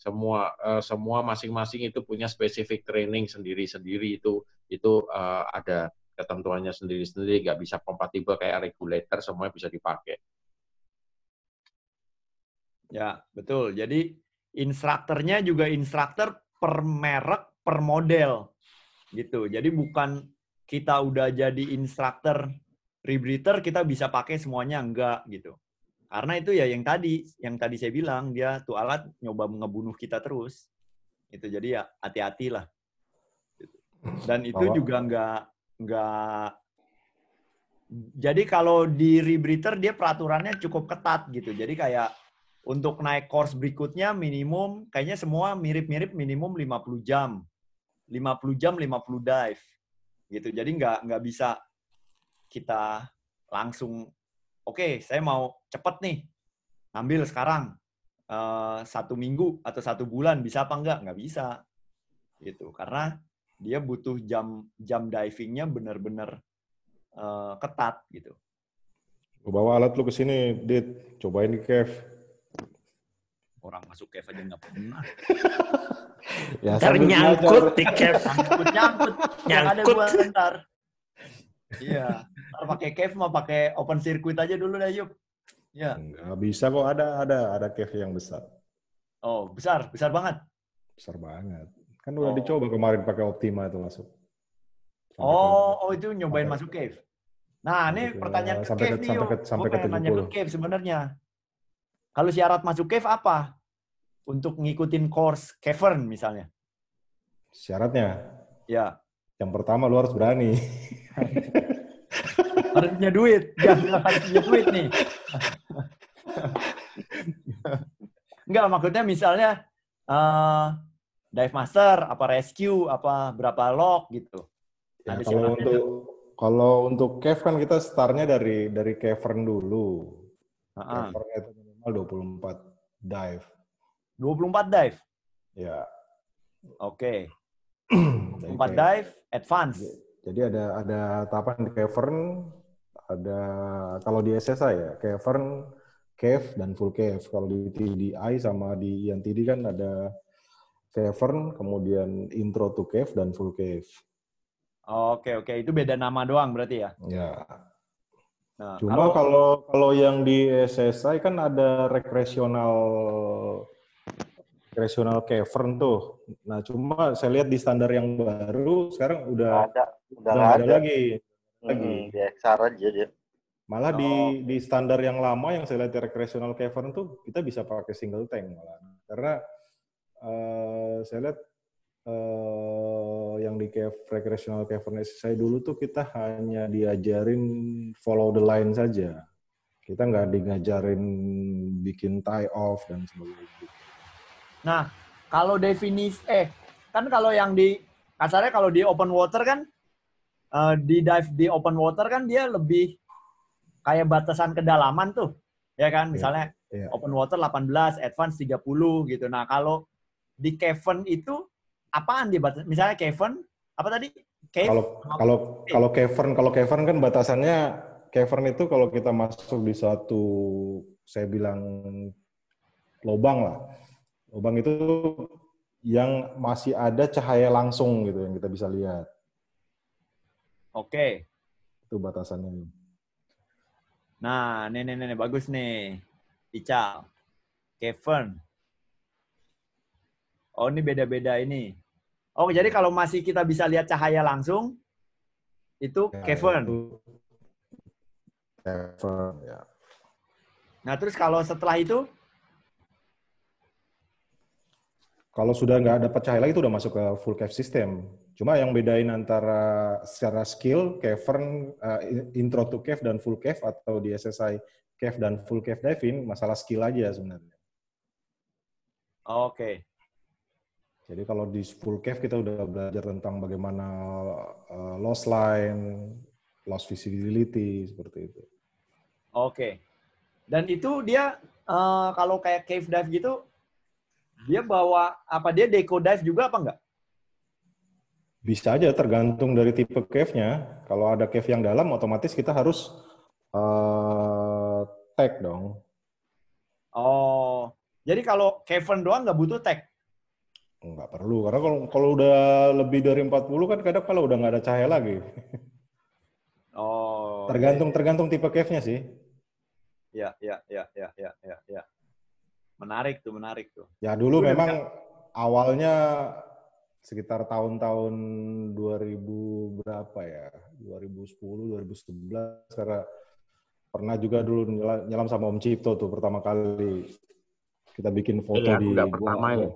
semua uh, semua masing-masing itu punya spesifik training sendiri-sendiri. Itu itu uh, ada ketentuannya sendiri-sendiri. Nggak bisa kompatibel kayak regulator semuanya bisa dipakai. Ya betul. Jadi instrukturnya juga instruktur per merek per model gitu. Jadi bukan kita udah jadi instruktur rebreather kita bisa pakai semuanya enggak gitu. Karena itu ya yang tadi, yang tadi saya bilang dia tuh alat nyoba ngebunuh kita terus. Itu jadi ya hati-hati lah. Dan itu Bawa. juga nggak nggak jadi kalau di rebreather dia peraturannya cukup ketat gitu. Jadi kayak untuk naik course berikutnya minimum kayaknya semua mirip-mirip minimum 50 jam. 50 jam 50 dive. Gitu. Jadi nggak nggak bisa kita langsung oke okay, saya mau cepet nih ambil sekarang uh, satu minggu atau satu bulan bisa apa enggak nggak bisa gitu karena dia butuh jam jam divingnya benar-benar uh, ketat gitu. Bawa alat lu ke sini, Dit. Cobain di cave. Orang masuk cave aja nggak pernah. <laughs> ya, ntar nyangkut di cave. Nyangkut, <laughs> nyangkut. Nyangkut. Yang ada ntar. Iya. pakai cave mau pakai open circuit aja dulu dah yuk. Ya. Enggak bisa kok ada ada ada cave yang besar. Oh, besar, besar banget. Besar banget. Kan udah oh. dicoba kemarin pakai Optima itu masuk. Sampai oh, ke, oh itu nyobain sampai, masuk cave. Nah, ini ke, pertanyaan ke sampai cave ke, nih, sampai ke, sampai ke, nanya ke cave sebenarnya. Kalau syarat masuk cave apa? Untuk ngikutin course cavern misalnya. Syaratnya? Ya. Yang pertama lu harus berani. <laughs> harus punya duit. Jangan harus punya duit nih. <laughs> Enggak, maksudnya misalnya uh, dive master, apa rescue, apa berapa lock gitu. Ya, kalau untuk kalau untuk cave kan kita startnya dari dari cavern dulu. Uh -huh. Cavern itu minimal 24 dive. 24 dive? Ya. Oke. <clears throat> Okay. 24 dive, advance. Jadi ada ada tahapan di cavern, ada kalau di SSI ya, cavern, cave dan full cave. Kalau di TDI sama di INTD kan ada cavern, kemudian intro to cave dan full cave. Oke oke, itu beda nama doang berarti ya? Ya. Nah, Cuma kalau, kalau yang di SSI kan ada rekreasional recreational cavern tuh. Nah, cuma saya lihat di standar yang baru sekarang udah ada, udah, udah ada, ada lagi. Lagi hmm, di XR aja dia. Malah oh. di di standar yang lama yang saya lihat di recreational cavern tuh kita bisa pakai single tank malah. Karena uh, saya lihat uh, yang di cave recreational cavern saya dulu tuh kita hanya diajarin follow the line saja. Kita nggak dingajarin bikin tie off dan sebagainya. Nah, kalau definisi eh kan kalau yang di kasarnya kalau di open water kan uh, di dive di open water kan dia lebih kayak batasan kedalaman tuh. Ya kan? Iya, Misalnya yeah, yeah. open water 18, advance 30 gitu. Nah, kalau di cavern itu apaan dia batas? Misalnya cavern apa tadi? Kalau kalau kalau cavern kalau cavern kan batasannya cavern itu kalau kita masuk di suatu saya bilang lubang lah. Lubang itu yang masih ada cahaya langsung gitu yang kita bisa lihat. Oke. Itu batasannya. Nah, nih, nih, nih, bagus nih. Ical. Kevin. Oh, ini beda-beda ini. Oh, jadi kalau masih kita bisa lihat cahaya langsung, itu ya, Kevin. Kevin, ya. Nah, terus kalau setelah itu? Kalau sudah nggak dapat cahaya lagi, itu udah masuk ke full cave system. Cuma yang bedain antara secara skill, cavern, uh, intro to cave dan full cave, atau di SSI cave dan full cave diving, masalah skill aja sebenarnya. Oke. Okay. Jadi kalau di full cave kita udah belajar tentang bagaimana uh, loss line, loss visibility seperti itu. Oke. Okay. Dan itu dia uh, kalau kayak cave dive gitu, dia bawa apa dia deco dive juga apa enggak? Bisa aja tergantung dari tipe cave-nya. Kalau ada cave yang dalam, otomatis kita harus uh, tag dong. Oh, jadi kalau cavern doang nggak butuh tag? Nggak perlu, karena kalau kalau udah lebih dari 40 kan kadang kalau udah nggak ada cahaya lagi. Oh. Tergantung iya. tergantung tipe cave-nya sih. Ya, ya, ya, ya, ya, ya, ya. Menarik tuh, menarik tuh. Ya dulu Udah memang enggak. awalnya sekitar tahun-tahun 2000 berapa ya? 2010, 2011 karena pernah juga dulu nyelam sama Om Cipto tuh pertama kali kita bikin foto iya, di pertama ya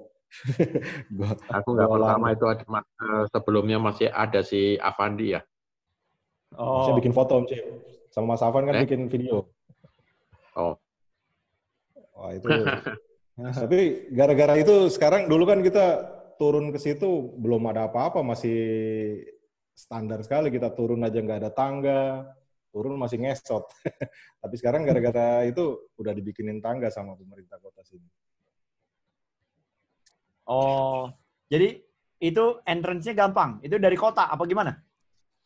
gua, aku nggak pertama itu ada, eh, sebelumnya masih ada si Avandi ya. Oh. Saya bikin foto Om Cip. Sama Mas Afan kan eh? bikin video. Oh. Wah itu. <laughs> nah, tapi gara-gara itu sekarang dulu kan kita turun ke situ belum ada apa-apa masih standar sekali kita turun aja nggak ada tangga turun masih ngesot <laughs> tapi sekarang gara-gara itu udah dibikinin tangga sama pemerintah kota sini Oh, jadi itu entrance-nya gampang. Itu dari kota apa gimana?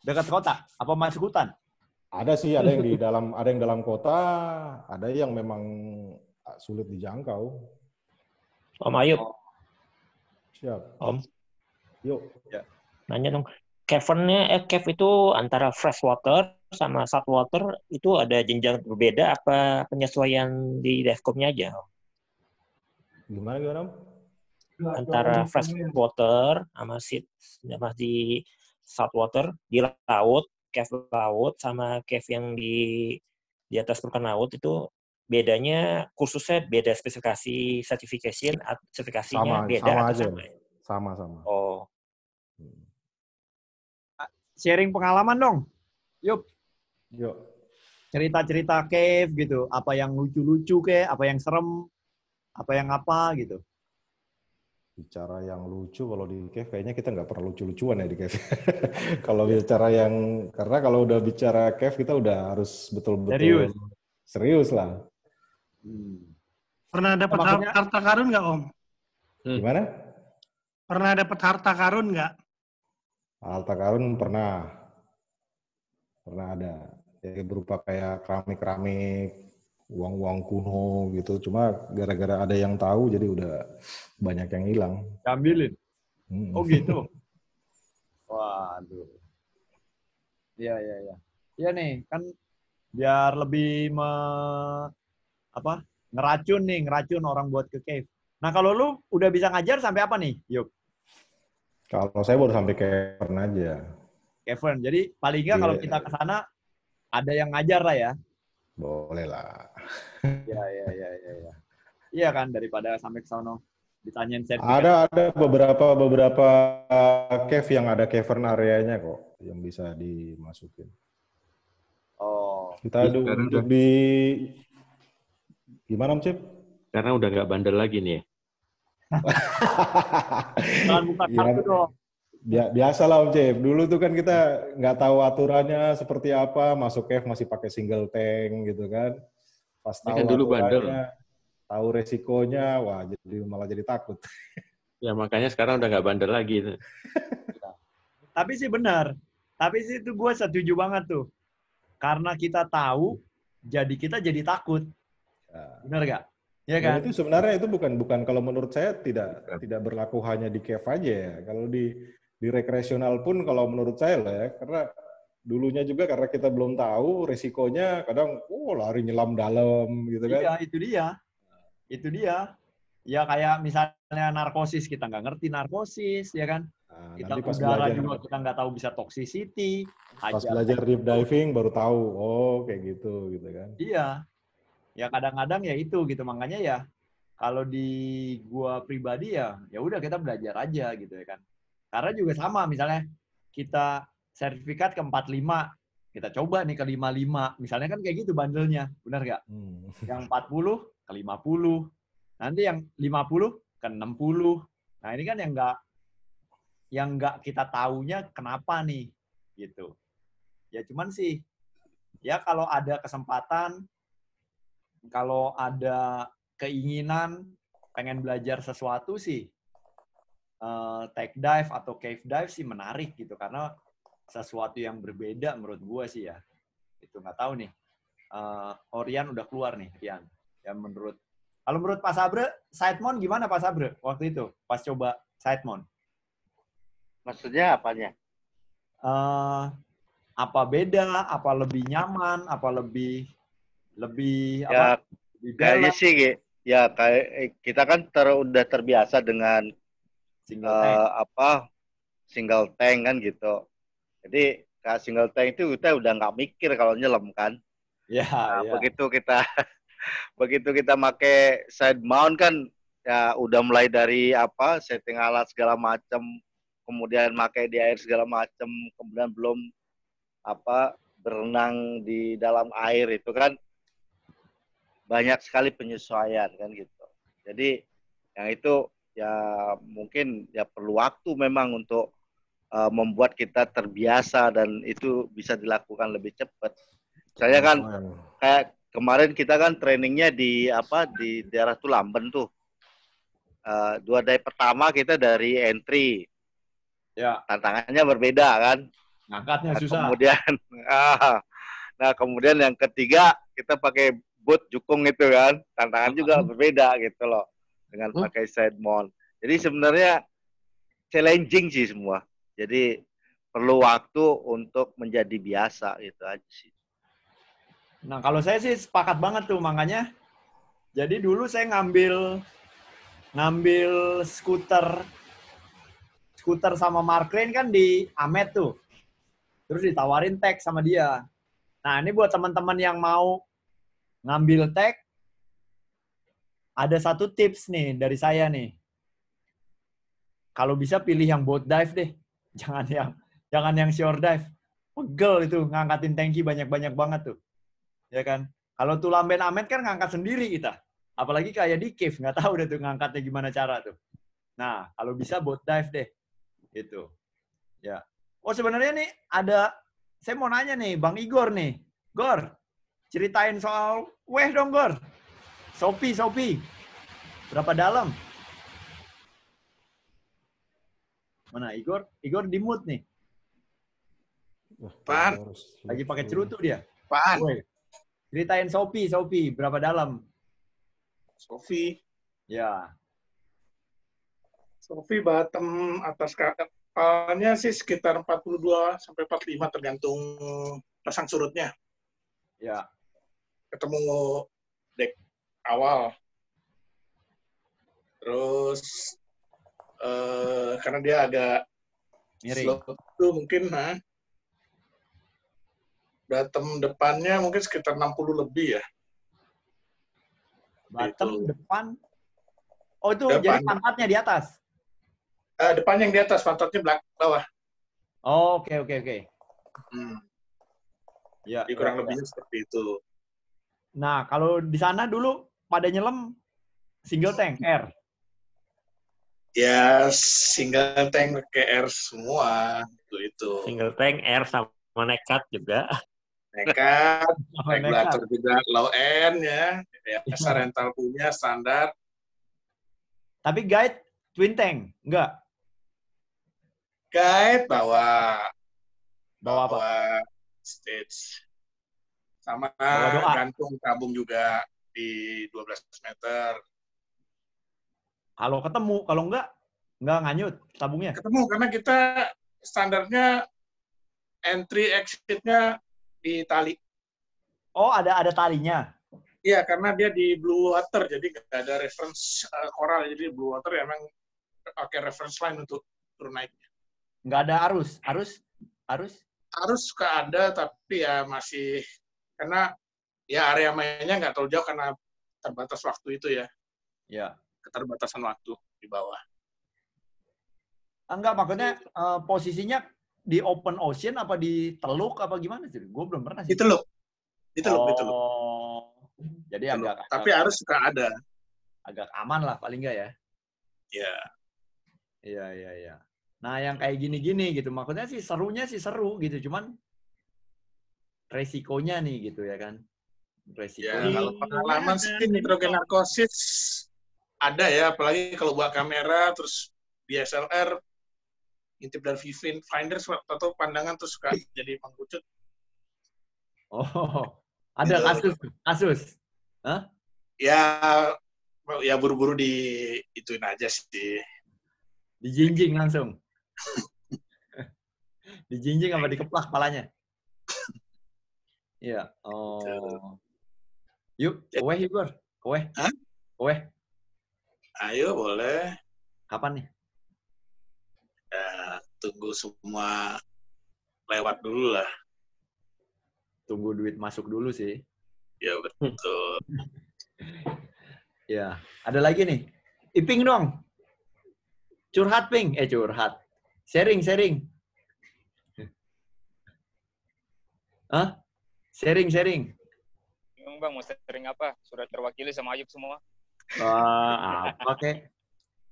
Dekat kota apa masuk hutan? Ada sih, ada yang di dalam ada yang dalam kota, ada yang memang sulit dijangkau. Om Ayub. Siap. Om. Yuk. Ya. Nanya dong. Cavern-nya, eh, cave itu antara fresh water sama salt water itu ada jenjang berbeda apa penyesuaian di devcom-nya aja? Gimana gimana? Antara fresh water sama sit sama di salt water di laut cave laut sama cave yang di di atas permukaan laut itu bedanya kursusnya beda spesifikasi certification sertifikasinya sama, beda sama aja. sama, sama sama. Oh. Sharing pengalaman dong. Yuk. Yuk. Cerita-cerita cave gitu. Apa yang lucu-lucu ke apa yang serem apa yang apa gitu bicara yang lucu kalau di cave kayaknya kita nggak pernah lucu-lucuan ya di cave. <laughs> kalau bicara yang karena kalau udah bicara cave kita udah harus betul-betul serius, serius lah. Hmm. Pernah dapat Maksudnya... harta karun nggak Om? Hmm. Gimana? Pernah dapat harta karun nggak? Harta karun pernah. Pernah ada. Ya, berupa kayak keramik-keramik uang-uang kuno gitu. Cuma gara-gara ada yang tahu jadi udah banyak yang hilang. Ambilin. Hmm. Oh gitu. <laughs> Waduh. Iya iya iya. Iya nih kan biar lebih me, apa ngeracun nih ngeracun orang buat ke cave. Nah kalau lu udah bisa ngajar sampai apa nih, Yuk? Kalau saya baru sampai cavern aja. Cavern. Jadi paling nggak yeah. kalau kita ke sana ada yang ngajar lah ya. Boleh lah. <laughs> Iya, iya, iya, iya. Iya kan, daripada sampai ke sono Ditanyain sertifikat. Ada ada beberapa beberapa cave yang ada cavern areanya kok yang bisa dimasukin. Oh. Kita Ya, du- sekarang untuk udah- di gimana Om Cip? Karena udah nggak bandel lagi nih. <laughs> Jangan buka Iya. dong. Bia- biasa lah Om Cip. Dulu tuh kan kita nggak tahu aturannya seperti apa, masuk cave masih pakai single tank gitu kan. Pas Ini tahu kan dulu bandel. tahu resikonya, wah jadi malah jadi takut. <laughs> Ya makanya sekarang udah nggak bandel lagi. <laughs> Tapi sih benar. Tapi sih itu gue setuju banget tuh. Karena kita tahu, jadi kita jadi takut. Benar gak? Ya Dan kan? itu sebenarnya itu bukan bukan kalau menurut saya tidak tidak berlaku hanya di cave aja ya. Kalau di di rekreasional pun kalau menurut saya lah ya, karena dulunya juga karena kita belum tahu resikonya kadang oh lari nyelam dalam gitu kan. Iya, itu dia. Itu dia. Ya kayak misalnya narkosis, kita nggak ngerti narkosis, ya kan? kita nanti pas udara belajar- juga kita nggak tahu bisa toxicity. Pas hajar belajar deep teknik. diving baru tahu, oh kayak gitu gitu kan. Iya. Ya kadang-kadang ya itu gitu. Makanya ya kalau di gua pribadi ya ya udah kita belajar aja gitu ya kan. Karena juga sama misalnya kita sertifikat ke 45, kita coba nih ke 55. Misalnya kan kayak gitu bandelnya, benar nggak? Hmm. Yang 40 ke 50. Nanti yang 50 ke 60. Nah, ini kan yang nggak yang nggak kita taunya kenapa nih gitu. Ya cuman sih ya kalau ada kesempatan kalau ada keinginan pengen belajar sesuatu sih eh, tech dive atau cave dive sih menarik gitu karena sesuatu yang berbeda menurut gue sih ya. Itu nggak tahu nih. Eh, Orian udah keluar nih Rian. Ya menurut kalau menurut Pak Sabre Sidemon gimana Pak Sabre waktu itu? Pas coba Sidemon Maksudnya apanya? eh apa beda? Apa lebih nyaman? Apa lebih lebih Ya, apa? Lebih kayaknya sih ya kayak eh, kita kan ter, udah terbiasa dengan Single tank. apa single tank kan gitu. Jadi single tank itu kita udah nggak mikir kalau nyelam kan. ya Nah, ya begitu kita <laughs> begitu kita make side mount kan ya udah mulai dari apa setting alat segala macam kemudian pakai di air segala macam kemudian belum apa berenang di dalam air itu kan banyak sekali penyesuaian kan gitu jadi yang itu ya mungkin ya perlu waktu memang untuk uh, membuat kita terbiasa dan itu bisa dilakukan lebih cepat. Saya kan kayak kemarin kita kan trainingnya di apa di daerah Tulamben tuh. Eh, dua day pertama kita dari entry. Ya. Tantangannya berbeda kan? Ngangkatnya Nah, susah. kemudian <laughs> ah, nah kemudian yang ketiga kita pakai boot jukung itu kan. Tantangan juga berbeda gitu loh dengan pakai side mount. Jadi sebenarnya challenging sih semua jadi perlu waktu untuk menjadi biasa gitu aja sih Nah, kalau saya sih sepakat banget tuh, makanya jadi dulu saya ngambil ngambil skuter skuter sama Mark Rain kan di Amet tuh. Terus ditawarin tag sama dia. Nah, ini buat teman-teman yang mau ngambil tag ada satu tips nih dari saya nih. Kalau bisa pilih yang boat dive deh. Jangan yang jangan yang shore dive. Pegel itu ngangkatin tanki banyak-banyak banget tuh. Ya kan? Kalau Tulamben Amet kan ngangkat sendiri kita. Apalagi kayak di cave nggak tahu deh tuh ngangkatnya gimana cara tuh. Nah kalau bisa boat dive deh. Gitu. Ya. Oh sebenarnya nih ada saya mau nanya nih bang Igor nih. Gor ceritain soal weh dong Gor. Sopi Sopi berapa dalam mana Igor Igor di mood nih Pan. lagi pakai cerutu dia Pan. Ceritain Sopi, Sopi, berapa dalam? Sofi. Ya. Sofi bottom atas kapalnya sih sekitar 42 sampai 45 tergantung pasang surutnya. Ya. Ketemu dek awal. Terus eh, karena dia agak Miring. slow itu mungkin nah, bottom depannya mungkin sekitar 60 lebih ya. Bottom Gitu. depan Oh itu Depan. jadi pantatnya di atas? Uh, depannya yang di atas, pantatnya belakang bawah. Oh, oke oke oke. Hmm. Ya, Jadi kurang ya, lebihnya ya. seperti itu. Nah, kalau di sana dulu pada nyelam single tank R. Ya, single tank ke R semua itu itu. Single tank R sama nekat juga. <laughs> Nekat, regulator juga low end ya. Ya, rental punya standar. Tapi guide twin tank, enggak? Guide bawa bawa apa? Bawa stage. Sama gantung tabung juga di 12 meter. Kalau ketemu, kalau enggak, enggak nganyut tabungnya. Ketemu, karena kita standarnya entry exit-nya di tali. Oh, ada ada talinya. Iya, karena dia di blue water, jadi nggak ada reference uh, coral. Jadi blue water ya emang pakai reference line untuk turun naiknya. Nggak ada arus, arus, arus? Arus suka ada, tapi ya masih karena ya area mainnya nggak terlalu jauh karena terbatas waktu itu ya. Ya. Keterbatasan waktu di bawah. Enggak, maksudnya uh, posisinya di open ocean apa di teluk apa gimana sih? Gue belum pernah sih. Di teluk. Di teluk, oh. di teluk. Jadi agak, agak tapi harus suka ada. Agak aman lah paling enggak ya. Iya. Iya, iya, iya. Nah, yang kayak gini-gini gitu, maksudnya sih serunya sih seru gitu, cuman resikonya nih gitu ya kan. Resiko. Ya, kalau pengalaman sih nitrogen narkosis ada ya, apalagi kalau buat kamera terus DSLR intip dari viewfinder atau pandangan terus suka jadi mengkucut. Oh, <laughs> ada gitu. kasus kasus. Hah? Ya ya buru-buru di ituin aja sih. Dijinjing langsung. <laughs> Dijinjing apa dikeplak palanya? Iya. <laughs> Oh. Yuk, kowe Igor. Kowe. Hah? Kowe. Ayo, boleh. Kapan nih? Ya, tunggu semua lewat dulu lah tunggu duit masuk dulu sih. Ya betul. <laughs> ya, ada lagi nih. Iping dong. Curhat ping, eh curhat. Sharing, sharing. <laughs> Hah? Sharing, sharing. Bingung bang, mau sharing apa? Sudah terwakili sama Ayub semua. Wah, apa kek?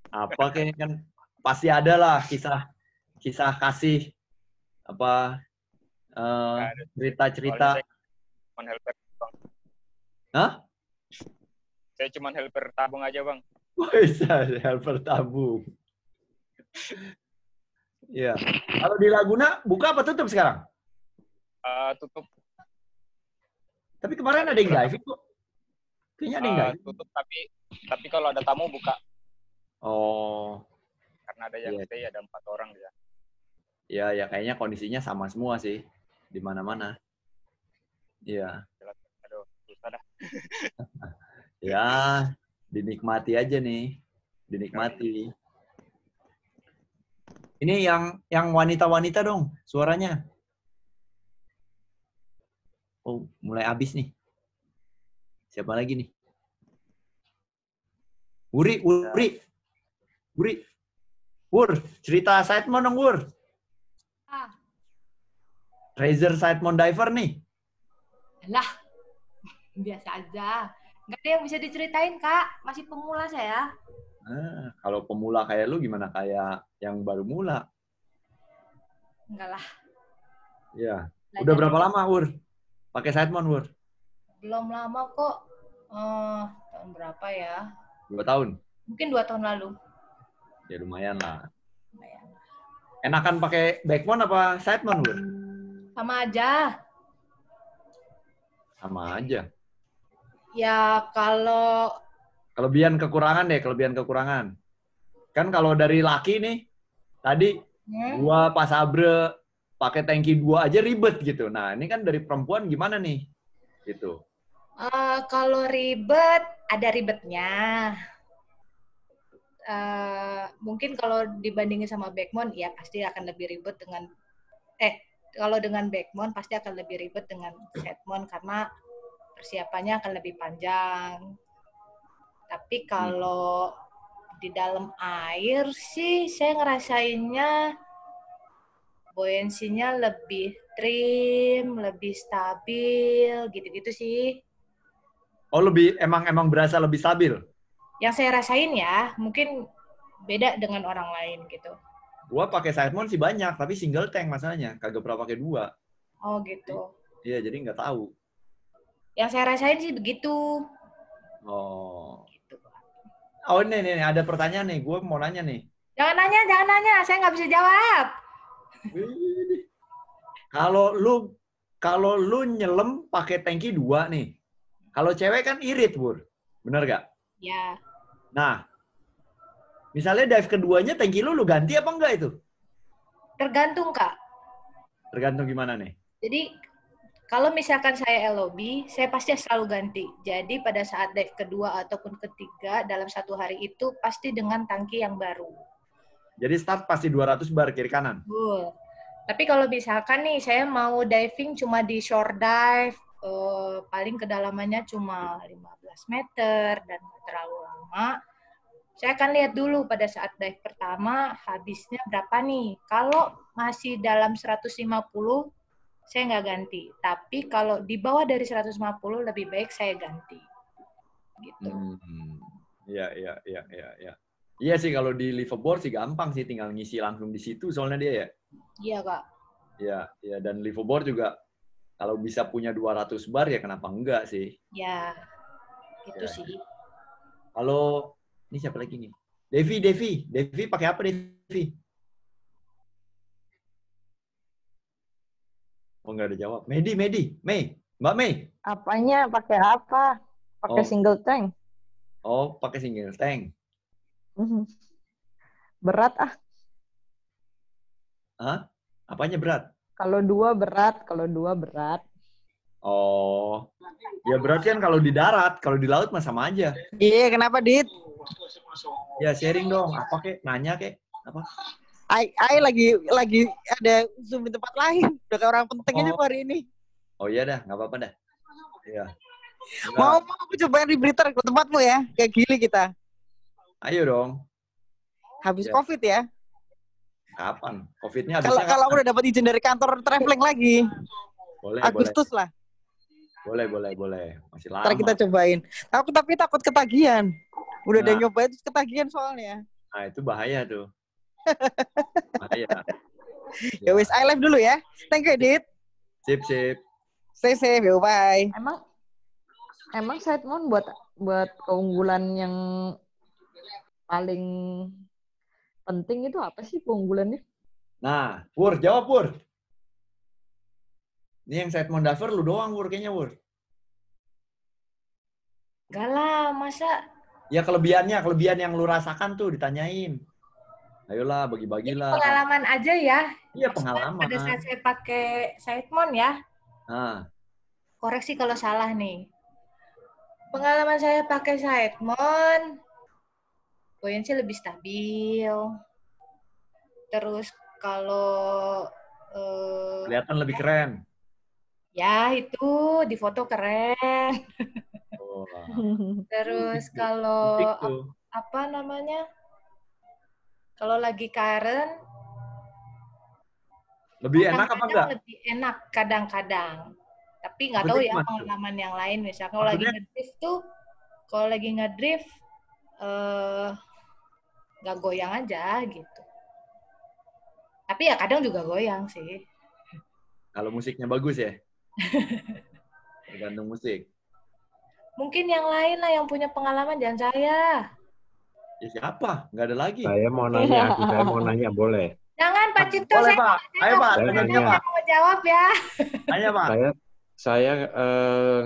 Apa kek kan pasti ada lah kisah kisah kasih apa Eh, cerita-cerita. Uh, helper, bang. Hah? Saya cuma helper tabung aja, Bang. Bisa, <laughs> helper tabung. Iya. Kalau di Laguna, buka apa tutup sekarang? Uh, tutup. Tapi kemarin ada yang diving kok. Kayaknya ada yang uh, diving. Tutup, tapi tapi kalau ada tamu buka. Oh. Karena ada yang yeah. stay, ada empat orang dia. Ya, ya kayaknya kondisinya sama semua sih di mana-mana. Iya. <laughs> ya, dinikmati aja nih. Dinikmati. Ini yang yang wanita-wanita dong suaranya. Oh, mulai habis nih. Siapa lagi nih? Wuri, Wuri. Wuri. Wur, cerita Sidemon dong, Wur. Razor Sidemount Diver nih? Lah, biasa aja. Nggak ada yang bisa diceritain, Kak. Masih pemula saya. Nah, kalau pemula kayak lu gimana kayak yang baru mula? Enggak lah. Iya. Udah berapa lama, Ur? Pakai Sidemount, Ur? Belum lama kok. Uh, tahun berapa ya? Dua tahun? Mungkin dua tahun lalu. Ya lumayan lah. Lumayan. Enakan pakai backmount apa sidemount, Ur? Sama aja. Sama aja. Ya kalau kelebihan kekurangan deh, kelebihan kekurangan. Kan kalau dari laki nih, tadi hmm? gua pas abre pakai tangki dua aja ribet gitu. Nah, ini kan dari perempuan gimana nih? Gitu. Uh, kalau ribet, ada ribetnya. Uh, mungkin kalau dibandingin sama backmount, ya pasti akan lebih ribet dengan eh kalau dengan backmount pasti akan lebih ribet dengan setmount karena persiapannya akan lebih panjang. Tapi kalau di dalam air sih saya ngerasainnya buoyancy-nya lebih trim, lebih stabil, gitu-gitu sih. Oh, lebih emang emang berasa lebih stabil. Yang saya rasain ya, mungkin beda dengan orang lain gitu. Gua pakai side mount sih banyak, tapi single tank masalahnya, kagak pernah pakai dua. Oh, gitu. Iya, jadi nggak tahu. Yang saya rasain sih begitu. Oh. Gitu, Oh, ini nih, ada pertanyaan nih. Gue mau nanya nih. Jangan nanya, jangan nanya. Saya nggak bisa jawab. Kalau lu kalau lu nyelam pakai tangki dua nih. Kalau cewek kan irit, Bur. Bener gak? Ya. Nah, misalnya dive keduanya tangki lu lu ganti apa enggak itu? Tergantung, Kak. Tergantung gimana nih? Jadi kalau misalkan saya LOB, saya pasti selalu ganti. Jadi pada saat dive kedua ataupun ketiga dalam satu hari itu pasti dengan tangki yang baru. Jadi start pasti 200 bar kiri kanan. Betul. Tapi kalau misalkan nih saya mau diving cuma di shore dive, eh, paling kedalamannya cuma 15 meter dan nggak terlalu lama, saya akan lihat dulu pada saat dive pertama habisnya berapa nih. Kalau masih dalam 150, saya nggak ganti. Tapi kalau di bawah dari 150, lebih baik saya ganti. Gitu. Hmm. Iya, iya, iya, iya, iya. Iya sih kalau di liveaboard sih gampang sih tinggal ngisi langsung di situ soalnya dia ya. Iya, Kak. Iya, iya dan liveaboard juga kalau bisa punya 200 bar ya kenapa enggak sih? Ya. Itu Ya. sih. Halo, ini siapa lagi nih? Devi, Devi, Devi pakai apa Devi? Oh nggak ada jawab. Medi, Medi, Mei, Mbak Mei. Apanya? Pakai apa? Pakai Oh. single tank. Oh pakai single tank. Mhm. Berat ah. Hah? Apanya berat? Kalau dua berat, kalau dua berat. Oh, ya berarti kan kalau di darat, kalau di laut mah sama aja. Iya, kenapa, Dit? Ya sharing dong. Apa kek? Nanya kek? Apa? Ai, Ai lagi lagi ada Zoom di tempat lain. Udah kayak orang penting aja Oh. gua hari ini. Oh iya dah, nggak apa-apa dah. Iya. Mau mau aku cobain rebreather ke tempatmu ya. Kayak gili kita. Ayo dong. Habis Ya. Covid ya. Kapan? Covidnya Kalau kalau aku udah dapat izin dari kantor traveling lagi. Boleh, Agustus boleh. lah. Boleh, boleh, boleh. Masih lama. Ntar kita cobain. Aku tapi takut ketagihan. Udah ada Nah. nyobain terus ketagihan soalnya. Nah, itu bahaya tuh. <laughs> bahaya. Ya wis, I live dulu ya. Thank you, Dit. Sip, sip. Stay safe, yo, bye. Emang emang side mount buat buat keunggulan yang paling penting itu apa sih keunggulannya? Nah, Pur, jawab Pur. Ini yang side mount diver lu doang, Pur, kayaknya, Pur. Gak lah, masa Ya kelebihannya, kelebihan yang lu rasakan tuh ditanyain. Ayolah, bagi-bagilah. pengalaman aja ya. Iya, pengalaman. Pada saat saya pakai Sidemon ya, Nah, koreksi kalau salah nih. Pengalaman saya pakai Sidemon, buoyancy lebih stabil. Terus kalau eh, kelihatan lebih keren. ya itu di foto keren. Oh, <laughs> Terus kalau ap- tuh. apa namanya? Kalau lagi karen, Lebih enak apa kadang-kadang enggak? Lebih enak kadang-kadang. Tapi nggak tahu ya pengalaman yang lain. Misalnya kalau lagi ngedrift tuh, kalau lagi ngedrift eh nggak goyang aja gitu. Tapi ya kadang juga goyang sih. Kalau musiknya bagus ya? <laughs> Tergantung musik. Mungkin yang lain lah yang punya pengalaman, jangan saya. Ya siapa? Nggak ada lagi. Saya mau nanya, aku saya mau nanya boleh. Jangan Pak Cipto, Boleh, saya Pak. saya Ayo, Pak. mau- Saya mau jawab ya. Tanya, Pak. Saya saya eh,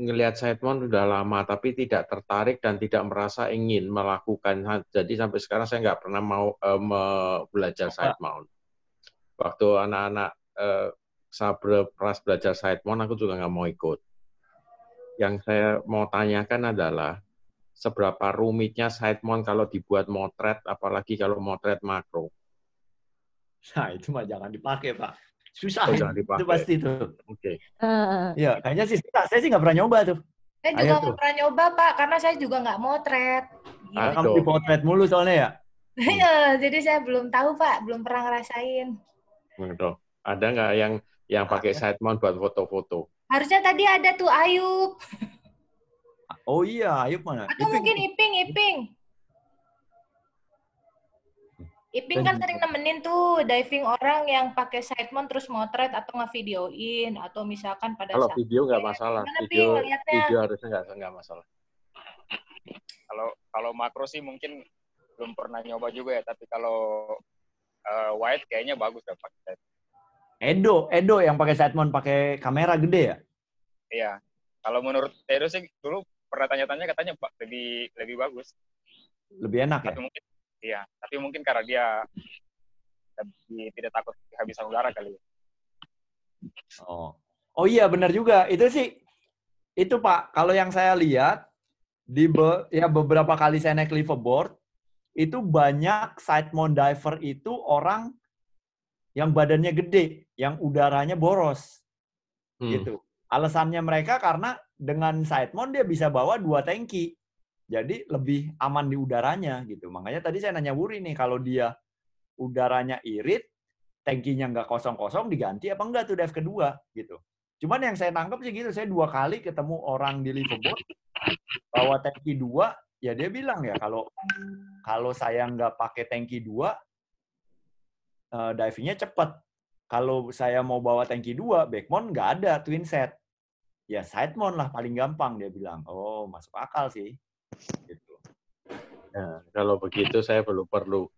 ngelihat Sidemon sudah lama, tapi tidak tertarik dan tidak merasa ingin melakukan. Jadi sampai sekarang saya nggak pernah mau eh, me- belajar side mount. Waktu anak-anak eh, Sabre pras belajar side mount, aku juga nggak mau ikut. Yang saya mau tanyakan adalah seberapa rumitnya side mount kalau dibuat motret, apalagi kalau motret makro. Nah, itu mah jangan dipakai, Pak. Susah. Oh, jangan dipakai. Itu pasti tuh. Oke. Iya, kayaknya sih susah. Saya sih nggak pernah nyoba tuh. Saya juga nggak pernah nyoba Pak, karena saya juga nggak motret. Gitu. Ah, kamu di potret mulu soalnya ya? Iya, jadi saya belum tahu Pak, belum pernah ngerasain. Betul. Ada nggak yang yang pakai side mount buat foto-foto? Harusnya tadi ada tuh Ayub. Oh iya, Ayub mana? Atau Iping. mungkin Iping, Iping. Iping kan sering nemenin tuh diving orang yang pakai side mount terus motret atau ngevideoin atau misalkan pada kalau saat video nggak masalah video video harusnya nggak nggak masalah. Kalau kalau makro sih mungkin belum pernah nyoba juga ya tapi kalau uh, wide kayaknya bagus ya pakai Edo Edo yang pakai side mount pakai kamera gede ya? Iya. Kalau menurut Edo sih dulu pernah tanya-tanya katanya pak lebih lebih bagus. Lebih enak tapi ya mungkin Iya, tapi mungkin karena dia tidak takut kehabisan udara kali. Ya. Oh, oh iya benar juga. Itu sih, itu Pak. Kalau yang saya lihat di be, ya beberapa kali saya naik liveaboard, itu banyak side mount diver itu orang yang badannya gede, yang udaranya boros, hmm. gitu. Alasannya mereka karena dengan side mount dia bisa bawa dua tangki. Jadi lebih aman di udaranya gitu. Makanya tadi saya nanya Wuri nih, kalau dia udaranya irit, tangkinya nggak kosong-kosong, diganti apa enggak tuh dive kedua gitu. Cuman yang saya tangkap sih gitu, saya dua kali ketemu orang di liveaboard bawa tangki dua, ya dia bilang ya kalau kalau saya nggak pakai tangki dua, uh, divingnya cepet. Kalau saya mau bawa tangki dua, backmount nggak ada twin set. Ya side mount lah paling gampang dia bilang. Oh masuk akal sih. Gitu. Nah, kalau begitu saya perlu perlu.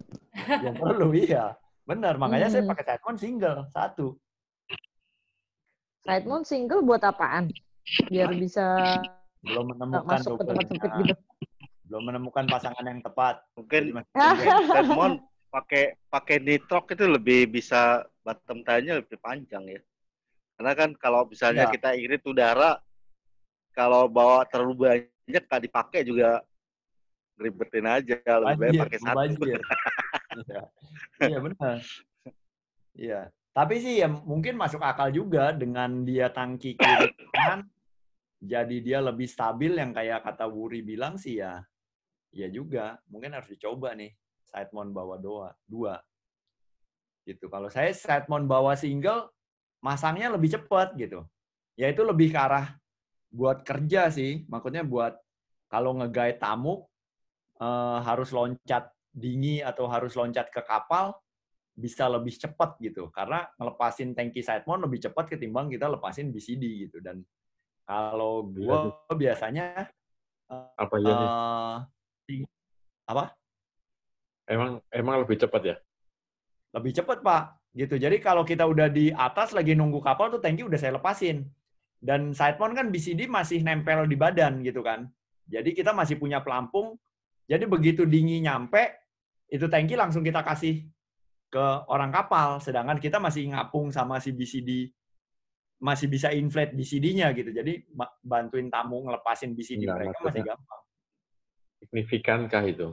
<laughs> yang perlu iya. Benar, makanya hmm. saya pakai side mount single satu. Side mount single buat apaan? Biar bisa belum menemukan masuk ke tempat sempit gitu. Belum menemukan pasangan yang tepat. Mungkin, <laughs> side mount pakai pakai nitrok itu lebih bisa bottom time-nya lebih panjang ya. Karena kan kalau misalnya ya. kita irit udara, kalau bawa terlalu banyak banyak kali dipakai juga ribetin aja lebih baik pakai satu. <laughs> iya. iya benar. Iya. Tapi sih ya mungkin masuk akal juga dengan dia tangki kiri kan jadi dia lebih stabil yang kayak kata Wuri bilang sih ya. Ya juga, mungkin harus dicoba nih side mount bawa dua, dua. Gitu. Kalau saya side mount bawa single, masangnya lebih cepat gitu. Ya itu lebih ke arah buat kerja sih, maksudnya buat kalau ngegait tamu uh, harus loncat dingin atau harus loncat ke kapal bisa lebih cepat gitu. Karena ngelepasin tangki side mount lebih cepat ketimbang kita lepasin BCD gitu. Dan kalau gua ya, biasanya uh, apa ya uh, apa? Emang emang lebih cepat ya? Lebih cepat pak. Gitu. Jadi kalau kita udah di atas lagi nunggu kapal tuh tangki udah saya lepasin dan side mount kan BCD masih nempel di badan gitu kan. Jadi kita masih punya pelampung. Jadi begitu dingin nyampe, itu tangki langsung kita kasih ke orang kapal. Sedangkan kita masih ngapung sama si BCD, masih bisa inflate BCD-nya gitu. Jadi bantuin tamu ngelepasin BCD Enggak, mereka masih gampang. Signifikankah itu?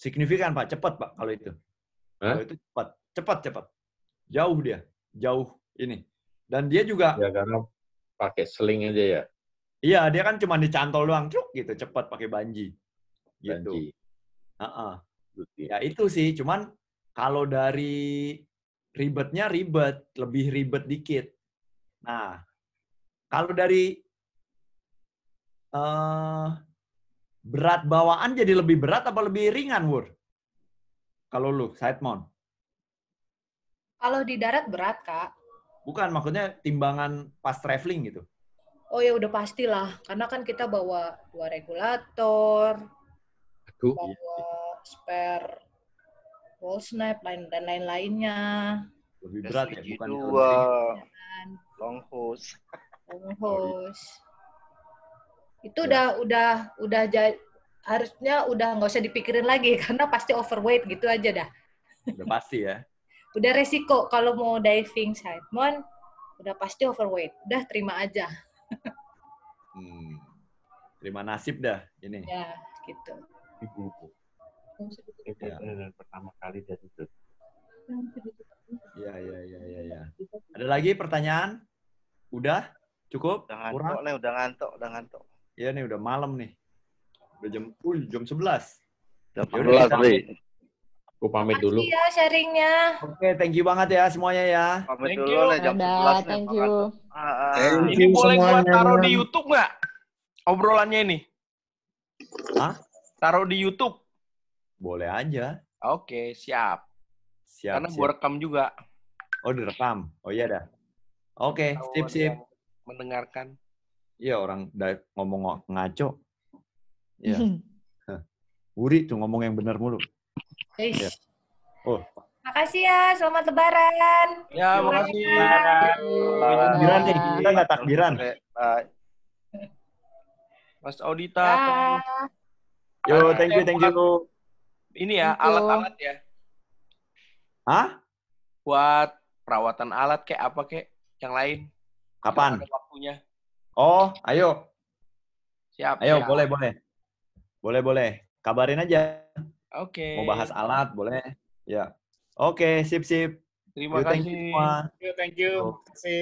Signifikan Pak, cepat Pak kalau itu. Huh? Kalau itu cepat, cepat cepat. Jauh dia, jauh ini. Dan dia juga ya karena pakai sling aja ya? Iya, dia kan cuma dicantol doang, cuk gitu, cepat pakai banji. Gitu. Banji. Uh -uh. Ya itu sih, cuman kalau dari ribetnya ribet, lebih ribet dikit. Nah, kalau dari uh, berat bawaan jadi lebih berat apa lebih ringan, Wur? Kalau lu, side mount. Kalau di darat berat, Kak. Bukan, maksudnya timbangan pas traveling gitu. Oh ya udah pastilah, karena kan kita bawa dua regulator, Aduh. bawa spare wall snap lain dan lain-lainnya. Lebih berat ya, bukan dua long hose. Long hose. Itu ya. udah udah udah harusnya udah nggak usah dipikirin lagi <laughs> karena pasti overweight gitu aja dah. Udah pasti ya udah resiko kalau mau diving mount udah pasti overweight udah terima aja hmm. terima nasib dah ini ya gitu ya. pertama kali dari itu ya ya ya ya ya ada lagi pertanyaan udah Cukup? Udah ngantuk nih, udah ngantuk, udah ngantuk. Iya nih, udah malam nih. Udah jam, uh, jam 11. Jam 11, Ri. Aku pamit dulu. Iya sharingnya. Oke, thank you banget ya semuanya ya. Pamit Thank dulu you. nih, jam Ada, 11 nih. thank you. ah. Thank Ini you boleh gua semuanya. taruh di YouTube nggak? Obrolannya ini. Hah? Taruh di YouTube. Boleh aja. Oke, siap. Siap, Karena gua rekam juga. Oh, direkam. Oh iya dah. Oke, Tahu sip, sip. Mendengarkan. Iya, orang ngomong ngaco. Iya. <laughs> Wuri tuh ngomong yang benar mulu. Eish. Iya. Oh, Makasih ya, selamat lebaran. Ya, makasih. takbiran nih. Kita nggak takbiran. Bye. Mas Audita. Dah. Yo, thank you, thank you. Ini ya, alat-alat ya. Hah? Buat perawatan alat kayak apa kayak yang lain. Kapan? Ada waktunya. Oh, ayo. Siap. Ayo, siap. boleh, boleh. Boleh, boleh. Kabarin aja. Oke. Mau bahas alat, boleh. Ya. Oke, sip, sip. Terima you kasih. Thank you, thank you. Oh. Terima kasih.